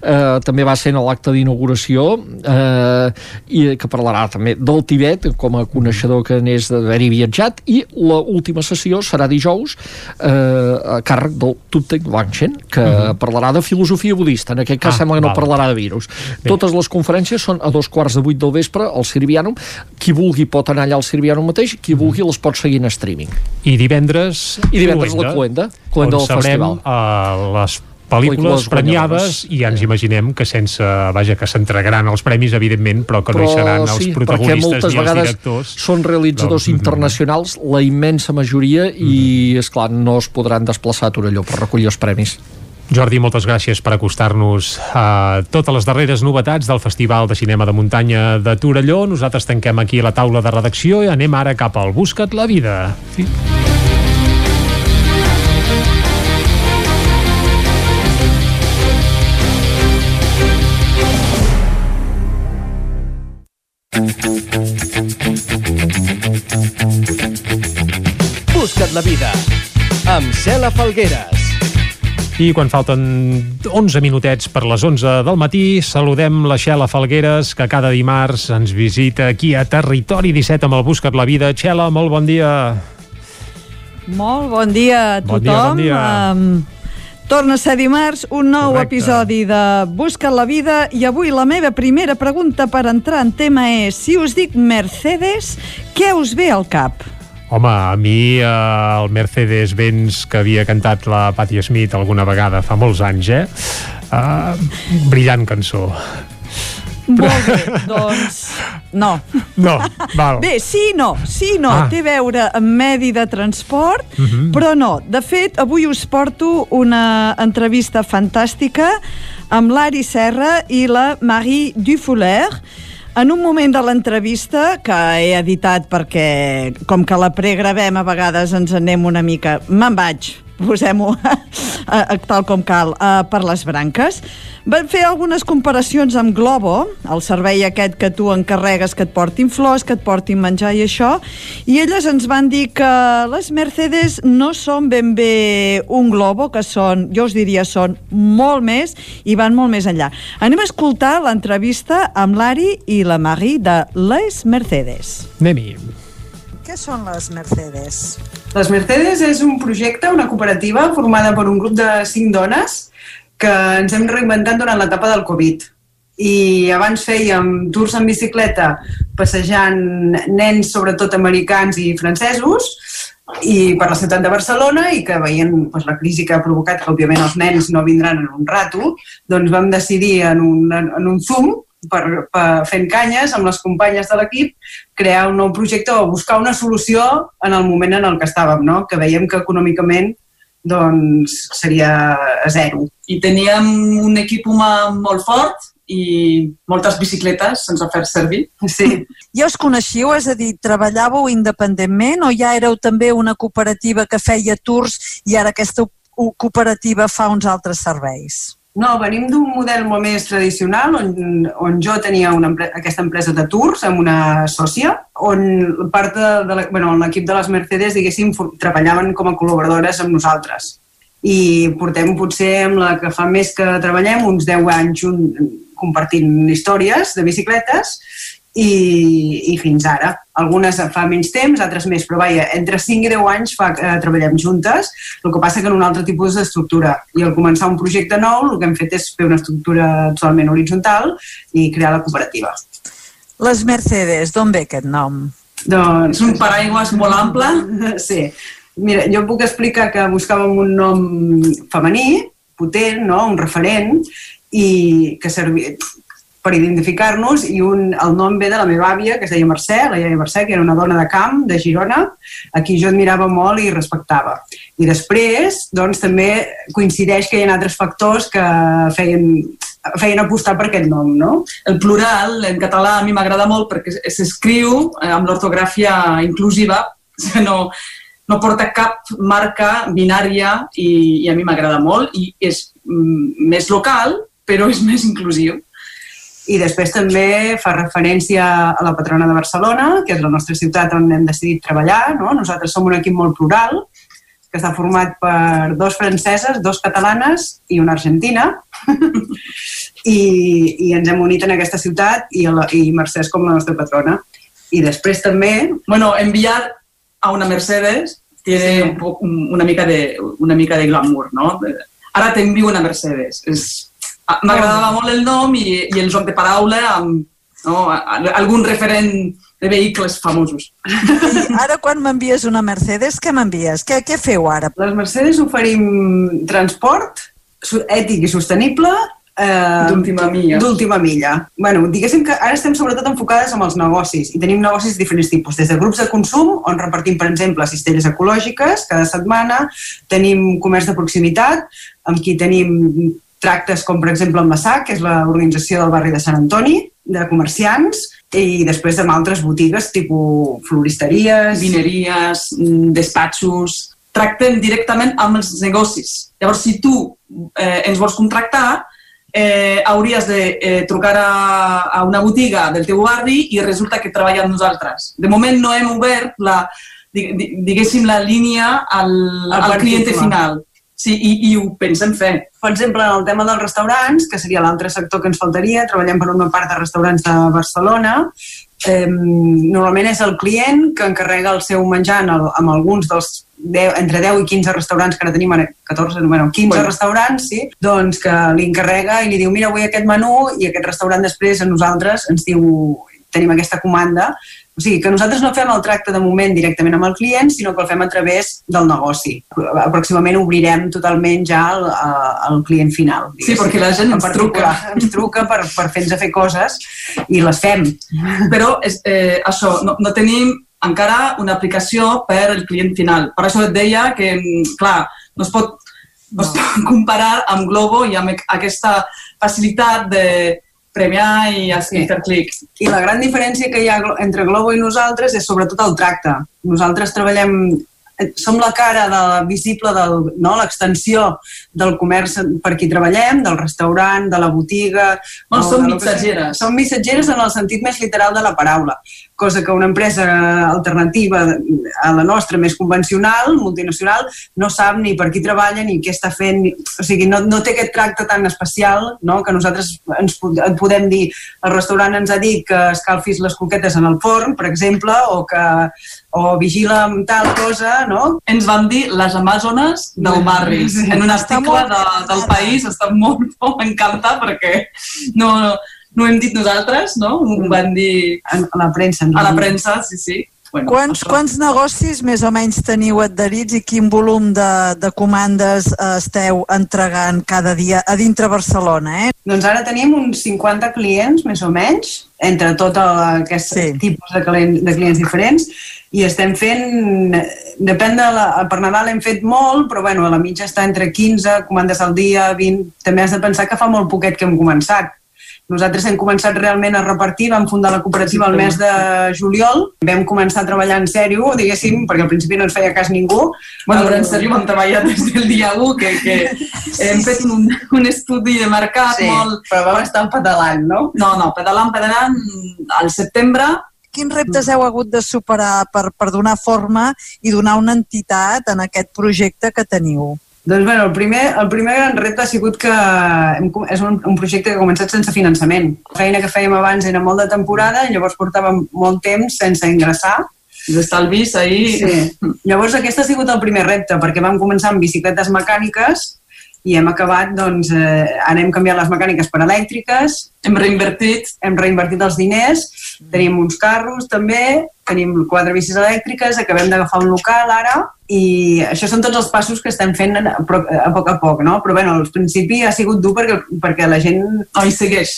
eh, també va ser en l'acte d'inauguració eh, i que parlarà també del Tibet com a coneixedor que n'és d'haver-hi viatjat i la última sessió serà dijous eh, a càrrec del Tuptek Wangchen que Mhm. parlarà de filosofia budista. En aquest cas Ah, sembla que no val. parlarà de virus. Bé. totes les conferències són a dos quarts de vuit del vespre al Sirvianum qui vulgui pot anar allà al Sirvianum mateix qui vulgui les pot seguir en streaming. I divendres... i divendres la Cluenda. Cluenda on del sabrem festival. uh, les Pel·lícules premiades i ja ens imaginem que sense, vaja, que s'entregaran els premis evidentment, però que no hi seran els sí, protagonistes ni els directors són realitzadors mhm. internacionals la immensa majoria i és clar no es podran desplaçar a Torelló per recollir els premis Jordi, moltes gràcies per acostar-nos a totes les darreres novetats del Festival de Cinema de Muntanya de Torelló. Nosaltres tanquem aquí la taula de redacció i anem ara cap al Busca't la vida. Sí. Busca't la vida amb Cela Falgueres. I quan falten 11 minutets per les 11 del matí, saludem la Xela Falgueres, que cada dimarts ens visita aquí a Territori 17 amb el Busca't la Vida. Xela, molt bon dia. Molt bon dia a Bon tothom. dia, bon dia. Um, torna a ser dimarts, un nou Correcte. episodi de Busca la vida i avui la meva primera pregunta per entrar en tema és si us dic Mercedes, què us ve al cap? Home, a mi eh, el Mercedes-Benz que havia cantat la Patti Smith alguna vegada fa molts anys, eh? Uh, brillant cançó. Molt bé, doncs no. No, val. Bé, sí no, sí no. Ah. Té a veure amb medi de transport, Mhm. però no. De fet, avui us porto una entrevista fantàstica amb l'Ari Serra i la Marie Dufouleur, en un moment de l'entrevista que he editat perquè, com que la pregravem a vegades ens anem una mica... Me'n vaig, posem-ho tal com cal, a, per les branques. Van fer algunes comparacions amb Globo, el servei aquest que tu encarregues que et portin flors, que et portin menjar i això, i elles ens van dir que les Mercedes no són ben bé un Globo, que són, jo us diria, són molt més i van molt més enllà. Anem a escoltar l'entrevista amb l'Ari i la Marie de Les Mercedes. Anem-hi. Què són les Mercedes? Les Mercedes és un projecte, una cooperativa formada per un grup de cinc dones que ens hem reinventat durant l'etapa del Covid. I abans fèiem tours en bicicleta passejant nens, sobretot americans i francesos, i per la ciutat de Barcelona i que veient doncs, la crisi que ha provocat que òbviament els nens no vindran en un rato, doncs vam decidir en un, en un Zoom per, per fent canyes amb les companyes de l'equip crear un nou projecte o buscar una solució en el moment en el que estàvem, no? que veiem que econòmicament doncs, seria a zero. i teníem un equip humà molt fort i moltes bicicletes sense fer servir. Sí. Ja us coneixíeu, és a dir, treballàveu independentment o ja éreu també una cooperativa que feia tours i ara aquesta co- cooperativa fa uns altres serveis? No, venim d'un model molt més tradicional on, on jo tenia una aquesta empresa de tours amb una sòcia on part de, de la- bueno, l'equip de les Mercedes, diguéssim, treballaven com a col·laboradores amb nosaltres. I portem potser amb la que fa més que treballem uns 10 anys un, compartint històries de bicicletes i, i fins ara. Algunes fa menys temps, altres més, però vaja, entre 5 i 10 anys fa que eh, treballem juntes, el que passa que en un altre tipus d'estructura. I al començar un projecte nou, el que hem fet és fer una estructura totalment horitzontal i crear la cooperativa. Les Mercedes, d'on ve aquest nom? Doncs... És un paraigües molt ample. Sí. Mira, jo puc explicar que buscàvem un nom femení, potent, no? un referent, i que servia per identificar-nos i un, el nom ve de la meva àvia, que es deia Mercè, la iaia Mercè, que era una dona de camp, de Girona, a qui jo admirava molt i respectava. I després, doncs, també coincideix que hi ha altres factors que feien feien apostar per aquest nom, no? El plural en català a mi m'agrada molt perquè s'escriu eh, amb l'ortografia inclusiva, no, no porta cap marca binària i, i a mi m'agrada molt i és mm, més local però és més inclusiu. I després també fa referència a la patrona de Barcelona, que és la nostra ciutat on hem decidit treballar. No? Nosaltres som un equip molt plural, que està format per dos franceses, dos catalanes i una argentina. I, I ens hem unit en aquesta ciutat i, la, i Mercè és com la nostra patrona. I després també... Bueno, enviar a una Mercedes tiene sí. un poc, una, mica de, una mica de glamour, no? Ara t'envio una Mercedes. És, M'agradava molt el nom i, i el joc de paraula amb no, algun referent de vehicles famosos. I ara quan m'envies una Mercedes, què m'envies? Què, què feu ara? Les Mercedes oferim transport ètic i sostenible eh, d'última milla. D'última milla. Bueno, diguéssim que ara estem sobretot enfocades amb els negocis i tenim negocis de diferents tipus, des de grups de consum, on repartim, per exemple, cistelles ecològiques cada setmana, tenim comerç de proximitat, amb qui tenim tractes com, per exemple, el Massac, que és l'organització del barri de Sant Antoni, de comerciants, i després amb altres botigues, tipus floristeries... Vineries, mm, despatxos... Tracten directament amb els negocis. Llavors, si tu eh, ens vols contractar, eh, hauries de eh, trucar a, a una botiga del teu barri i resulta que treballa amb nosaltres. De moment no hem obert la, diguéssim, la línia al, al client final. Sí, i, i ho pensem fer. Per exemple, en el tema dels restaurants, que seria l'altre sector que ens faltaria, treballem per una part de restaurants de Barcelona, eh, normalment és el client que encarrega el seu menjar en el, amb alguns dels 10, entre 10 i 15 restaurants que ara tenim, 14, bueno, 15 bueno. restaurants, sí, doncs que li encarrega i li diu, mira, vull aquest menú, i aquest restaurant després a nosaltres ens diu, tenim aquesta comanda, o sigui, que nosaltres no fem el tracte de moment directament amb el client, sinó que el fem a través del negoci. Aproximament obrirem totalment ja el, el client final. Sí, perquè la gent ens truca. Ens truca per, per fer-nos fer coses i les fem. Però eh, això, no, no tenim encara una aplicació per al client final. Per això et deia que, clar, no es pot, no. no es pot comparar amb Globo i amb aquesta facilitat de, premiar i sí. per clic. I la gran diferència que hi ha entre Globo i nosaltres és sobretot el tracte. Nosaltres treballem som la cara de, visible del, no, l'extensió del comerç per qui treballem, del restaurant, de la botiga... Bueno, som missatgeres. Som missatgeres en el sentit més literal de la paraula cosa que una empresa alternativa a la nostra, més convencional, multinacional, no sap ni per qui treballa ni què està fent. O sigui, no, no té aquest tracte tan especial no? que nosaltres ens podem dir el restaurant ens ha dit que escalfis les coquetes en el forn, per exemple, o que o vigila amb tal cosa, no? Ens van dir les amazones del barri. En un article de, del país està molt, molt encantat perquè no, no no ho hem dit nosaltres, no? Ho mm. van dir... A la premsa. A la premsa, sí, sí. Bueno, quants, això... quants negocis més o menys teniu adherits i quin volum de, de comandes eh, esteu entregant cada dia a dintre Barcelona? Eh? Doncs ara tenim uns 50 clients, més o menys, entre tot aquest sí. tipus de, clients, de clients diferents, i estem fent, depèn de la, per Nadal hem fet molt, però bueno, a la mitja està entre 15 comandes al dia, 20, també has de pensar que fa molt poquet que hem començat, nosaltres hem començat realment a repartir, vam fundar la cooperativa el mes de juliol, vam començar a treballar en sèrio, diguéssim, perquè al principi no ens feia cas ningú. Bueno, però en sèrio vam treballar des del dia 1, que, que hem fet un, un estudi de mercat sí, molt... però vam estar pedalant, no? No, no, pedalant, pedalant, al setembre quins reptes heu hagut de superar per, per donar forma i donar una entitat en aquest projecte que teniu? Doncs bueno, el primer, el primer gran repte ha sigut que hem, és un, un projecte que ha començat sense finançament. La feina que fèiem abans era molt de temporada i llavors portàvem molt temps sense ingressar. D'estalvis ahir... Sí. Llavors aquest ha sigut el primer repte, perquè vam començar amb bicicletes mecàniques i hem acabat, doncs, eh, ara hem canviat les mecàniques per elèctriques. Hem reinvertit. Hem reinvertit els diners, tenim uns carros també, tenim quatre bicis elèctriques, acabem d'agafar un local ara, i això són tots els passos que estem fent a, poc a poc, no? Però bueno, al principi ha sigut dur perquè, perquè la gent... Oh, hi segueix.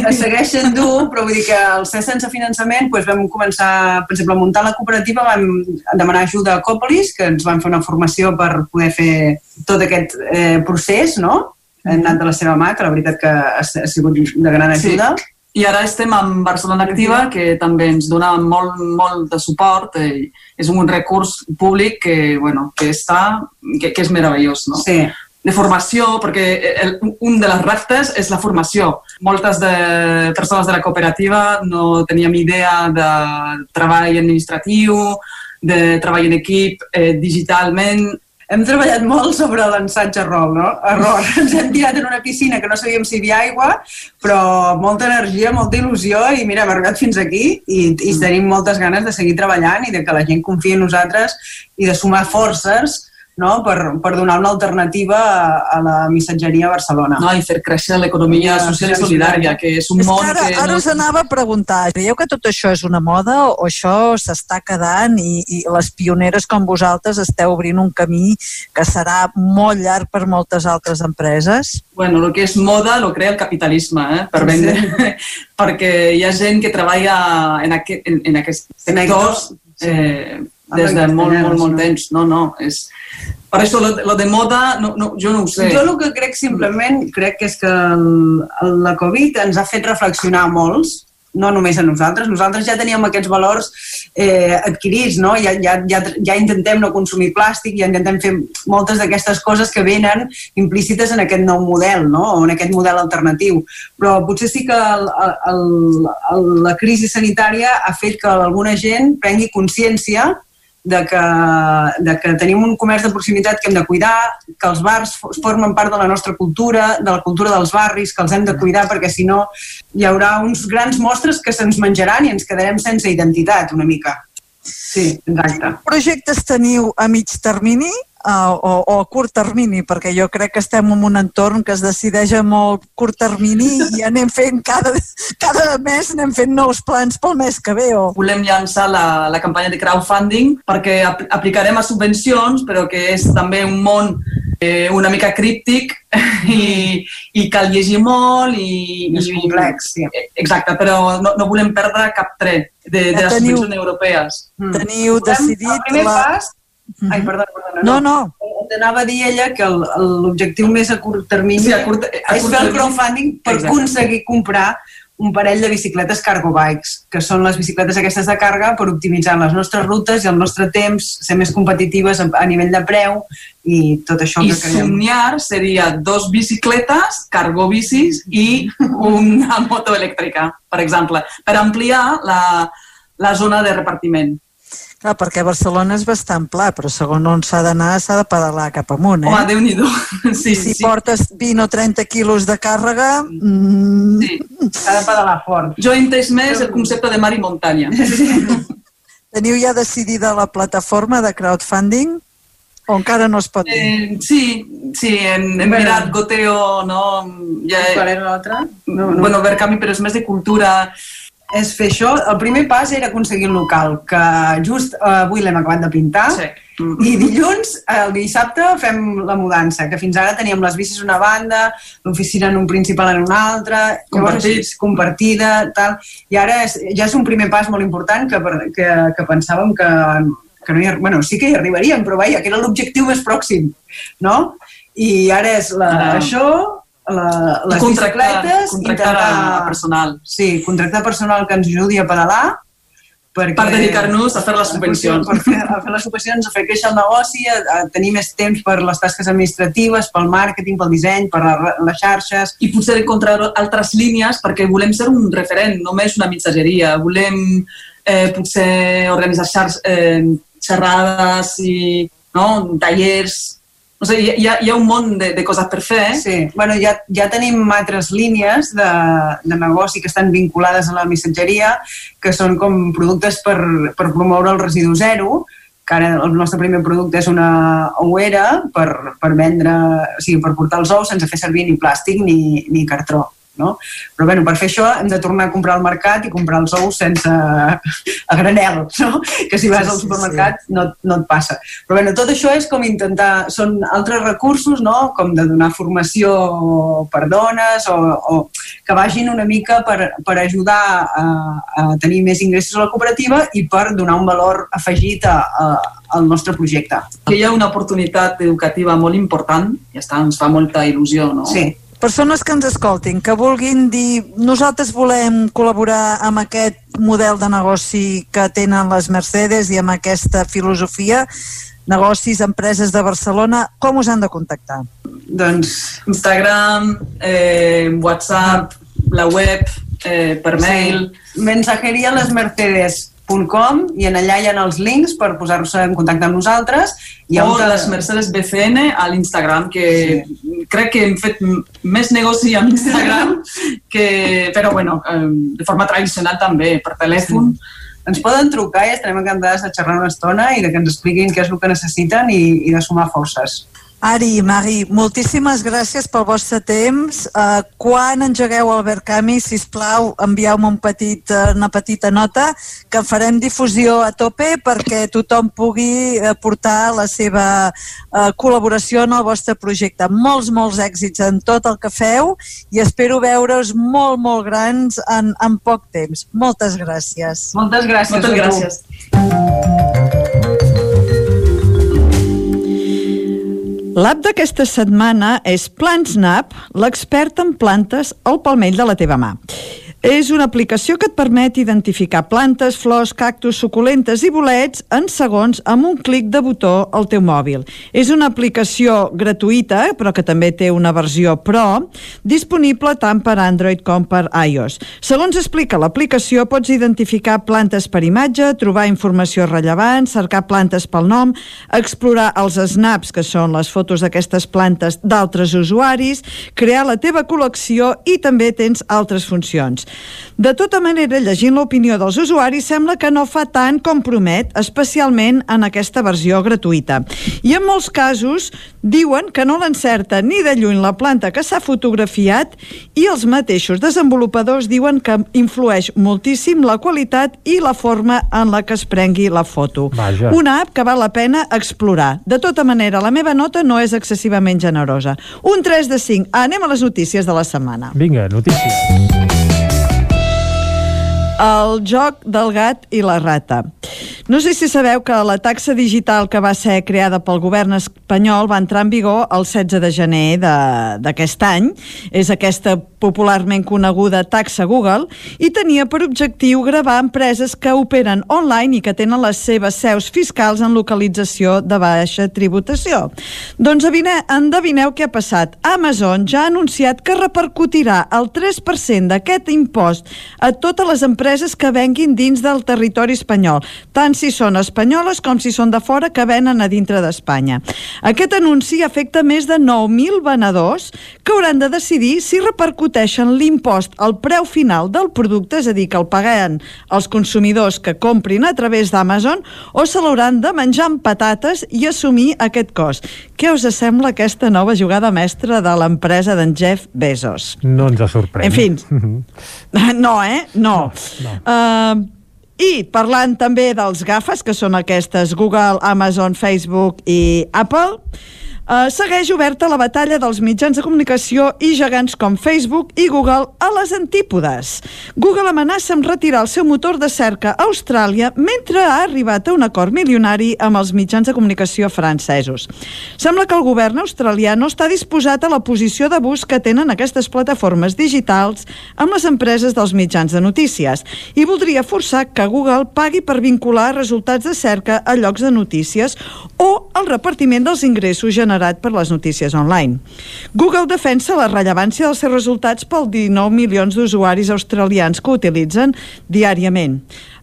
Es segueix sent dur, però vull dir que al ser sense finançament doncs vam començar, per exemple, a muntar la cooperativa, vam demanar ajuda a Copolis, que ens van fer una formació per poder fer tot aquest eh, procés, no? Hem anat de la seva mà, que la veritat que ha, ha sigut de gran ajuda. Sí. I ara estem amb Barcelona Activa, que també ens dona molt, molt de suport. Eh, és un recurs públic que, bueno, que està, que, que és meravellós, no? Sí. de formació, perquè el, un de les reptes és la formació. Moltes de persones de la cooperativa no teníem idea de treball administratiu, de treball en equip, eh, digitalment, hem treballat molt sobre l'ensatge error, no? error. Ens hem tirat en una piscina que no sabíem si hi havia aigua, però molta energia, molta il·lusió i mira, hem arribat fins aquí i, i tenim moltes ganes de seguir treballant i de que la gent confiï en nosaltres i de sumar forces no? per, per donar una alternativa a, a la missatgeria a Barcelona. No, i fer créixer l'economia social i solidària, que és un és món que ara, que... ara no... us anava a preguntar, creieu que tot això és una moda o això s'està quedant i, i les pioneres com vosaltres esteu obrint un camí que serà molt llarg per moltes altres empreses? Bueno, el que és moda lo crea el capitalisme, eh, per vendre. Sí. Perquè hi ha gent que treballa en, aquest, en, en aquests sectors eh, des de molt, molt, molt temps. No, no, és... Per això, lo, lo de moda, no, no, jo no ho sé. Jo el que crec simplement, crec que és que el, el, la Covid ens ha fet reflexionar molts, no només a nosaltres, nosaltres ja teníem aquests valors eh, adquirits, no? Ja, ja, ja, ja intentem no consumir plàstic, ja intentem fer moltes d'aquestes coses que venen implícites en aquest nou model, no? o en aquest model alternatiu. Però potser sí que el, el, el, la crisi sanitària ha fet que alguna gent prengui consciència de que, de que tenim un comerç de proximitat que hem de cuidar, que els bars formen part de la nostra cultura, de la cultura dels barris, que els hem de cuidar perquè si no hi haurà uns grans mostres que se'ns menjaran i ens quedarem sense identitat una mica. Sí, exacte. Projectes teniu a mig termini uh, o, o a curt termini? Perquè jo crec que estem en un entorn que es decideix a molt curt termini i anem fent cada, cada mes anem fent nous plans pel mes que ve. O... Volem llançar la, la campanya de crowdfunding perquè ap aplicarem a subvencions, però que és també un món eh, una mica críptic i, i cal llegir molt i, És i complex, sí. Exacte, però no, no volem perdre cap tret de, de Ja les teniu- subvencions europees. Teniu decidit El primer la... pas... Ai, perdona, perdona. No, no. T'anava a dir ella que l'objectiu més a curt termini Sí, a curt- a és curt fer el crowdfunding per Exacte. aconseguir comprar un parell de bicicletes cargo bikes, que són les bicicletes aquestes de càrrega per optimitzar les nostres rutes i el nostre temps, ser més competitives a, a nivell de preu i tot això I que creiem. somiar seria dos bicicletes, cargo bicis i una moto elèctrica, per exemple, per ampliar la, la zona de repartiment. Clar, perquè Barcelona és bastant pla, però segons on s'ha d'anar s'ha de pedalar cap amunt, eh? Home, Déu-n'hi-do. Sí, si sí. portes 20 o 30 quilos de càrrega... Mm, Sí. S'ha de pedalar fort. Jo he entès més el concepte de mar i muntanya. Teniu ja decidida la plataforma de crowdfunding? O encara no es pot dir? Eh, sí, sí, hem, hem Bueno. mirat Goteo, no? Ja, Qual era l'altre? No, no. Bueno, Verkami, però és més de cultura. És fer això. El primer pas era aconseguir un local, que just eh, avui l'hem acabat de pintar. Sí. I dilluns, el dissabte, fem la mudança, que fins ara teníem les bicis una banda, l'oficina en un principal en una altra, llavors Compartit. és compartida, tal. I ara és, ja és un primer pas molt important que, que, que pensàvem que, que no hi, bueno, sí que hi arribaríem, però vaja, que era l'objectiu més pròxim, no? I ara és la, Ara. això, la, les contractar, bicicletes, contractar a personal. Sí, contractar personal que ens ajudi a pedalar perquè, Per dedicar-nos a fer les subvencions. Per fer, a fer les subvencions, a fer créixer el negoci, a, a tenir més temps per les tasques administratives, pel màrqueting, pel disseny, per la, les xarxes. I potser encontrar altres línies perquè volem ser un referent, només una mitjageria. Volem eh, potser organitzar xar eh, xerrades i no? tallers. No sé, hi, ha, hi ha un munt de, de coses per fer. Eh? Sí, bueno, ja, ja tenim altres línies de, de negoci que estan vinculades a la missatgeria, que són com productes per, per promoure el residu zero, que ara el nostre primer producte és una ouera per, per vendre, o sigui, per portar els ous sense fer servir ni plàstic ni, ni cartró. No? Però bueno, per fer això hem de tornar a comprar al mercat i comprar els ous sense a granel, no? que si vas Sí, al sí, supermercat no, no et passa. Però bueno, tot això és com intentar, són altres recursos, no? com de donar formació per dones o, o que vagin una mica per, per ajudar a, a tenir més ingressos a la cooperativa i per donar un valor afegit a, a, el nostre projecte. Que hi ha una oportunitat educativa molt important i està, ens fa molta il·lusió, no? Sí. Persones que ens escoltin, que vulguin dir nosaltres volem col·laborar amb aquest model de negoci que tenen les Mercedes i amb aquesta filosofia, negocis, empreses de Barcelona, com us han de contactar? Doncs Instagram, eh, WhatsApp, la web, eh, per mail... Sí. mensajerialesmercedes.com i en allà hi ha els links per posar-se en contacte amb nosaltres. Hi ha o un les Mercedes BCN a l'Instagram, que sí. crec que hem fet més negoci amb Instagram, que, però bueno, de forma tradicional també, per telèfon. Ens poden trucar i estarem encantades de xerrar una estona i de que ens expliquin què és el que necessiten i, i de sumar forces. Ari i Mari, moltíssimes gràcies pel vostre temps. Uh, quan engegueu el Verkami, si plau, envieu-me un petit, uh, una petita nota que farem difusió a tope perquè tothom pugui uh, portar la seva uh, col·laboració en el vostre projecte. Molts, molts èxits en tot el que feu i espero veure-us molt, molt grans en, en poc temps. Moltes gràcies. Moltes gràcies Moltes tu. gràcies. L'app d'aquesta setmana és PlantSnap, l'expert en plantes al palmell de la teva mà. És una aplicació que et permet identificar plantes, flors, cactus, suculentes i bolets en segons amb un clic de botó al teu mòbil. És una aplicació gratuïta, però que també té una versió Pro, disponible tant per Android com per iOS. Segons explica l'aplicació, pots identificar plantes per imatge, trobar informació rellevant, cercar plantes pel nom, explorar els snaps, que són les fotos d'aquestes plantes d'altres usuaris, crear la teva col·lecció i també tens altres funcions. De tota manera, llegint l'opinió dels usuaris, sembla que no fa tant com promet, especialment en aquesta versió gratuïta. I en molts casos diuen que no l'encerta ni de lluny la planta que s'ha fotografiat i els mateixos desenvolupadors diuen que influeix moltíssim la qualitat i la forma en la que es prengui la foto. Vaja. Una app que val la pena explorar. De tota manera, la meva nota no és excessivament generosa. Un 3 de 5. Anem a les notícies de la setmana. Vinga, notícies. El joc del gat i la rata. No sé si sabeu que la taxa digital que va ser creada pel govern espanyol va entrar en vigor el 16 de gener d'aquest any. És aquesta popularment coneguda taxa Google i tenia per objectiu gravar empreses que operen online i que tenen les seves seus fiscals en localització de baixa tributació. Doncs endevineu què ha passat. Amazon ja ha anunciat que repercutirà el 3% d'aquest impost a totes les empreses que venguin dins del territori espanyol, tant si són espanyoles com si són de fora que venen a dintre d'Espanya. Aquest anunci afecta més de 9.000 venedors que hauran de decidir si repercuteixen l'impost al preu final del producte, és a dir, que el paguen els consumidors que comprin a través d'Amazon, o se l'hauran de menjar amb patates i assumir aquest cost. Què us sembla aquesta nova jugada mestra de l'empresa d'en Jeff Bezos? No ens sorprèn. En fi. No, eh? No. no. Uh, I parlant també dels gafes, que són aquestes Google, Amazon, Facebook i Apple, Uh, segueix oberta la batalla dels mitjans de comunicació i gegants com Facebook i Google a les antípodes. Google amenaça amb retirar el seu motor de cerca a Austràlia mentre ha arribat a un acord milionari amb els mitjans de comunicació francesos. Sembla que el govern australià no està disposat a la posició d'abús que tenen aquestes plataformes digitals amb les empreses dels mitjans de notícies i voldria forçar que Google pagui per vincular resultats de cerca a llocs de notícies o el repartiment dels ingressos generats per les notícies online. Google defensa la rellevància dels seus resultats pel 19 milions d'usuaris australians que utilitzen diàriament.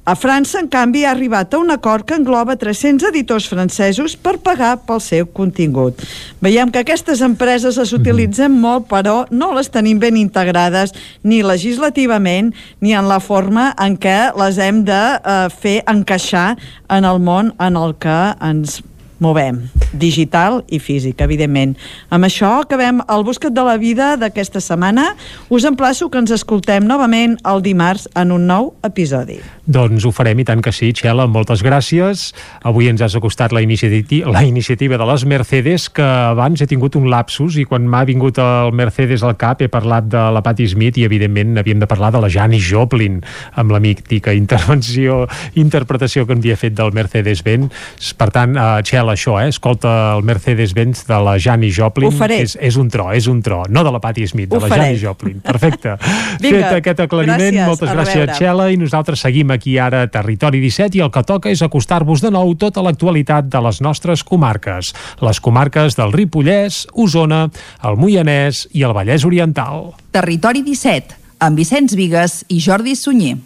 A França, en canvi, ha arribat a un acord que engloba 300 editors francesos per pagar pel seu contingut. Veiem que aquestes empreses les utilitzen molt, però no les tenim ben integrades ni legislativament ni en la forma en què les hem de eh, fer encaixar en el món en el que ens movem, digital i físic, evidentment. Amb això acabem el Buscat de la Vida d'aquesta setmana. Us emplaço que ens escoltem novament el dimarts en un nou episodi. Doncs ho farem i tant que sí, Txela, moltes gràcies. Avui ens has acostat la, iniciati la iniciativa de les Mercedes, que abans he tingut un lapsus i quan m'ha vingut el Mercedes al cap he parlat de la Patti Smith i evidentment havíem de parlar de la Janis Joplin amb la mítica intervenció, interpretació que havia fet del Mercedes-Benz. Per tant, uh, Això, eh? escolta el Mercedes-Benz de la Janis Joplin. Ho faré. És, és un tro, és un tro. No de la Patti Smith, de Ho la faré. Janis Joplin. Perfecte. Vinga, Fet aquest aclariment, gràcies, moltes gràcies. Txela, i nosaltres seguim aquí ara a Territori 17 i el que toca és acostar-vos de nou tota l'actualitat de les nostres comarques. Les comarques del Ripollès, Osona, el Moianès i el Vallès Oriental. Territori 17, amb Vicenç Vigues i Jordi Sunyer.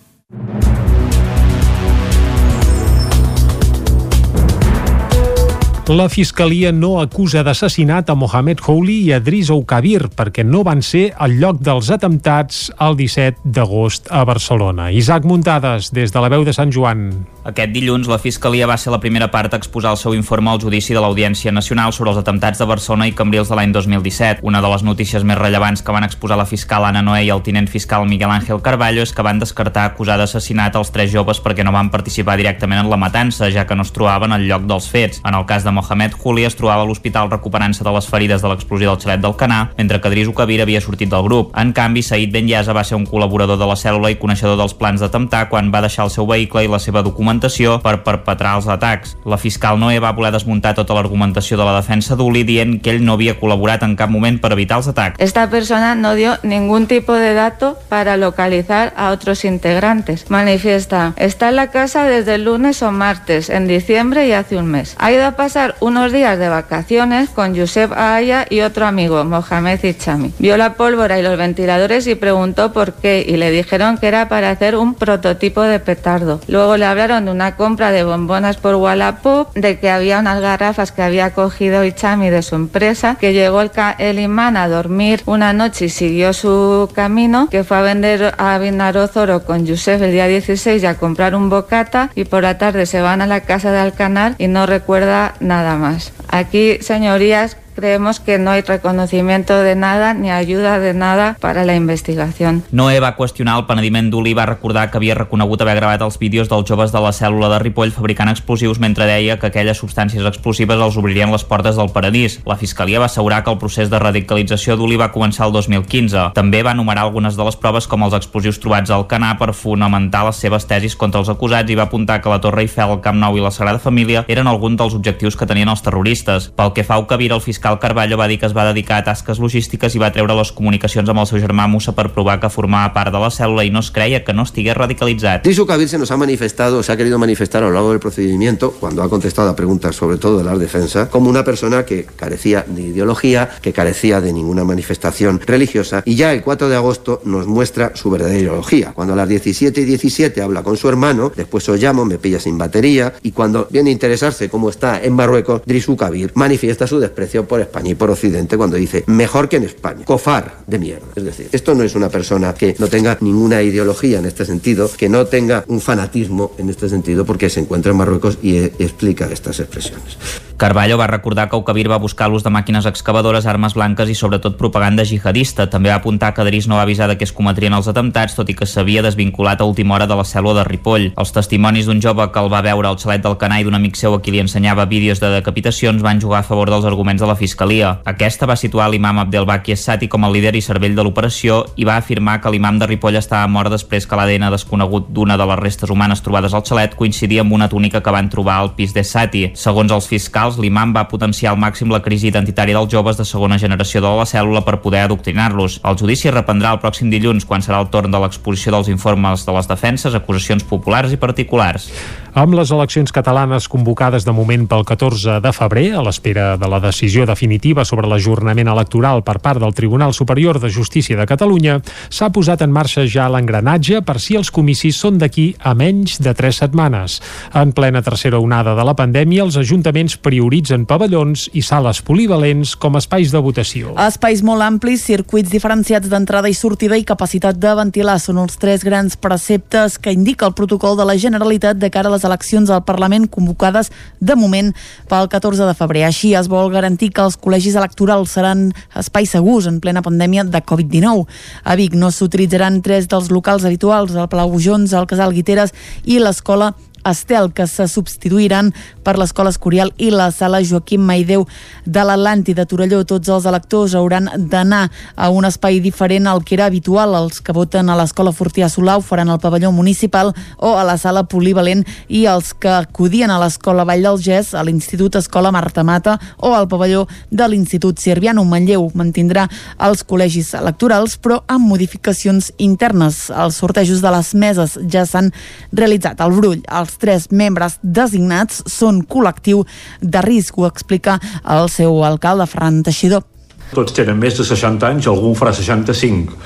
La Fiscalia no acusa d'assassinat a Mohamed Houli i a Driss Oukabir perquè no van ser al lloc dels atemptats el 17 d'agost a Barcelona. Isaac Muntades, des de la veu de Sant Joan. Aquest dilluns, la Fiscalia va ser la primera part a exposar el seu informe al judici de l'Audiència Nacional sobre els atemptats de Barcelona i Cambrils de l'any 2017. Una de les notícies més rellevants que van exposar la fiscal Anna Noé i el tinent fiscal Miguel Ángel Carballo és que van descartar acusar d'assassinat els tres joves perquè no van participar directament en la matança, ja que no es trobaven al lloc dels fets. En el cas de Mohamed Juli es trobava a l'hospital recuperant-se de les ferides de l'explosió del xalet del Canà, mentre que Driss Ukabir havia sortit del grup. En canvi, Said Benyasa va ser un col·laborador de la cèl·lula i coneixedor dels plans d'atemptar quan va deixar el seu vehicle i la seva documentació per perpetrar els atacs. La fiscal Noé va voler desmuntar tota l'argumentació de la defensa d'Uli dient que ell no havia col·laborat en cap moment per evitar els atacs. Esta persona no dio ningún tipo de dato para localizar a otros integrantes. Manifiesta, está en la casa desde el lunes o martes, en diciembre y hace un mes. Ha ido a pasar unos días de vacaciones con Josep Aya y otro amigo, Mohamed Ichami. Vio la pólvora y los ventiladores y preguntó por qué y le dijeron que era para hacer un prototipo de petardo. Luego le hablaron de una compra de bombonas por Wallapop, de que había unas garrafas que había cogido Ichami de su empresa, que llegó el, imán a dormir una noche y siguió su camino, que fue a vender a Vinarozoro con Josep el día 16 y a comprar un bocata y por la tarde se van a la casa de Alcanar y no recuerda nada más. Aquí, señorías, creemos que no hay reconocimiento de nada ni ayuda de nada para la investigación. Noé va qüestionar el penediment d'Uli i va recordar que havia reconegut haver gravat els vídeos dels joves de la cèl·lula de Ripoll fabricant explosius mentre deia que aquelles substàncies explosives els obririen les portes del paradís. La Fiscalia va assegurar que el procés de radicalització d'Uli va començar el 2015. També va enumerar algunes de les proves com els explosius trobats al Canà per fonamentar les seves tesis contra els acusats i va apuntar que la Torre Eiffel, el Camp Nou i la Sagrada Família eren alguns dels objectius que tenien els terroristes. Pel que fa a Ukabir, el fiscal Carballo va dir que es va dedicar a tasques logístiques i va treure les comunicacions amb el seu germà Musa per provar que formava part de la cèl·lula i no es creia que no estigués radicalitzat. Drisu Kabir se nos ha manifestado, se ha querido manifestar a lo largo del procedimiento, cuando ha contestado a preguntas sobre todo de la defensa, como una persona que carecía de ideología, que carecía de ninguna manifestación religiosa, y ya el 4 de agosto nos muestra su verdadera ideología. Cuando a las 17 y 17 habla con su hermano, después os llamo, me pilla sin batería, y cuando viene a interesarse cómo está en Marruecos, Drisu Kabir manifiesta su desprecio por España y por Occidente cuando dice mejor que en España. Cofar de mierda. Es decir, esto no es una persona que no tenga ninguna ideología en este sentido, que no tenga un fanatismo en este sentido, porque se encuentra en Marruecos y eh, explica estas expresiones. Carballo va recordar que Ukabir va buscar l'ús de màquines excavadores, armes blanques i sobretot propaganda jihadista. També va apuntar que Driss no va avisar de que es cometrien els atemptats, tot i que s'havia desvinculat a última hora de la cèl·lula de Ripoll. Els testimonis d'un jove que el va veure al xalet del Canà i d'un amic seu a qui li ensenyava vídeos de decapitacions van jugar a favor dels arguments de la Fiscalia. Aquesta va situar l'imam Abdelbaki Essati com a líder i cervell de l'operació i va afirmar que l'imam de Ripoll estava mort després que l'ADN desconegut d'una de les restes humanes trobades al xalet coincidia amb una túnica que van trobar al pis d'Essati. Segons els fiscals, l'imam va potenciar al màxim la crisi identitària dels joves de segona generació de la cèl·lula per poder adoctrinar-los. El judici reprendrà el pròxim dilluns, quan serà el torn de l'exposició dels informes de les defenses, acusacions populars i particulars. Amb les eleccions catalanes convocades de moment pel 14 de febrer, a l'espera de la decisió definitiva sobre l'ajornament electoral per part del Tribunal Superior de Justícia de Catalunya, s'ha posat en marxa ja l'engranatge per si els comicis són d'aquí a menys de tres setmanes. En plena tercera onada de la pandèmia, els ajuntaments prioritzen pavellons i sales polivalents com espais de votació. Espais molt amplis, circuits diferenciats d'entrada i sortida i capacitat de ventilar són els tres grans preceptes que indica el protocol de la Generalitat de cara a les les eleccions al Parlament convocades de moment pel 14 de febrer. Així es vol garantir que els col·legis electorals seran espais segurs en plena pandèmia de Covid-19. A Vic no s'utilitzaran tres dels locals habituals, el Palau Bujons, el Casal Guiteres i l'escola Estel, que se substituiran per l'Escola Escorial i la Sala Joaquim Maideu de l'Atlanti de Torelló. Tots els electors hauran d'anar a un espai diferent al que era habitual. Els que voten a l'Escola Fortià Solau faran al pavelló municipal o a la Sala Polivalent i els que acudien a l'Escola Vall del Gès, a l'Institut Escola Marta Mata o al pavelló de l'Institut Sirviano Manlleu mantindrà els col·legis electorals però amb modificacions internes. Els sortejos de les meses ja s'han realitzat. El Brull, els tres membres designats són col·lectiu de risc, ho explica el seu alcalde, Ferran Teixidor. Tots tenen més de 60 anys, algun farà 65.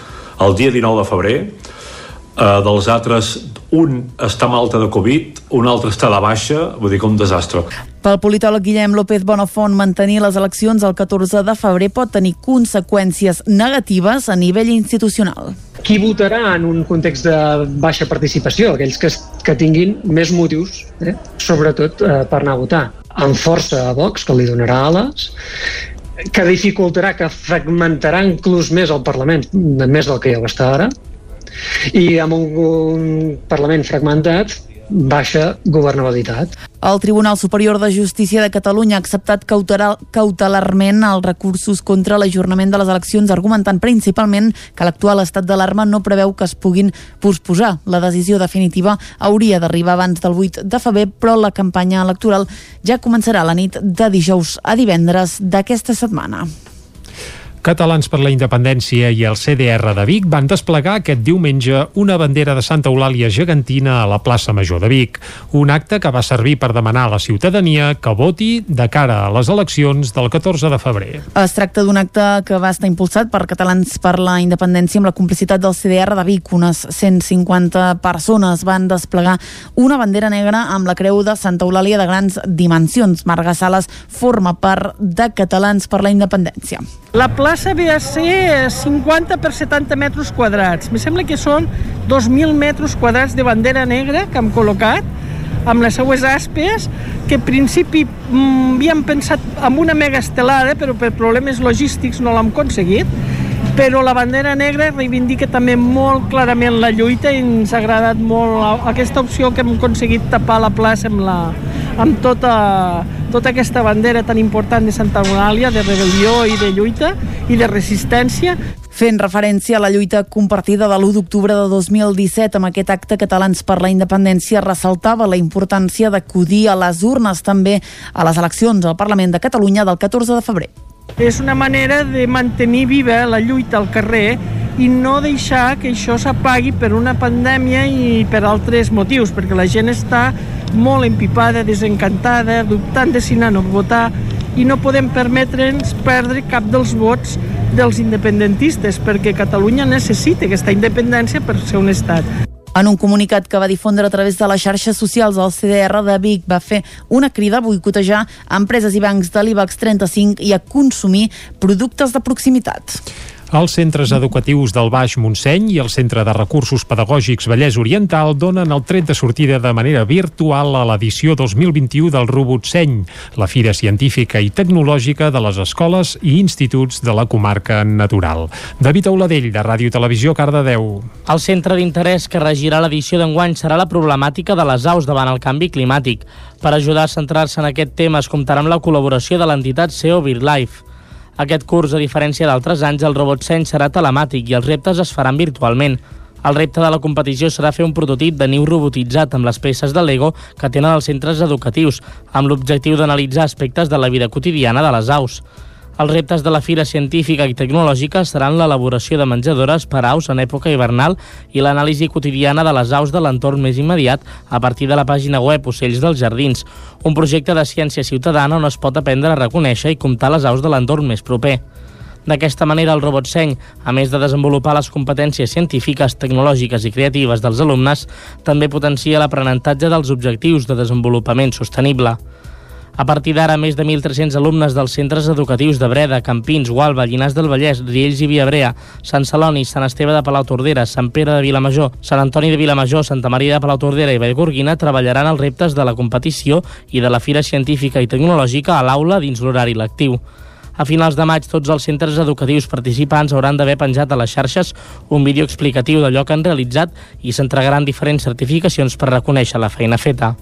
El dia 19 de febrer, eh, dels altres, un està malta de Covid, un altre està de baixa, vull dir que un desastre. Pel politòleg Guillem López Bonafont, mantenir les eleccions el 14 de febrer pot tenir conseqüències negatives a nivell institucional. Qui votarà en un context de baixa participació? Aquells que, que tinguin més motius, eh? sobretot eh, per anar a votar. Amb força a Vox, que li donarà ales, que dificultarà, que fragmentarà inclús més el Parlament, més del que ja ho està ara, i amb un, un Parlament fragmentat baixa governabilitat. El Tribunal Superior de Justícia de Catalunya ha acceptat cautelar, cautelarment els recursos contra l'ajornament de les eleccions, argumentant principalment que l'actual estat d'alarma no preveu que es puguin posposar. La decisió definitiva hauria d'arribar abans del 8 de febrer, però la campanya electoral ja començarà la nit de dijous a divendres d'aquesta setmana. Catalans per la Independència i el CDR de Vic van desplegar aquest diumenge una bandera de Santa Eulàlia gegantina a la plaça Major de Vic, un acte que va servir per demanar a la ciutadania que voti de cara a les eleccions del 14 de febrer. Es tracta d'un acte que va estar impulsat per Catalans per la Independència amb la complicitat del CDR de Vic. Unes 150 persones van desplegar una bandera negra amb la creu de Santa Eulàlia de grans dimensions. Marga Sales forma part de Catalans per la Independència. La plaça ve a ser 50 per 70 metres quadrats. Me sembla que són 2.000 metres quadrats de bandera negra que hem col·locat amb les seues aspes, que en principi mm, havíem pensat en una mega estelada, però per problemes logístics no l'hem aconseguit, però la bandera negra reivindica també molt clarament la lluita i ens ha agradat molt aquesta opció que hem aconseguit tapar la plaça amb, la, amb tota, tota aquesta bandera tan important de Santa Eulàlia, de rebel·lió i de lluita i de resistència. Fent referència a la lluita compartida de l'1 d'octubre de 2017 amb aquest acte Catalans per la Independència ressaltava la importància d'acudir a les urnes també a les eleccions al Parlament de Catalunya del 14 de febrer. És una manera de mantenir viva la lluita al carrer i no deixar que això s'apagui per una pandèmia i per altres motius, perquè la gent està molt empipada, desencantada, dubtant de si anar o votar i no podem permetre'ns perdre cap dels vots dels independentistes, perquè Catalunya necessita aquesta independència per ser un estat. En un comunicat que va difondre a través de les xarxes socials, el CDR de Vic va fer una crida a boicotejar empreses i bancs de l'IBEX 35 i a consumir productes de proximitat. Els centres educatius del Baix Montseny i el Centre de Recursos Pedagògics Vallès Oriental donen el tret de sortida de manera virtual a l'edició 2021 del Robotseny, la fira científica i tecnològica de les escoles i instituts de la comarca natural. David Auladell, de Ràdio Televisió, Cardedeu. El centre d'interès que regirà l'edició d'enguany serà la problemàtica de les aus davant el canvi climàtic. Per ajudar a centrar-se en aquest tema es comptarà amb la col·laboració de l'entitat SEO BirdLife. Aquest curs, a diferència d'altres anys, el robotseny serà telemàtic i els reptes es faran virtualment. El repte de la competició serà fer un prototip de niu robotitzat amb les peces de Lego que tenen els centres educatius, amb l'objectiu d'analitzar aspectes de la vida quotidiana de les aus. Els reptes de la Fira Científica i Tecnològica seran l'elaboració de menjadores per aus en època hivernal i l'anàlisi quotidiana de les aus de l'entorn més immediat a partir de la pàgina web Ocells dels Jardins, un projecte de ciència ciutadana on es pot aprendre a reconèixer i comptar les aus de l'entorn més proper. D'aquesta manera, el robotseny, a més de desenvolupar les competències científiques, tecnològiques i creatives dels alumnes, també potencia l'aprenentatge dels objectius de desenvolupament sostenible. A partir d'ara, més de 1.300 alumnes dels centres educatius de Breda, Campins, Gualba, Llinars del Vallès, Riells i Viabrea, Sant Celoni, Sant Esteve de Palautordera, Sant Pere de Vilamajor, Sant Antoni de Vilamajor, Santa Maria de Palautordera i Vallgorguina treballaran els reptes de la competició i de la Fira Científica i Tecnològica a l'aula dins l'horari lectiu. A finals de maig, tots els centres educatius participants hauran d'haver penjat a les xarxes un vídeo explicatiu d'allò que han realitzat i s'entregaran diferents certificacions per reconèixer la feina feta.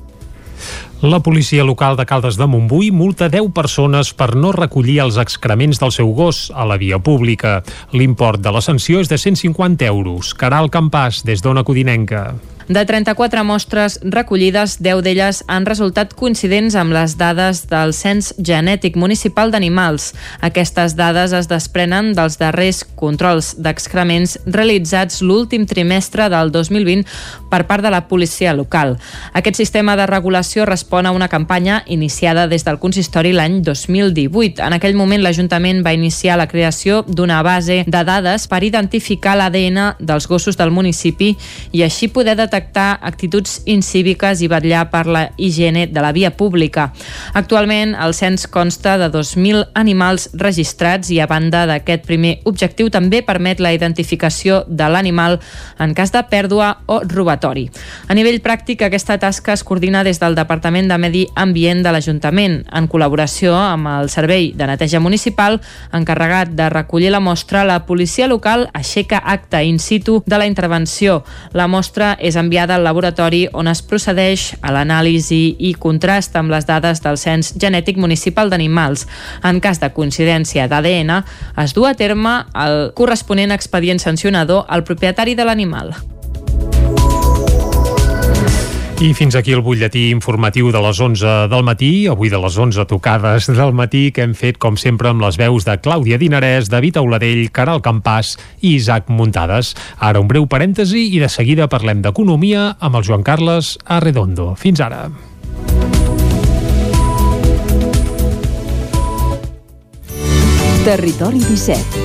La policia local de Caldes de Montbui multa 10 persones per no recollir els excrements del seu gos a la via pública. L'import de la sanció és de 150 euros. Caral Campàs, des d'Ona Codinenca. De 34 mostres recollides, 10 d'elles han resultat coincidents amb les dades del Cens Genètic Municipal d'Animals. Aquestes dades es desprenen dels darrers controls d'excrements realitzats l'últim trimestre del 2020 per part de la policia local. Aquest sistema de regulació respon a una campanya iniciada des del consistori l'any 2018. En aquell moment l'Ajuntament va iniciar la creació d'una base de dades per identificar l'ADN dels gossos del municipi i així poder detectar detectar actituds incíviques i vetllar per la higiene de la via pública. Actualment, el cens consta de 2.000 animals registrats i a banda d'aquest primer objectiu també permet la identificació de l'animal en cas de pèrdua o robatori. A nivell pràctic, aquesta tasca es coordina des del Departament de Medi Ambient de l'Ajuntament, en col·laboració amb el Servei de Neteja Municipal, encarregat de recollir la mostra, la policia local aixeca acte in situ de la intervenció. La mostra és enviada al laboratori on es procedeix a l'anàlisi i contrast amb les dades del Cens Genètic Municipal d'Animals. En cas de coincidència d'ADN, es du a terme el corresponent expedient sancionador al propietari de l'animal. I fins aquí el butlletí informatiu de les 11 del matí, avui de les 11 tocades del matí, que hem fet, com sempre, amb les veus de Clàudia Dinarès, David Auladell, Caral Campàs i Isaac Muntades. Ara un breu parèntesi i de seguida parlem d'economia amb el Joan Carles Arredondo. Fins ara. Territori 17.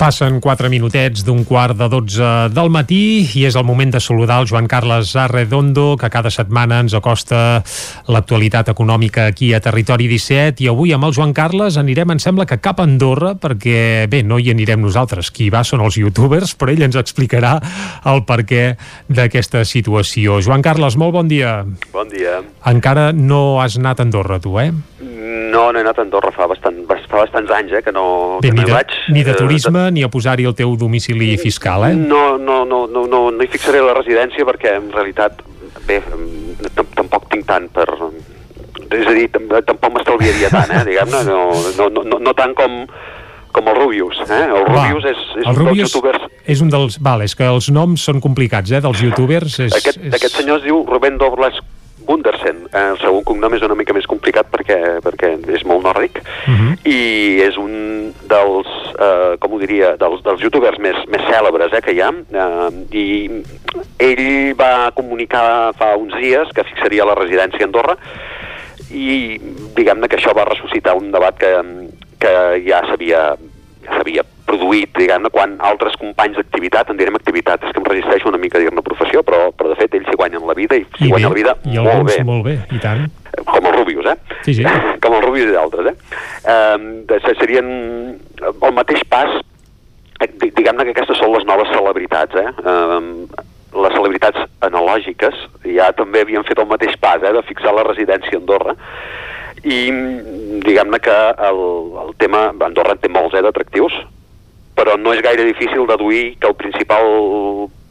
Passen 4 minutets d'un quart de 12 del matí i és el moment de saludar el Joan Carles Arredondo, que cada setmana ens acosta l'actualitat econòmica aquí a Territori 17 i avui amb el Joan Carles anirem, em sembla que cap a Andorra, perquè bé, no hi anirem nosaltres, qui va són els youtubers, però ell ens explicarà el perquè d'aquesta situació. Joan Carles, molt bon dia. Bon dia. Encara no has anat a Andorra, tu, eh? No, no he anat a Andorra fa, bastant, fa bastants anys eh, que no, Bé, que ni no hi de, vaig. ni de Eh, turisme ni a posar-hi el teu domicili fiscal, eh? No, no, no, no, no, no hi fixaré la residència perquè en realitat, bé, tampoc tinc tant per... És a dir, tam- tampoc m'estalviaria tant, eh, diguem-ne, no, no, no, no, tant com, com el Rubius, eh? El Va, Rubius és, és el un Rubius dels youtubers... és un dels... Val, és que els noms són complicats, eh, dels youtubers. És, Aquest, és... aquest senyor es diu Rubén Doblas Gundersen. Eh, el segon cognom és una mica més complicat perquè, perquè és molt nòrdic Uh -huh. i és un dels, eh, com ho diria, dels, dels youtubers més, més cèlebres eh, que hi ha eh, i ell va comunicar fa uns dies que fixaria la residència a Andorra i diguem-ne que això va ressuscitar un debat que, que ja s'havia s'havia produït, diguem-ne, quan altres companys d'activitat, en direm activitat, és que em resisteixo una mica a dir-ne professió, però, però de fet ells s'hi guanyen la vida i s'hi guanyen la vida I molt bé, molt bé, i tant. com els Rubius, eh? Sí, sí. Com els Rubius i d'altres, eh? eh serien el mateix pas, eh, di- diguem-ne que aquestes són les noves celebritats, eh? eh les celebritats analògiques ja també havien fet el mateix pas, eh? de fixar la residència a Andorra, i mm, diguem-ne que el, el tema, Andorra té molts eh, d'atractius, però no és gaire difícil deduir que el principal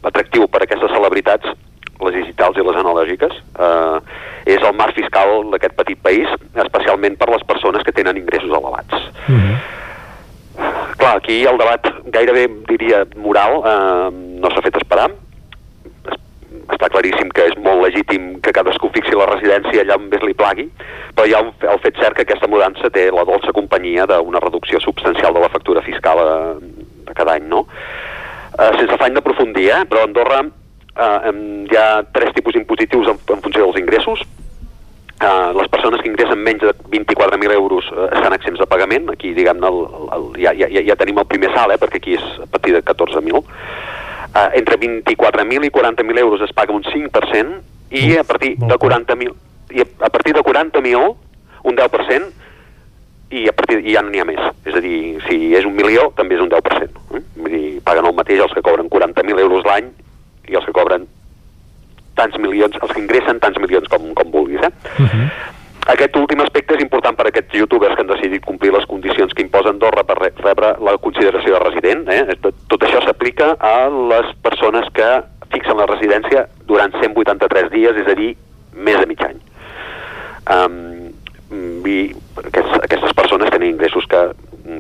atractiu per a aquestes celebritats, les digitals i les analògiques, eh, és el marc fiscal d'aquest petit país, especialment per les persones que tenen ingressos elevats. Mhm. Clar, clar, aquí el debat gairebé, diria, moral, eh, no s'ha fet esperar. Es- Està claríssim que és molt legítim que cadascú fixi la residència allà on més li plagui, però hi ha un, el fet cert que aquesta mudança té la dolça companyia d'una reducció substancial de la factura fiscal eh, de cada any, no? Eh, sense afany d'aprofundir, eh? però a Andorra eh, hi ha tres tipus impositius en, en funció dels ingressos. Uh, les persones que ingressen menys de 24.000 euros uh, estan exempts de pagament. Aquí, diguem-ne, ja, ja, ja tenim el primer salt, eh, perquè aquí és a partir de 14.000. Uh, entre 24.000 i 40.000 euros es paga un 5% i a partir de 40.000 i a, partir de 40.000 un 10% i a partir i ja no n'hi ha més. És a dir, si és un milió, també és un 10%. Eh? Vull dir, paguen el mateix els que cobren 40.000 euros l'any i els que cobren tants milions, els que ingressen tants milions com, com vulguis. Eh? Aquest últim aspecte és important per a aquests youtubers que han decidit complir les condicions que imposa Andorra per re- rebre la consideració de resident. Eh? Tot, tot això s'aplica a les persones que fixen la residència durant 183 dies, és a dir, més de mig any. Um, i aquests, aquestes persones tenen ingressos que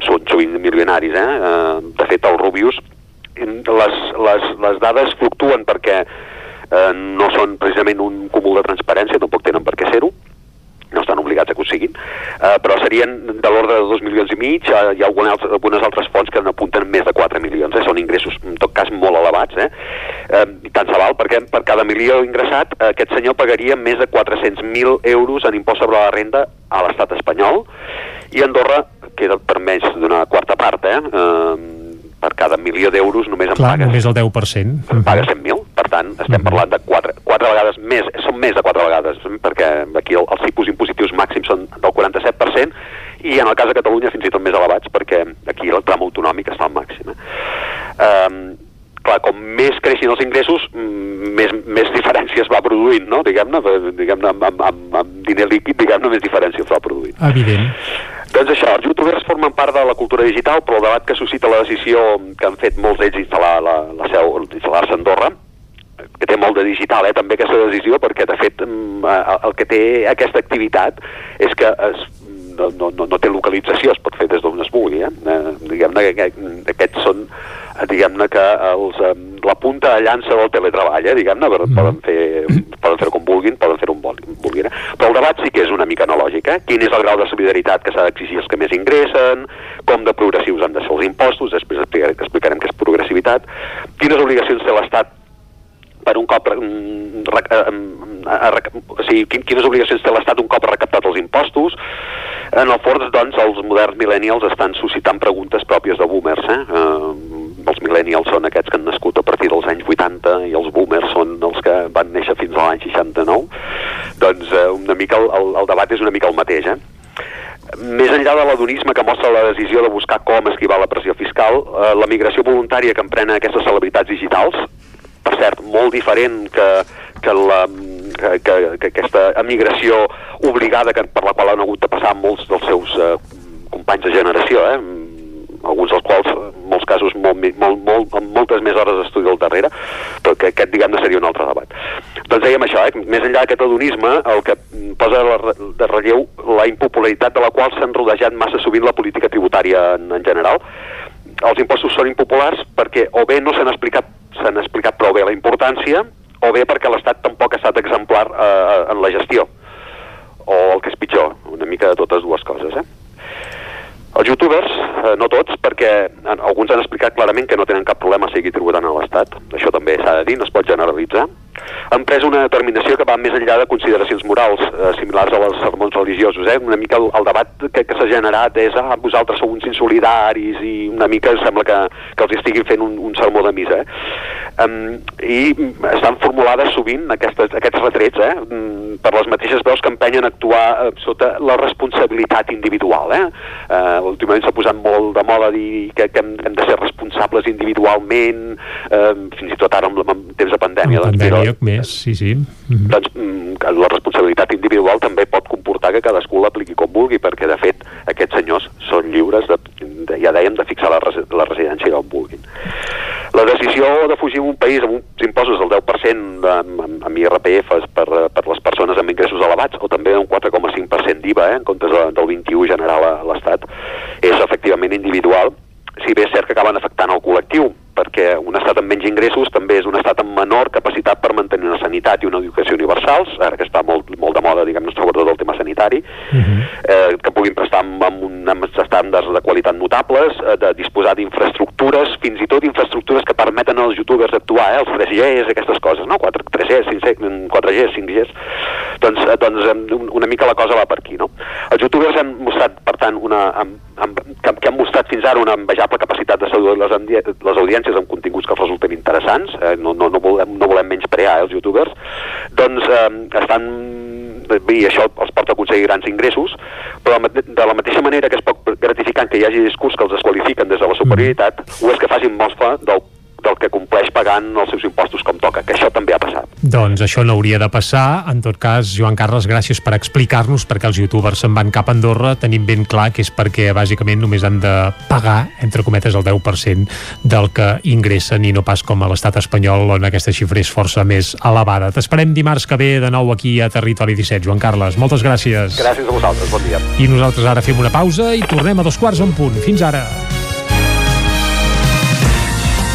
són sovint milionaris. Eh? Uh, de fet, el Rubius, les, les, les dades fluctuen perquè eh, no són precisament un cúmul de transparència, tampoc tenen per què ser-ho, no estan obligats a que ho siguin, eh, però serien de l'ordre de 2 milions i mig, eh, hi ha algunes, altres, algunes altres fonts que n'apunten més de 4 milions, eh, són ingressos en tot cas molt elevats, eh? Eh, i tant se val perquè per cada milió ingressat eh, aquest senyor pagaria més de 400.000 euros en impost sobre la renda a l'estat espanyol i Andorra queda per menys d'una quarta part, eh? eh per cada milió d'euros només en Clar, pagues només el 10%. en paga 100.000, per tant, estem parlant de quatre, quatre vegades més, són més de quatre vegades, perquè aquí el, els tipus impositius màxims són del 47%, i en el cas de Catalunya fins i tot més elevats, perquè aquí el tram autonòmic està al màxim. Eh? Um, clar, com més creixin els ingressos, mm, més, més diferència es va produint, no? Diguem-ne, diguem amb, amb, amb, amb diner líquid, diguem-ne, més diferència es va produint. Evident. Doncs això, els youtubers formen part de la cultura digital, però el debat que suscita la decisió que han fet molts d'ells instal·lar la, la seu, instal·lar-se a Andorra, que té molt de digital, eh, també aquesta decisió, perquè de fet mm, el que té aquesta activitat és que es, no, no, no, té localització, es pot fer des d'on es vulgui. Eh? Eh, diguem-ne que, que aquests són eh, diguem-ne que els, eh, la punta de llança del teletreball, eh, diguem-ne, mm. poden fer poden fer com vulguin, poden fer on vulguin, vulguin. eh? Però el debat sí que és una mica analògic, eh? Quin és el grau de solidaritat que s'ha d'exigir als que més ingressen, com de progressius han de ser els impostos, després explicarem, explicarem què és progressivitat, quines obligacions té l'Estat per un cop mm, eh, mm, rec- o sigui, quin- quines obligacions té l'Estat un cop recaptat els impostos en el fons, doncs, els moderns millennials estan suscitant preguntes pròpies de boomers eh? Eh, els millennials són aquests que han nascut a partir dels anys 80 i els boomers són els que van néixer fins a l'any 69 doncs eh, una mica el, el, el debat és una mica el mateix eh? Més enllà de l'adonisme que mostra la decisió de buscar com esquivar la pressió fiscal, eh, la migració voluntària que emprenen aquestes celebritats digitals, per cert, molt diferent que, que, la, que, que, que aquesta emigració obligada que, per la qual han hagut de passar molts dels seus eh, companys de generació, eh? alguns dels quals, en molts casos, molt, molt, molt, amb moltes més hores d'estudi al darrere, però que aquest, diguem-ne, seria un altre debat. Doncs dèiem això, eh? més enllà d'aquest adonisme, el que mm, posa de relleu la impopularitat de la qual s'han rodejat massa sovint la política tributària en, en general. Els impostos són impopulars perquè o bé no s'han explicat s'han explicat prou bé la importància, o bé perquè l'Estat tampoc ha estat exemplar eh, en la gestió, o el que és pitjor, una mica de totes dues coses, eh? Els youtubers, eh, no tots, perquè en- alguns han explicat clarament que no tenen cap problema a seguir tributant a l'Estat, això també s'ha de dir, no es pot generalitzar, han pres una determinació que va més enllà de consideracions morals eh, similars als sermons religiosos. Eh? Una mica el, el debat que, que s'ha generat és ah, vosaltres sou uns insolidaris i una mica sembla que, que els estiguin fent un, un sermó de missa. Eh? Um, I estan formulades sovint aquestes, aquests retrets eh? Mm, per les mateixes veus que empenyen a actuar eh, sota la responsabilitat individual. Eh? Uh, últimament s'ha posat molt de moda dir que, que hem, hem de ser responsables individualment, eh, fins i tot ara amb, amb temps de pandèmia. Amb doncs, pandèmia més, sí, sí. Mhm. doncs mm, que la responsabilitat individual també pot comportar que cadascú l'apliqui com vulgui, perquè de fet aquests senyors són lliures, de, de, ja dèiem, de fixar la, resi la residència on vulguin. La decisió de fugir d'un país amb uns impostos del 10% de, amb, amb IRPF per, per les persones amb ingressos elevats o també un 4,5% d'IVA eh, en comptes de, del 21 general a l'Estat és efectivament individual si bé és cert que acaben afectant el col·lectiu, perquè un estat amb menys ingressos també és un estat amb menor capacitat per mantenir una sanitat i una educació universals, ara que està molt, molt de moda, diguem-ne, sobretot el tema sanitari, uh -huh. eh, que puguin prestar amb, amb, un, amb estàndards de qualitat notables, eh, de disposar d'infraestructures, fins i tot infraestructures que permeten als youtubers actuar, eh, els 3Gs, aquestes coses, no? 4, 3Gs, 5G, 4Gs, 5Gs, doncs, eh, doncs una mica la cosa va per aquí, no? Els youtubers han mostrat, per tant, una, amb, amb, que, que han mostrat fins ara una envejable capacitat de seduir les, les audiències amb continguts que resulten interessants, eh, no, no, no, volem, no volem menys prear eh, els youtubers, doncs eh, estan i això els porta a aconseguir grans ingressos, però de la mateixa manera que és poc gratificant que hi hagi discurs que els desqualifiquen des de la superioritat, ho és que facin mostra del del que compleix pagant els seus impostos com toca, que això també. Doncs això no hauria de passar. En tot cas, Joan Carles, gràcies per explicar-nos perquè els youtubers se'n van cap a Andorra tenim ben clar que és perquè bàsicament només han de pagar, entre cometes, el 10% del que ingressen i no pas com a l'estat espanyol on aquesta xifra és força més elevada. T'esperem dimarts que ve de nou aquí a Territori 17. Joan Carles, moltes gràcies. Gràcies a vosaltres, bon dia. I nosaltres ara fem una pausa i tornem a dos quarts en punt. Fins ara.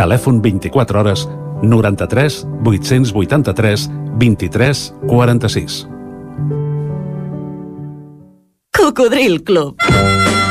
Telèfon 24 hores 93 883 23 46. Cocodril Club.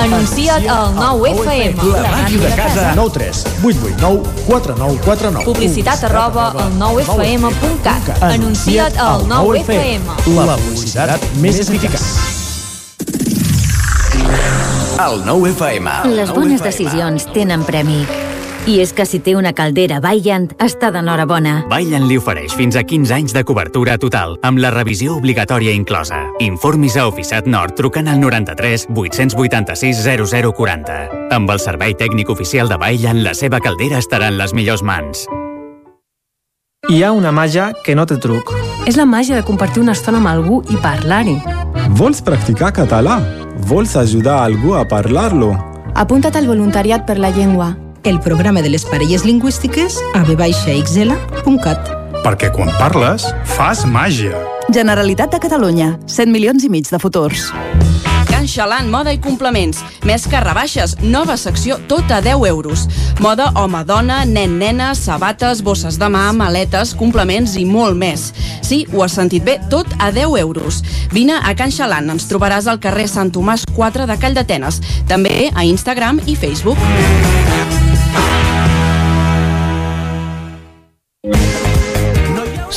Anuncia't al 9FM. La ràdio de casa. 9 3 8 8 9 4 9 4 9 Publicitat arroba al 9FM.cat. Anuncia't al 9FM. La publicitat més eficaç. El 9 FM. Les bones decisions tenen premi. I és que si té una caldera Vaillant, està d'enhorabona. Vaillant li ofereix fins a 15 anys de cobertura total, amb la revisió obligatòria inclosa. Informis a Oficiat Nord trucant al 93 886 0040. Amb el servei tècnic oficial de Vaillant, la seva caldera estarà en les millors mans. Hi ha una màgia que no té truc. És la màgia de compartir una estona amb algú i parlar-hi. Vols practicar català? Vols ajudar algú a parlar-lo? Apunta't al voluntariat per la llengua. El programa de les parelles lingüístiques a vxl.cat. Perquè quan parles, fas màgia. Generalitat de Catalunya. 100 milions i mig de futurs. Can Xalant, moda i complements. Més que rebaixes, nova secció tot a 10 euros. Moda home-dona, nen-nena, sabates, bosses de mà, maletes, complements i molt més. Sí, ho has sentit bé, tot a 10 euros. Vine a Can Xalant, ens trobaràs al carrer Sant Tomàs 4 de Call d'Atenes. També a Instagram i Facebook.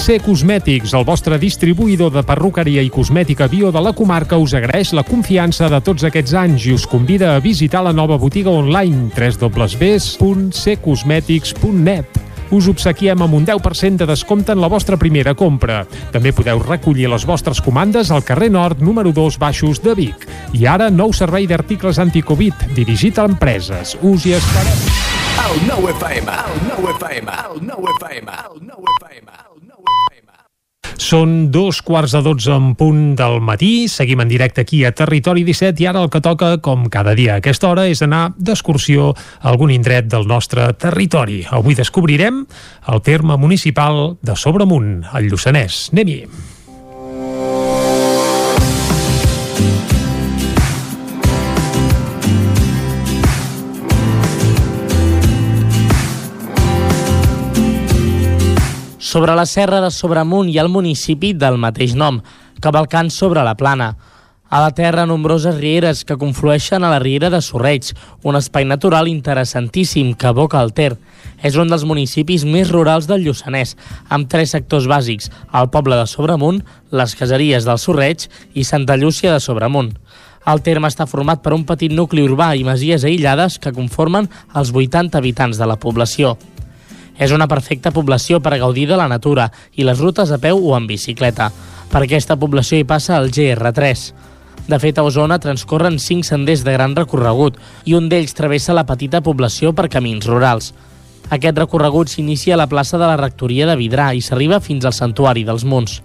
C Cosmètics, el vostre distribuïdor de perruqueria i cosmètica bio de la comarca, us agraeix la confiança de tots aquests anys i us convida a visitar la nova botiga online www.ccosmetics.net us obsequiem amb un 10% de descompte en la vostra primera compra. També podeu recollir les vostres comandes al carrer Nord, número 2, baixos de Vic. I ara, nou servei d'articles anticovid, dirigit a empreses. Us hi esperem. El 9 FM, el 9 FM, el 9 FM, el 9 FM, el 9 Són dos quarts de dotze en punt del matí, seguim en directe aquí a Territori 17 i ara el que toca, com cada dia a aquesta hora, és anar d'excursió a algun indret del nostre territori. Avui descobrirem el terme municipal de Sobremunt, el Lluçanès. Anem-hi! Sobre la serra de Sobremunt i el municipi del mateix nom, cavalcant sobre la plana. A la terra, nombroses rieres que conflueixen a la riera de Sorreig, un espai natural interessantíssim que aboca el Ter. És un dels municipis més rurals del Lluçanès, amb tres sectors bàsics, el poble de Sobremunt, les caseries del Sorreig i Santa Llúcia de Sobremunt. El terme està format per un petit nucli urbà i masies aïllades que conformen els 80 habitants de la població. És una perfecta població per gaudir de la natura i les rutes a peu o en bicicleta. Per aquesta població hi passa el GR3. De fet, a Osona transcorren cinc senders de gran recorregut i un d'ells travessa la petita població per camins rurals. Aquest recorregut s'inicia a la plaça de la Rectoria de Vidrà i s'arriba fins al Santuari dels Munts.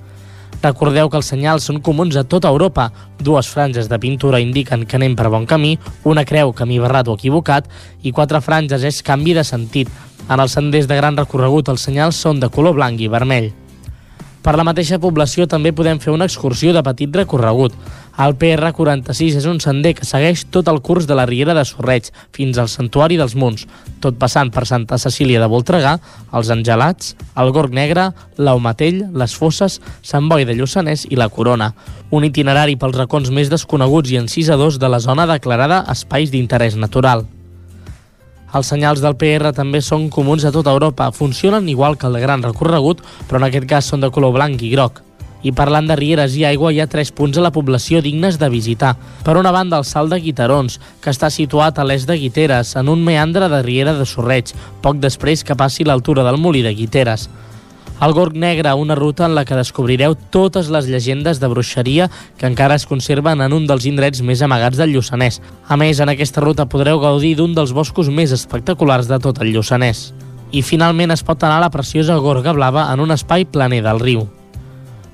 Recordeu que els senyals són comuns a tota Europa. Dues franges de pintura indiquen que anem per bon camí, una creu camí barrat o equivocat i quatre franges és canvi de sentit. En els senders de gran recorregut els senyals són de color blanc i vermell. Per la mateixa població també podem fer una excursió de petit recorregut. El PR46 és un sender que segueix tot el curs de la Riera de Sorreig fins al Santuari dels Munts, tot passant per Santa Cecília de Voltregà, els Angelats, el Gorg Negre, l'Aumatell, les Fosses, Sant Boi de Lluçanès i la Corona. Un itinerari pels racons més desconeguts i encisadors de la zona declarada Espais d'Interès Natural. Els senyals del PR també són comuns a tota Europa. Funcionen igual que el de gran recorregut, però en aquest cas són de color blanc i groc. I parlant de rieres i aigua, hi ha tres punts a la població dignes de visitar. Per una banda, el Salt de Guitarons, que està situat a l'est de Guiteres, en un meandre de riera de Sorreig, poc després que passi l'altura del molí de Guiteres. El Gorg Negre, una ruta en la que descobrireu totes les llegendes de bruixeria que encara es conserven en un dels indrets més amagats del Lluçanès. A més, en aquesta ruta podreu gaudir d'un dels boscos més espectaculars de tot el Lluçanès. I finalment es pot anar a la preciosa Gorga Blava en un espai planer del riu.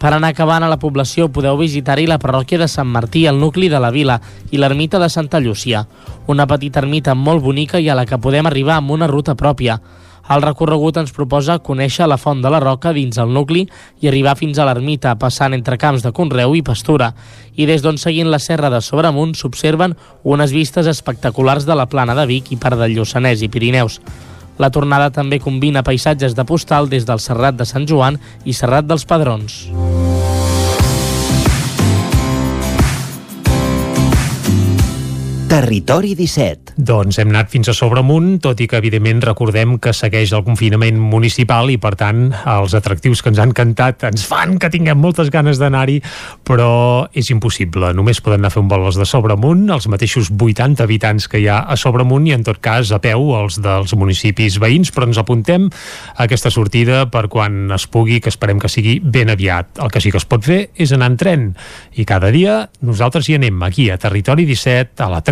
Per anar acabant a la població podeu visitar-hi la parròquia de Sant Martí, el nucli de la vila, i l'ermita de Santa Llúcia, una petita ermita molt bonica i a la que podem arribar amb una ruta pròpia. El recorregut ens proposa conèixer la Font de la Roca dins el nucli i arribar fins a l'ermita, passant entre camps de conreu i pastura. I des d'on seguint la serra de Sobremunt s'observen unes vistes espectaculars de la plana de Vic i part del Lluçanès i Pirineus. La tornada també combina paisatges de postal des del Serrat de Sant Joan i Serrat dels Padrons. Territori 17. Doncs hem anat fins a Sobremunt, tot i que evidentment recordem que segueix el confinament municipal i per tant els atractius que ens han cantat ens fan que tinguem moltes ganes d'anar-hi, però és impossible. Només poden anar a fer un vol els de Sobremunt, els mateixos 80 habitants que hi ha a Sobremunt i en tot cas a peu els dels municipis veïns, però ens apuntem a aquesta sortida per quan es pugui, que esperem que sigui ben aviat. El que sí que es pot fer és anar en tren i cada dia nosaltres hi anem aquí a Territori 17, a la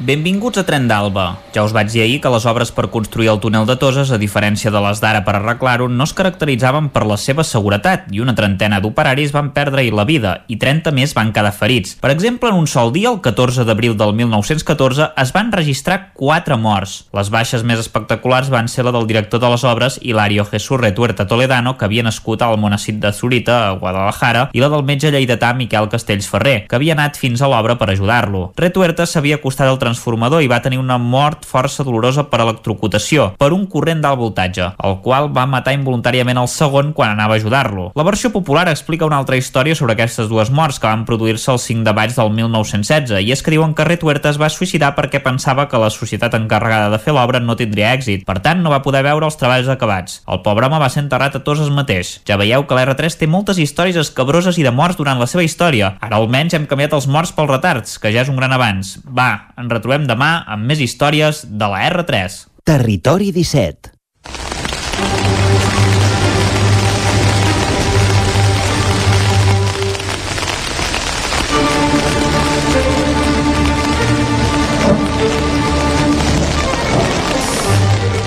Benvinguts a Tren d'Alba. Ja us vaig dir ahir que les obres per construir el túnel de Toses, a diferència de les d'ara per arreglar-ho, no es caracteritzaven per la seva seguretat i una trentena d'operaris van perdre-hi la vida i 30 més van quedar ferits. Per exemple, en un sol dia, el 14 d'abril del 1914, es van registrar 4 morts. Les baixes més espectaculars van ser la del director de les obres, Hilario Jesús Retuerta Toledano, que havia nascut al monacit de Zurita, a Guadalajara, i la del metge lleidatà Miquel Castells Ferrer, que havia anat fins a l'obra per ajudar-lo. Retuerta s'havia acostat al transformador i va tenir una mort força dolorosa per electrocutació, per un corrent d'alt voltatge, el qual va matar involuntàriament el segon quan anava a ajudar-lo. La versió popular explica una altra història sobre aquestes dues morts que van produir-se el 5 de maig del 1916, i és que diuen que Retuerta es va suïcidar perquè pensava que la societat encarregada de fer l'obra no tindria èxit, per tant no va poder veure els treballs acabats. El pobre home va ser enterrat a Toses mateix. Ja veieu que l'R3 té moltes històries escabroses i de morts durant la seva història. Ara almenys hem canviat els morts pels retards, que ja és un gran avanç. Va, ens retrobem demà amb més històries de la R3. Territori 17.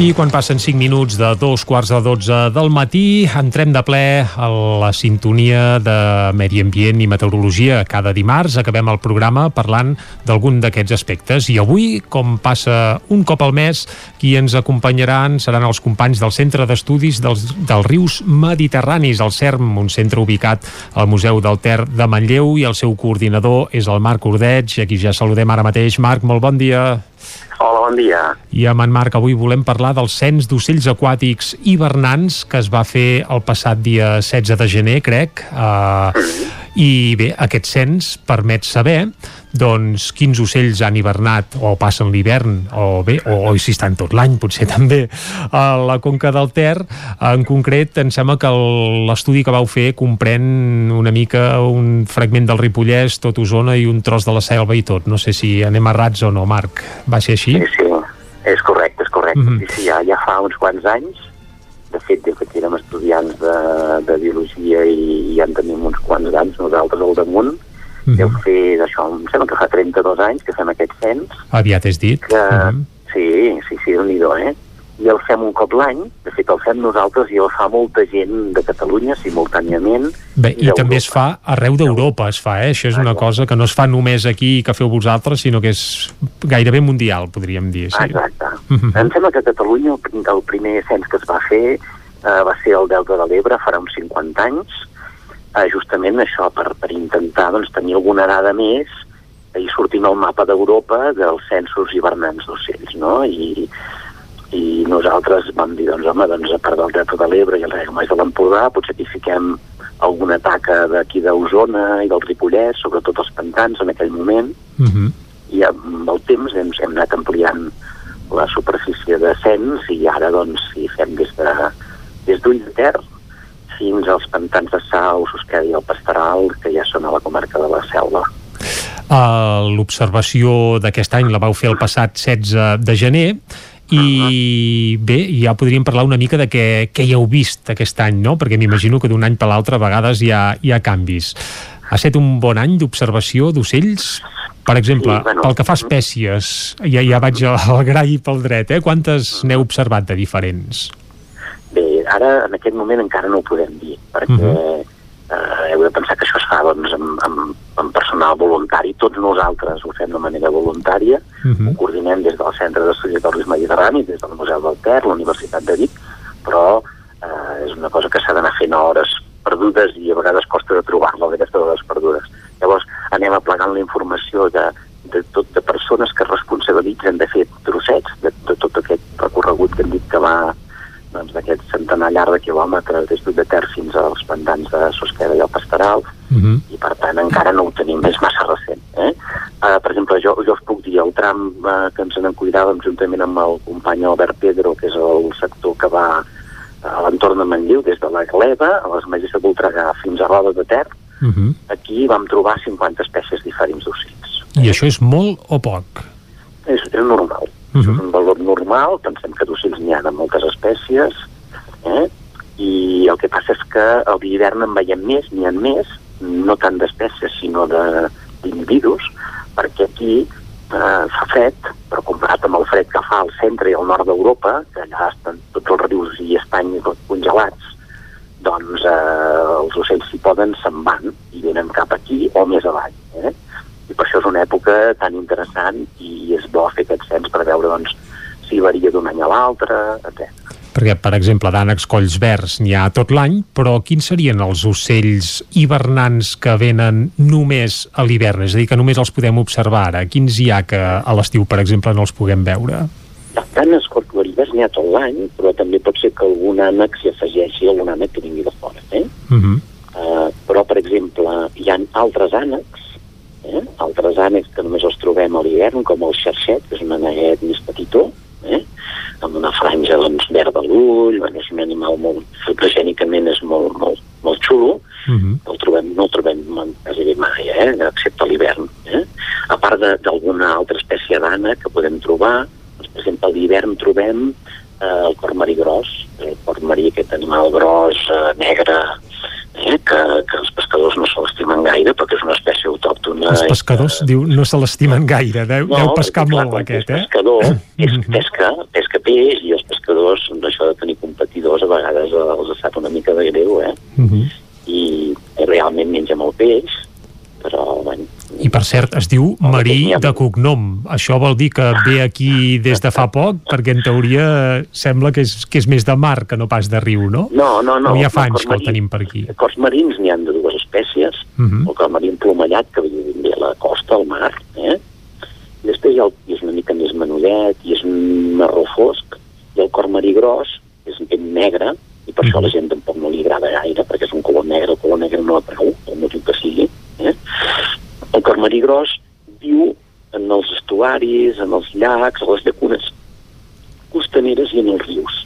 I quan passen 5 minuts de dos quarts de 12 del matí, entrem de ple a la sintonia de medi ambient i meteorologia. Cada dimarts acabem el programa parlant d'algun d'aquests aspectes. I avui, com passa un cop al mes, qui ens acompanyaran seran els companys del Centre d'Estudis dels, dels Rius Mediterranis, el CERM, un centre ubicat al Museu del Ter de Manlleu, i el seu coordinador és el Marc Ordeig, a qui ja saludem ara mateix. Marc, molt bon dia. Hola, bon dia. I amb en Marc avui volem parlar del cens d'ocells aquàtics hivernants que es va fer el passat dia 16 de gener, crec. Uh, I bé, aquest cens permet saber doncs quins ocells han hivernat o passen l'hivern o bé, o, o si estan tot l'any potser també a la Conca del Ter en concret em sembla que l'estudi que vau fer comprèn una mica un fragment del Ripollès, tot Osona i un tros de la selva i tot, no sé si anem errats o no Marc, va ser així? Sí, sí, és correcte, és correcte. Mhm. Sí, sí, ja, ja fa uns quants anys, de fet, des que érem estudiants de, de biologia i ja en tenim uns quants anys nosaltres al damunt, Mhm. deu fer d'això, em sembla que fa 32 anys que fem aquest cens, Aviat és dit. que sí, sí, sí, déu nhi eh? I el fem un cop l'any, de fet el fem nosaltres i el fa molta gent de Catalunya simultàniament. Bé, i d'Europa. també es fa arreu d'Europa, es fa, eh? Això és una cosa que no es fa només aquí que feu vosaltres, sinó que és gairebé mundial, podríem dir. Sí. Exacte. Mhm. Em sembla que a Catalunya el primer cens que es va fer eh, va ser el Delta de l'Ebre farà uns 50 anys, eh, justament això per, per intentar doncs, tenir alguna dada més i sortim al mapa d'Europa dels censos hivernants d'ocells, no? I, i nosaltres vam dir, doncs, home, doncs, a part del Delta de l'Ebre i el Regamais de l'Empordà, potser aquí fiquem alguna taca d'aquí d'Osona i del Ripollès, sobretot els pantans en aquell moment, Mhm. i amb el temps hem, hem anat ampliant la superfície de cens i ara doncs si fem des de des d'Ull de Ter fins als pantans de Sau, Susqueda i el Pastoral que ja són a la comarca de la Selva. Uh, L'observació d'aquest any la vau fer el passat 16 de gener i bé, ja podríem parlar una mica de què, què hi heu vist aquest any, no? Perquè m'imagino que d'un any per l'altre a vegades hi ha, hi ha canvis. Ha estat un bon any d'observació d'ocells? Per exemple, Sí, bueno. pel que fa a espècies, ja, ja vaig al gra i pel dret, eh? Quantes n'heu observat de diferents? Bé, ara en aquest moment encara no ho podem dir perquè Mhm. Eh, heu de pensar que això es fa doncs, amb, amb, amb personal voluntari, tots nosaltres ho fem de manera voluntària, Mhm. ho coordinem des del Centre d'Estudis del Risc Mediterrani, des del Museu del Ter, la Universitat de Vic, però eh, és una cosa que s'ha d'anar fent a hores perdudes i a vegades costa de trobar-la, d'aquestes hores perdudes. Llavors anem aplegant la informació de, de tot de persones que es responsabilitzen de fer trossets de, de tot aquest recorregut que hem dit que va doncs, d'aquest centenar llarg de quilòmetres des de Ter fins als pantans de Susqueda i el Pastoral, Mhm. i per tant encara no ho tenim, és massa recent. Eh? Uh, per exemple, jo, jo us puc dir el tram uh, que ens en cuidàvem juntament amb el company Albert Pedro, que és el sector que va a l'entorn de Manlleu, des de la Gleva, a les Magies de Voltregà fins a Roda de Ter, Mhm. aquí vam trobar 50 espècies diferents d'ocells. I això és molt o poc? És, és normal. Mhm. És un valor normal, pensem que d'ocells n'hi ha de moltes espècies, eh? i el que passa és que a l'hivern en veiem més, n'hi ha més, no tant d'espècies, sinó de- d'individus, perquè aquí eh, fa fred, però comparat amb el fred que fa al centre i al nord d'Europa, que allà estan tots els rius i estanys congelats, doncs eh, els ocells si poden se'n van i venen cap aquí o més avall. Eh? I per això és una època tan interessant i és bo fer aquest cens per veure doncs, si varia d'un any a l'altre, etc. Perquè, per exemple, d'ànecs colls verds n'hi ha tot l'any, però quins serien els ocells hivernants que venen només a l'hivern? És a dir, que només els podem observar ara. Quins hi ha que a l'estiu, per exemple, no els puguem veure? Canes corcolarides n'hi ha tot l'any, però també pot ser que algun ànec s'hi afegeixi, algun ànec que vingui de fora. Eh? Uh -huh. Uh, però, per exemple, hi ha altres ànecs, eh? altres ànecs que només els trobem a l'hivern, com el xarxet, que és un ànec més petitó, eh? amb una franja doncs, verda a l'ull, bueno, és un animal molt, fotogènicament és molt, molt, molt xulo, Uh -huh. el trobem, no el trobem mai, eh? excepte a l'hivern. Eh? A part d'alguna altra espècie d'ànec que podem trobar, doncs, per exemple, a l'hivern trobem eh, el cor marí gros, el cor marí, aquest animal gros, eh, negre, eh, que, que els pescadors no se l'estimen gaire perquè és una espècie autòctona. Els pescadors, diu, no se l'estimen gaire. Deu, No, deu pescar perquè, clar, molt, aquest, eh? pescador, és pesca, pesca peix, i els pescadors, doncs, això de tenir competidors, a vegades eh, els sap una mica de greu, eh? Mhm. I, i realment menja molt peix, però, bueno, I per cert, es diu Marí de cognom. Això vol dir que ve aquí des de fa poc, perquè en teoria sembla que és, que és més de mar que no pas de riu, no? No, no, no. O ja fa el anys que el tenim per aquí. Cors marins n'hi han de dues espècies, Mhm. el cor marí emplomallat, que ve a la costa, al mar, eh? I després hi ha el, és una mica més menudet, i és un marró fosc, i el cor marí gros és ben negre, i per això a la gent tampoc no li agrada gaire, perquè és un color negre, el color negre no atrau, pel motiu que sigui. Eh? El cor marí gros viu en els estuaris, en els llacs, a les llacunes costaneres i en els rius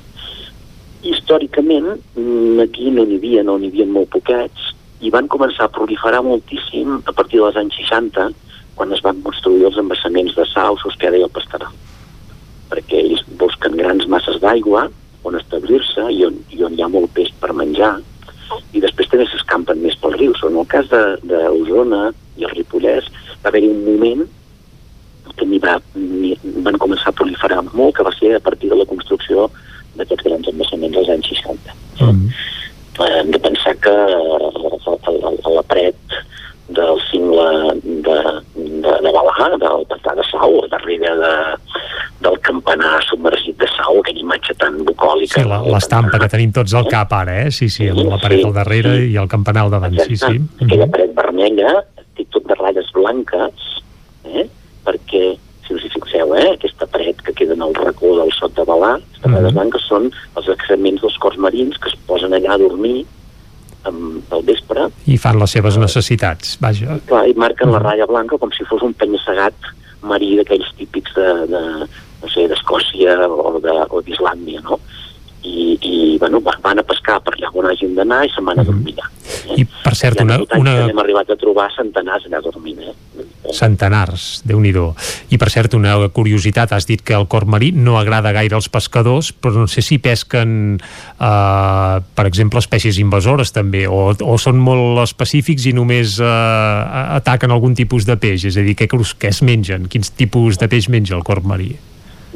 històricament mm, aquí no n'hi havia, no n'hi havia molt poquets i van començar a proliferar moltíssim a partir dels anys 60 quan es van construir els embassaments de Sau, Sospeda i el Pastaral perquè ells busquen grans masses d'aigua on establir-se i, on, i on hi ha molt peix per menjar i després també s'escampen més pels rius. En el cas d'Osona i el Ripollès va haver-hi un moment que n'hi va, van començar a proliferar molt, que va ser a partir de la construcció d'aquests grans embassaments als anys 60. Mm. Eh, hem de pensar que a, a, a la paret del cingle de, de, de Balà, del pantà de Sau, darrere de, del campanar submergit de Sau, aquella imatge tan bucòlica. Sí, la- l'estampa que tenim tots al cap ara, eh? Sí, sí, amb la paret al darrere i el campanar al davant, sí, sí. aquella paret vermella tot de ratlles blanques, eh? perquè, si us hi fixeu, eh? aquesta paret que queda en el racó del sot de Balà, aquestes ratlles blanques són els excrements dels cors marins que es posen allà a dormir al vespre, I fan les seves necessitats, vaja. clar, i marquen la ratlla blanca com si fos un penya-segat marí d'aquells típics de, de no sé, d'Escòcia o de- o d'Islàndia, no? I, i bueno, va- van a pescar per allà on hagin d'anar i se'n van a dormir allà. I, per cert, ha una, una, hem arribat a trobar centenars allà dormint, eh? centenars, déu nhi I per cert, una curiositat, has dit que el cor marí no agrada gaire als pescadors, però no sé si pesquen, eh, per exemple, espècies invasores també, o, o són molt específics i només eh, ataquen algun tipus de peix, és a dir, què, que es mengen? Quins tipus de peix menja el cor marí?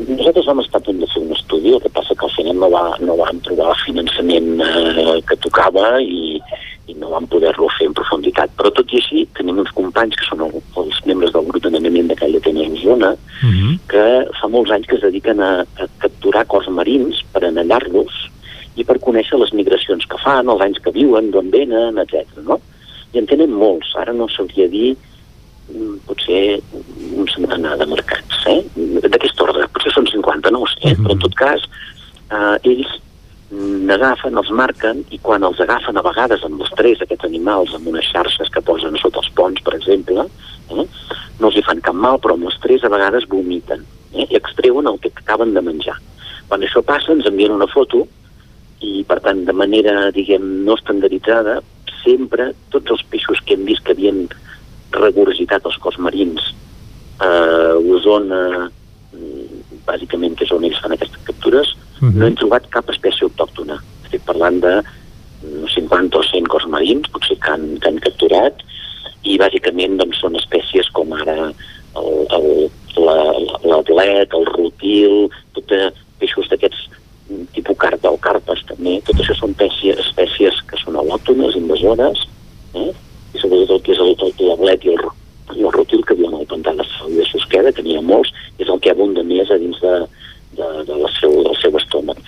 Nosaltres vam estar a punt de fer un estudi, el que passa que al final no, va, no vam trobar el finançament eh, que tocava i, i no vam poder-lo fer en profunditat. Però tot i així, tenim uns companys que són el, els membres del grup d'anellament de Calla Tenes Osona, que fa molts anys que es dediquen a, a capturar cors marins per anellar-los i per conèixer les migracions que fan, els anys que viuen, d'on venen, etc. No? I en tenen molts. Ara no sabria dir mm, potser un centenar de mercats, eh? d'aquest ordre, potser són 50, sé, però en tot cas eh, ells n'agafen, els marquen i quan els agafen a vegades amb els tres aquests animals amb unes xarxes que posen sota els ponts, per exemple, eh, no els hi fan cap mal, però amb les tres a vegades vomiten eh, i extreuen el que acaben de menjar. Quan això passa ens envien una foto i per tant de manera, diguem, no estandarditzada, sempre tots els peixos que hem vist que havien regurgitat els cos marins eh, Osona bàsicament que és on ells fan aquestes captures. No hem trobat cap espècie autòctona. Estic parlant de mm, 50 o 100 cos marins potser que han, que han capturat. I bàsicament doncs, són espècies com ara el, el, l'atlet, el rutil, tot de peixos d'aquests mm, tipus carpa o carpes també, tot això són espècies, espècies que són al·lòctones, invasores, eh? i sobretot el que és el, el, l'atlet i el, ru- i el rutil que viuen al pantà de Sau i de Susqueda, que n'hi ha molts, és el que abunda més a dins de, de, de la seu, del seu estómac.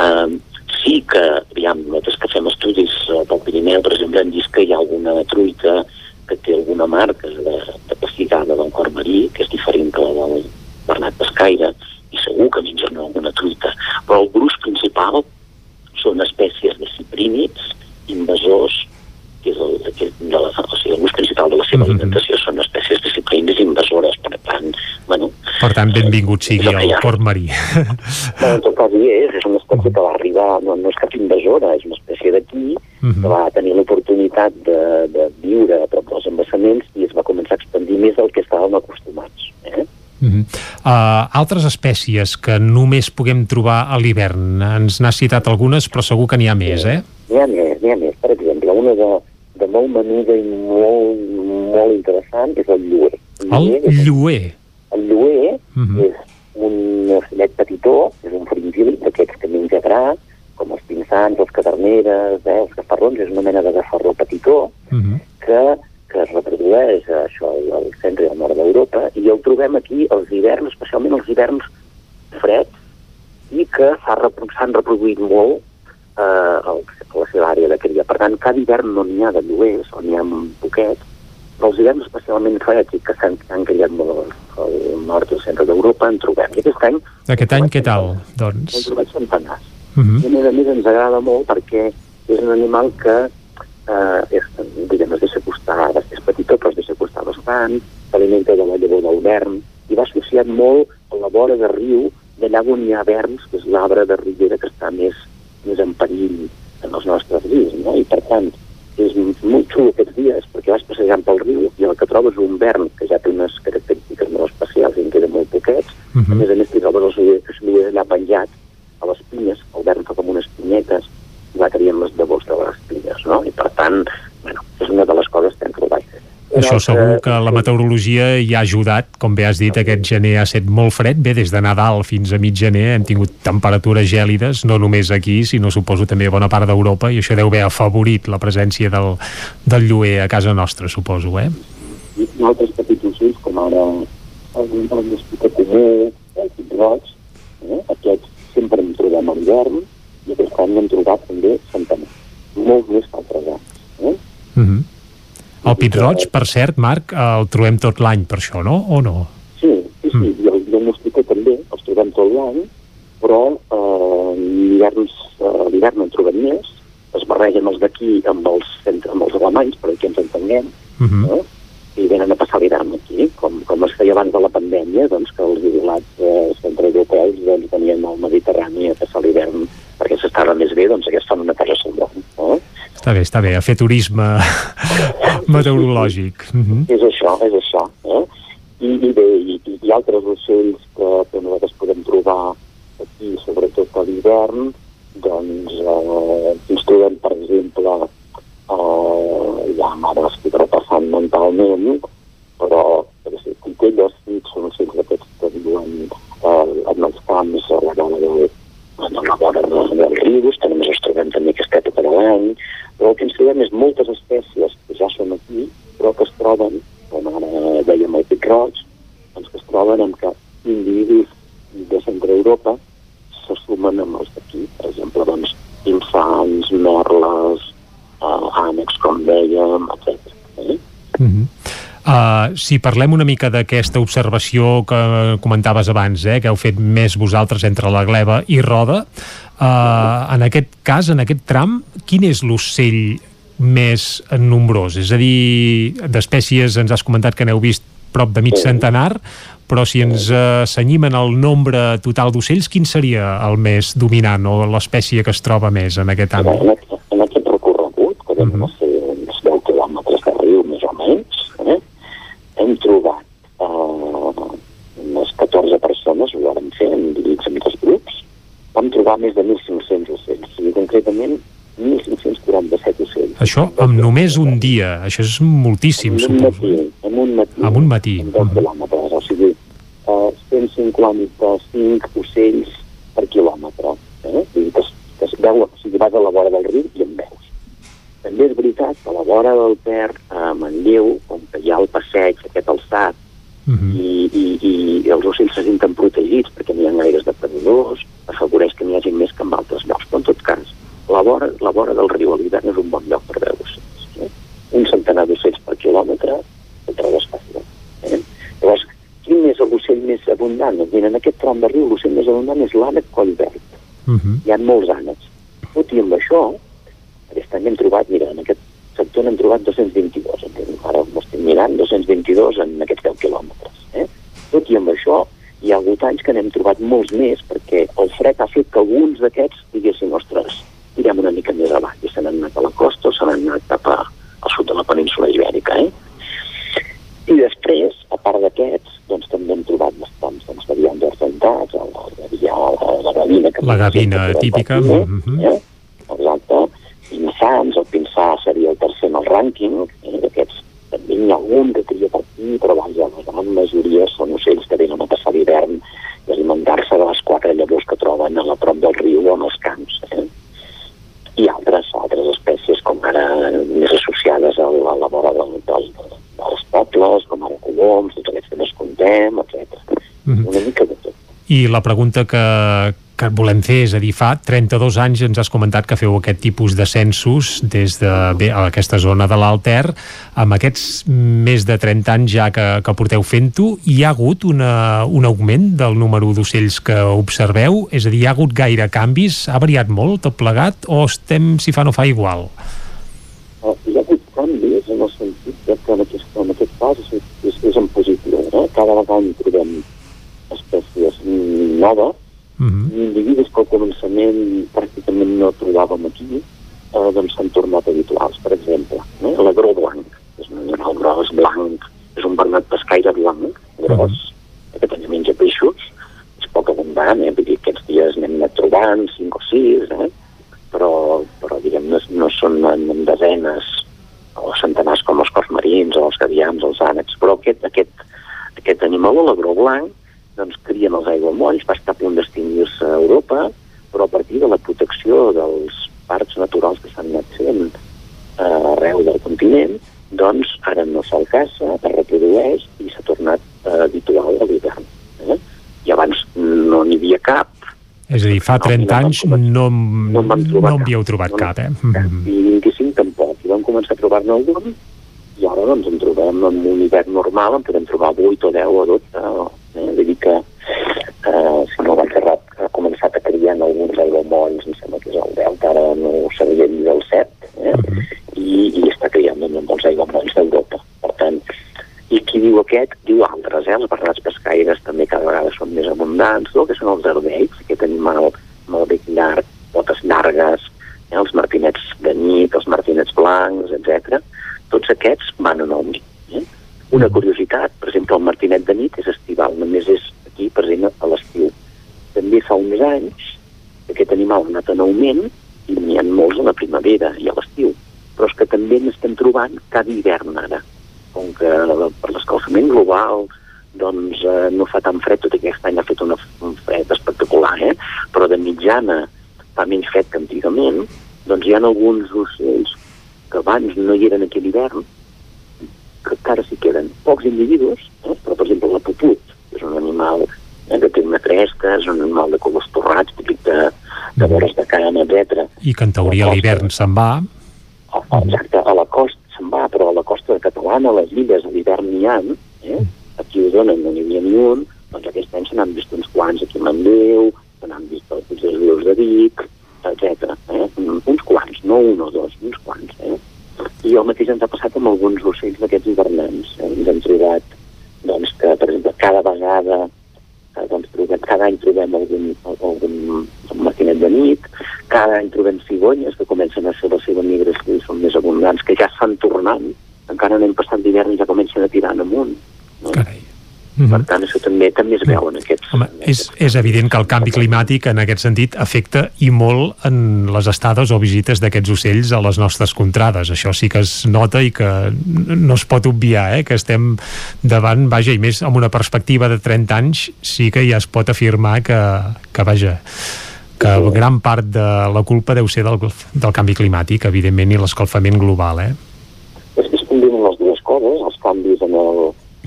Um, sí que, aviam, nosaltres que fem estudis eh, pel Pirineu, per exemple, hem vist que hi ha alguna truita que té alguna marca de, de pestigada del cor marí, que és diferent que la del Bernat Pescaire, i segur que mengen alguna truita. Però el gruix principal són espècies de ciprínids, invasors, que és el, que, de la, o sigui, el principal de la seva alimentació són espècies de ciprínids invasores, per tant, bueno, Per tant, benvingut sigui el cor marí. Bueno, en tot cas hi és, és una espècie que va arribar, no, no és cap invasora, és una espècie d'aquí, que va tenir l'oportunitat de, de viure a prop dels embassaments i es va començar a expandir més del que estàvem acostumats. Eh? Uh -huh. uh, altres espècies que només puguem trobar a l'hivern ens n'ha citat algunes però segur que n'hi ha més, eh? N'hi ha més, n'hi ha més. Per exemple, una de, de molt menuda i molt, molt interessant és el lluer. El lluer. El lluer mm -hmm. és un ocellet petitó, és un fringíl d'aquests que menja gra, com els pinsans, els caderneres, eh, els gafarrons, és una mena de gafarró petitó Mhm. que, que es reprodueix a això al centre i al nord d'Europa i el trobem aquí els hiverns, especialment els hiverns freds i que s'han reproduït molt eh, a la seva àrea de cria. Per tant, cada hivern no n'hi ha de lloers, o n'hi ha poquets, però els hiverns especialment freds i que s'han han criat molt al nord i al centre d'Europa en trobem. I aquest any Aquest any què tal, doncs? trobat centenars. Mhm. I a més a més ens agrada molt perquè és un animal que eh, és, diguem, es deixa costar, és petitó però es deixa costar bastant, s'alimenta de la llavor del vern i va associat molt a la vora de riu d'allà on hi ha verns, que és l'arbre de ribera que està més, més en perill en els nostres rius, no? I per tant, és molt xulo aquests dies perquè vas passejant pel riu i el que trobes un vern que ja té unes característiques molt especials i en queden molt poquets, Mhm. a més a més t'hi trobes els ulleres allà penjat a les pinyes, el vern fa com unes pinyetes i va traient les llavors de les pinyes, no? I per tant, bueno, és una de les coses que hem trobat. Això segur que la meteorologia hi ha ajudat, com bé has dit, aquest gener ha estat molt fred, bé, des de Nadal fins a mig gener hem tingut temperatures gèlides, no només aquí, sinó suposo també a bona part d'Europa, i això deu haver afavorit la presència del, del lluer a casa nostra, suposo, eh? altres petits ocells, com ara el, el mosquitó comú, el pit eh? aquests sempre en trobem a l'hivern i aquest any n'hem trobat també centenars, molts més que altres anys. Eh? Mhm. El pit roig, per cert, Marc, el trobem tot l'any per això, no? O no? Sí, sí, sí, i el, i el mosquitó també, els trobem tot l'any, però eh, l'hivern eh, l'hivern en trobem més, es barregen els d'aquí amb, els, amb els alemanys, per aquí ens entenguem, Mhm. eh? i venen a passar l'hivern aquí, com, com es feia abans de la pandèmia, doncs que els jubilats eh, centreeuropeus doncs, venien al Mediterrani a passar l'hivern perquè s'estava més bé, doncs aquests fan una cosa semblant. Eh? Està bé, està bé, a fer turisme meteorològic. Mhm. És això, és això. Eh? I, i bé, i, i, altres ocells que, que nosaltres podem trobar aquí, sobretot a l'hivern, doncs eh, ens trobem, per exemple, eh, ja ara estic repassant mentalment, però titelles, sí, són ocells d'aquests que viuen eh, en els camps a la vora del, a la vora del, dels rius, que només els trobem també aquesta època de l'any, però el que ens trobem és moltes espècies que ja són aquí, però que es troben, com ara dèiem el pic roig, doncs que es troben amb que individus de centre Europa se sumen amb els d'aquí. Per exemple, doncs, infants, merles, uh, ànecs, com dèiem, etc. Eh? Mhm. Uh, si parlem una mica d'aquesta observació que comentaves abans, eh, que heu fet més vosaltres entre la gleba i roda, uh, en aquest cas, en aquest tram, quin és l'ocell més nombrós? És a dir, d'espècies ens has comentat que n'heu vist prop de mig centenar, però si ens uh, senyim en el nombre total d'ocells, quin seria el més dominant o l'espècie que es troba més en aquest En, àmbit? aquest, en aquest recorregut, que vam uh -huh. ser uns 10 quilòmetres de riu, més o menys, eh, hem trobat eh, unes 14 persones, ho vam fer en dividits en dos grups, vam trobar més de 1.500 ocells, i concretament 1.547 ocells. Això amb només un dia, això és moltíssim, en un suposo. matí, en un matí, Amb un matí. en 10 quilòmetres, o sigui, eh, 155 ocells per quilòmetre. Eh? Vull dir que, es, que es veu, o sigui, vas a la vora del riu i en veus. També és veritat que a la vora del Ter, a Manlleu, on que hi ha el passeig, aquest alçat, i, i, i els ocells se senten protegits perquè no hi ha gaires depredadors, afavoreix que n'hi hagi més que en altres llocs. Però en tot cas, la vora, la vora del riu a l'hivern és un bon lloc per veure ocells. Eh? Un centenar d'ocells per quilòmetre, el trobes fàcil. Eh? Llavors, quin és l'ocell més abundant? Doncs mira, en aquest tram de riu l'ocell més abundant és l'ànec collverd. Mhm. Hi ha molts ànecs. Tot i amb això, aquest any hem trobat, mira, en aquest sector n'hem trobat 222, entenc, ara ho estic mirant, 222 en aquests 10 quilòmetres. Eh? Tot i amb això, hi ha hagut anys que n'hem trobat molts més perquè el fred ha fet que alguns d'aquests diguessin, ostres, tirem una mica més avall i se n'han anat a la costa o se n'han anat cap al sud de la península ibèrica, eh? I després, a part d'aquests, doncs també hem trobat bastants, doncs hi havia uns argentats, hi havia la gavina... Que la gavina típica. Patir, eh? Mm -hmm. eh? Exacte. Pinsans, el pinçà seria el tercer en el rànquing, eh? d'aquests també n'hi ha algun que tria per aquí, però vaja, la gran majoria són ocells I la pregunta que, que volem fer, és a dir, fa 32 anys ens has comentat que feu aquest tipus de censos des de bé, a aquesta zona de l'Alter. Amb aquests més de 30 anys ja que, que porteu fent-ho, hi ha hagut una, un augment del número d'ocells que observeu? És a dir, hi ha hagut gaire canvis? Ha variat molt tot plegat? O estem, si fa no fa, igual? Uh, hi ha hagut canvis en el sentit que en aquest, en aquest cas és, és, és en positiu. Eh? Cada vegada hi trobem noves Mm -hmm. individus que al començament pràcticament no trobàvem aquí, eh, doncs s'han tornat habituals. Per exemple, eh, l'agró blanc, és un animal gros, blanc, és un bernat pescaire blanc, gros, mm -hmm. que també menja peixos, és poc abundant, eh? vull dir, aquests dies n'hem anat trobant 5 o 6, eh? però, però diguem, no, no són en, en desenes o centenars com els cors marins o els gavians o els ànecs, però aquest, aquest, aquest animal, l'agró blanc, doncs crien els aiguamolls, va estar a punt d'extingir-se a Europa, però a partir de la protecció dels parcs naturals que s'han anat fent eh, arreu del continent, doncs ara no se'l caça, es reprodueix i s'ha tornat eh, habitual a l'hivern. Eh? I abans no n'hi havia cap. És a dir, fa 30 no, anys no, no, no, no en havíeu trobat no, cap, eh? I 25 tampoc. I vam començar a trobar-ne algun i ara doncs en trobem en un hivern normal, en podem trobar 8 o 10 o 12 eh? vull dir que eh, si no vaig errat ha començat a criar en alguns aiguamolls em sembla que és el Delta, ara no ho sabia ni del 7 eh? uh -huh. I, i està criant en els aiguamolls d'Europa per tant, i qui diu aquest diu altres, eh? els bernats pescaires també cada vegada són més abundants no? que són els ardeics, aquest animal amb el bec llarg, potes llargues eh? els martinets de nit, els martinets blancs, etc tots aquests van en augment. Eh? Una curiositat, per exemple, el martinet de nit és estival, només és aquí present a l'estiu. També fa uns anys aquest animal ha anat en augment i n'hi ha molts a la primavera i a l'estiu, però és que també n'estem trobant cada hivern ara. Com que per l'escalfament global doncs eh, no fa tan fred, tot i que aquest any ha fet una, un fred espectacular, eh? però de mitjana fa menys fred que antigament, doncs hi ha alguns ocells que abans no hi eren aquí a l'hivern, que encara s'hi queden pocs individus, eh? però per exemple la puput, que és un animal eh, que té una cresta, és un animal de colors torrats, típic de, de vores de cana, etc. I que en teoria l'hivern se'n va. Oh, exacte, a la costa se'n va, però a la costa catalana, a les illes, a l'hivern n'hi ha, eh? aquí a Osona no n'hi havia ni un, doncs aquest any se n'han vist uns quants aquí a Manlleu, se n'han vist els Puig dels Rius de Vic, etc. Eh? Uns quants, no un o dos, uns quants. Eh? I el mateix ens ha passat amb alguns ocells d'aquests hivernants. Eh? Ens hem trobat doncs, que, per exemple, cada vegada eh, doncs, trobem, cada any trobem algun, algun maquinet de nit, cada any trobem cigonyes que comencen a fer la seva migració i són més abundants, que ja estan tornant, encara no hem passat d'hivern i ja comencen a tirar amunt. No? Carai. Mm -hmm. Per tant, es veu en aquests... Home, és, és evident que el canvi climàtic en aquest sentit afecta i molt en les estades o visites d'aquests ocells a les nostres contrades. Això sí que es nota i que no es pot obviar, eh? que estem davant, vaja, i més amb una perspectiva de 30 anys, sí que ja es pot afirmar que, que vaja, que gran part de la culpa deu ser del, del canvi climàtic, evidentment, i l'escalfament global, eh? És que es combinen les dues coses, els canvis en el,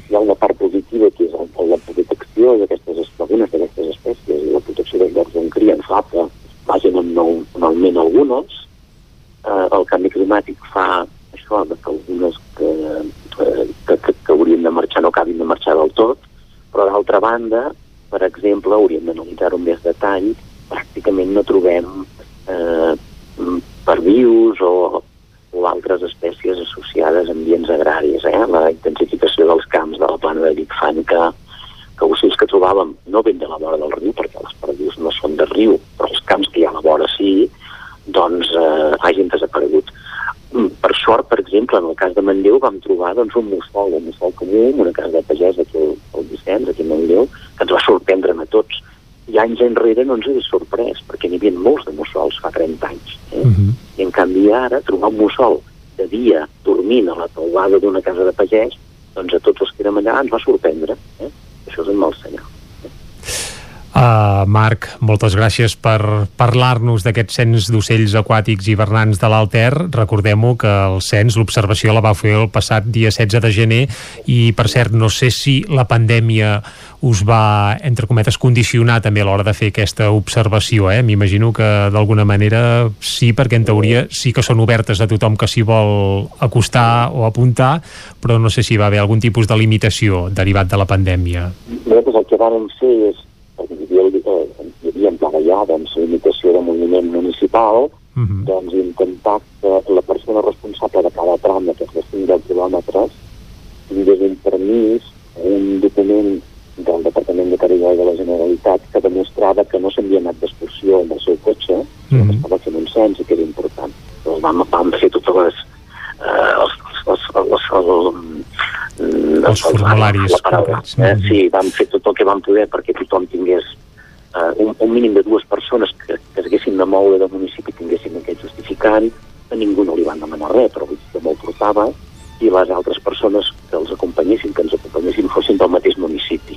hi ha una part positiva que és el, la protecció d'aquestes algunes d'aquestes espècies i la protecció dels llocs on crien fa que vagin en, nou, en augment algunes. Eh, el canvi climàtic fa això, de que algunes que, eh, que, que, que haurien de marxar no acabin de marxar del tot, però d'altra banda, per exemple, hauríem d'analitzar-ho amb més detall, pràcticament no trobem eh, pervius o, o altres espècies associades a ambients agraris. Eh? La intensificació dels camps de la plana de Vic fan que, que ocells que trobàvem no ben de la vora del riu, perquè les perdius no són de riu, però els camps que hi ha a la vora sí, doncs eh, hagin desaparegut. Mm, Per sort, per exemple, en el cas de Manlleu vam trobar doncs, un mussol, un mussol comú, una casa de pagès aquí al, Vicenç, aquí a Manlleu, que ens va sorprendre a tots. I anys enrere no ens hagués sorprès, perquè n'hi havia molts de mussols fa 30 anys. Eh? Uh -huh. I en canvi ara, trobar un mussol de dia dormint a la teulada d'una casa de pagès, doncs a tots els que érem allà ens va sorprendre. Eh? Això és un mal senyal. Uh, Marc, moltes gràcies per parlar-nos d'aquest cens d'ocells aquàtics hivernants de l'Alter. Recordem-ho que el cens, l'observació la va fer el passat dia 16 de gener i, per cert, no sé si la pandèmia us va, entre cometes, condicionar també a l'hora de fer aquesta observació, eh? M'imagino que d'alguna manera sí, perquè en teoria sí que són obertes a tothom que s'hi vol acostar o apuntar, però no sé si va haver algun tipus de limitació derivat de la pandèmia. Nosaltres el que vam fer és, perquè hi havia, hi havia encara ja doncs, la limitació de moviment municipal, uh -huh. doncs intentar que la persona responsable de cada tram d'aquests 5 quilòmetres tingués un permís, un document del Departament de Territori de la Generalitat que demostrava que no s'havia anat d'excursió amb el seu cotxe, mm -hmm. estava fent un cens i que era important. Doncs vam, vam fer totes les... Eh, els, els, els, els, els, els formularis. La paraula, eh? mm. Sí, vam fer tot el que vam poder perquè tothom tingués eh, un, un mínim de dues persones que, que s'haguessin de moure del municipi tinguessin aquest justificant, a ningú no li van demanar res, però que me'l portava, i les altres persones que els acompanyessin, que ens acompanyessin, fossin del mateix municipi.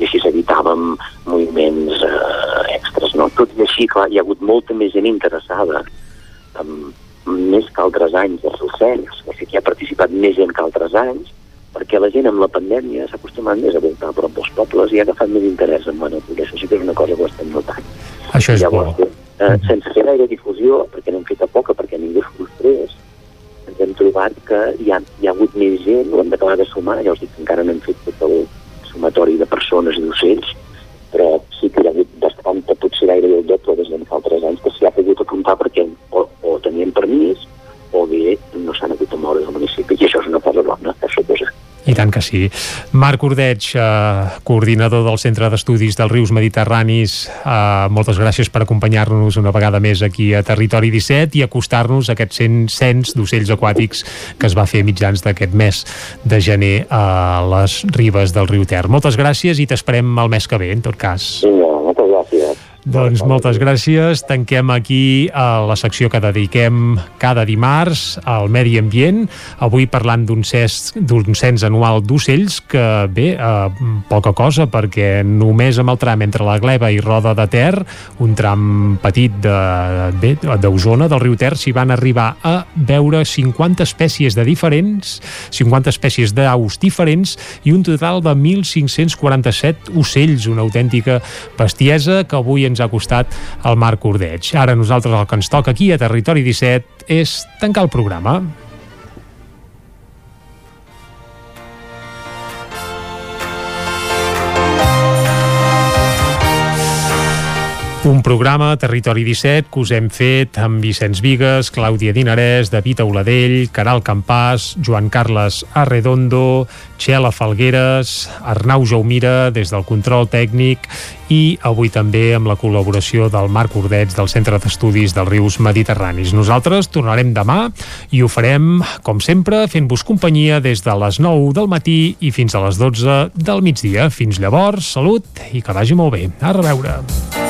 I així evitàvem moviments eh, extras. No? Tot i així, clar, hi ha hagut molta més gent interessada, um, més que altres anys, dels ocells. O sigui, hi ha participat més gent que altres anys, perquè la gent amb la pandèmia s'ha acostumat més a voltar a prop dels pobles i ha agafat més interès en la natura. Això sí que és una cosa que ho estem notant. Això és Llavors, bo. Eh, sense fer gaire difusió, perquè n'hem fet a poca, perquè ningú es frustrés, ens hem trobat que hi ha, hi ha hagut més gent, ho hem d'acabar de sumar, ja us dic que encara no hem fet tot el sumatori de persones i d'ocells, però sí que hi ha hagut bastanta, potser gairebé el doble de gent que altres anys que s'hi ha pogut apuntar perquè o, o tenien permís o bé no s'han hagut a moure del municipi i això és una cosa bona, això cosa i tant que sí. Marc Ordeig, eh, coordinador del Centre d'Estudis dels Rius Mediterranis, eh, moltes gràcies per acompanyar-nos una vegada més aquí a Territori 17 i acostar-nos a aquest cens d'ocells aquàtics que es va fer mitjans d'aquest mes de gener a les ribes del riu Ter. Moltes gràcies i t'esperem el mes que ve, en tot cas. Gràcies. Doncs moltes gràcies. Tanquem aquí a la secció que dediquem cada dimarts al medi ambient. Avui parlant d'un cens anual d'ocells que, bé, eh, poca cosa, perquè només amb el tram entre la Gleva i Roda de Ter, un tram petit d'Osona, de, del riu Ter, s'hi van arribar a veure 50 espècies de diferents, 50 espècies d'aus diferents i un total de 1.547 ocells, una autèntica bestiesa que avui ens ha costat el Marc Ordeig. Ara nosaltres el que ens toca aquí a Territori 17 és tancar el programa. Un programa, Territori 17, que us hem fet amb Vicenç Vigues, Clàudia Dinarès, David Auladell, Caral Campàs, Joan Carles Arredondo, Txela Falgueres, Arnau Jaumira, des del control tècnic, i avui també amb la col·laboració del Marc Ordets del Centre d'Estudis dels Rius Mediterranis. Nosaltres tornarem demà i ho farem, com sempre, fent-vos companyia des de les 9 del matí i fins a les 12 del migdia. Fins llavors, salut i que vagi molt bé. A reveure.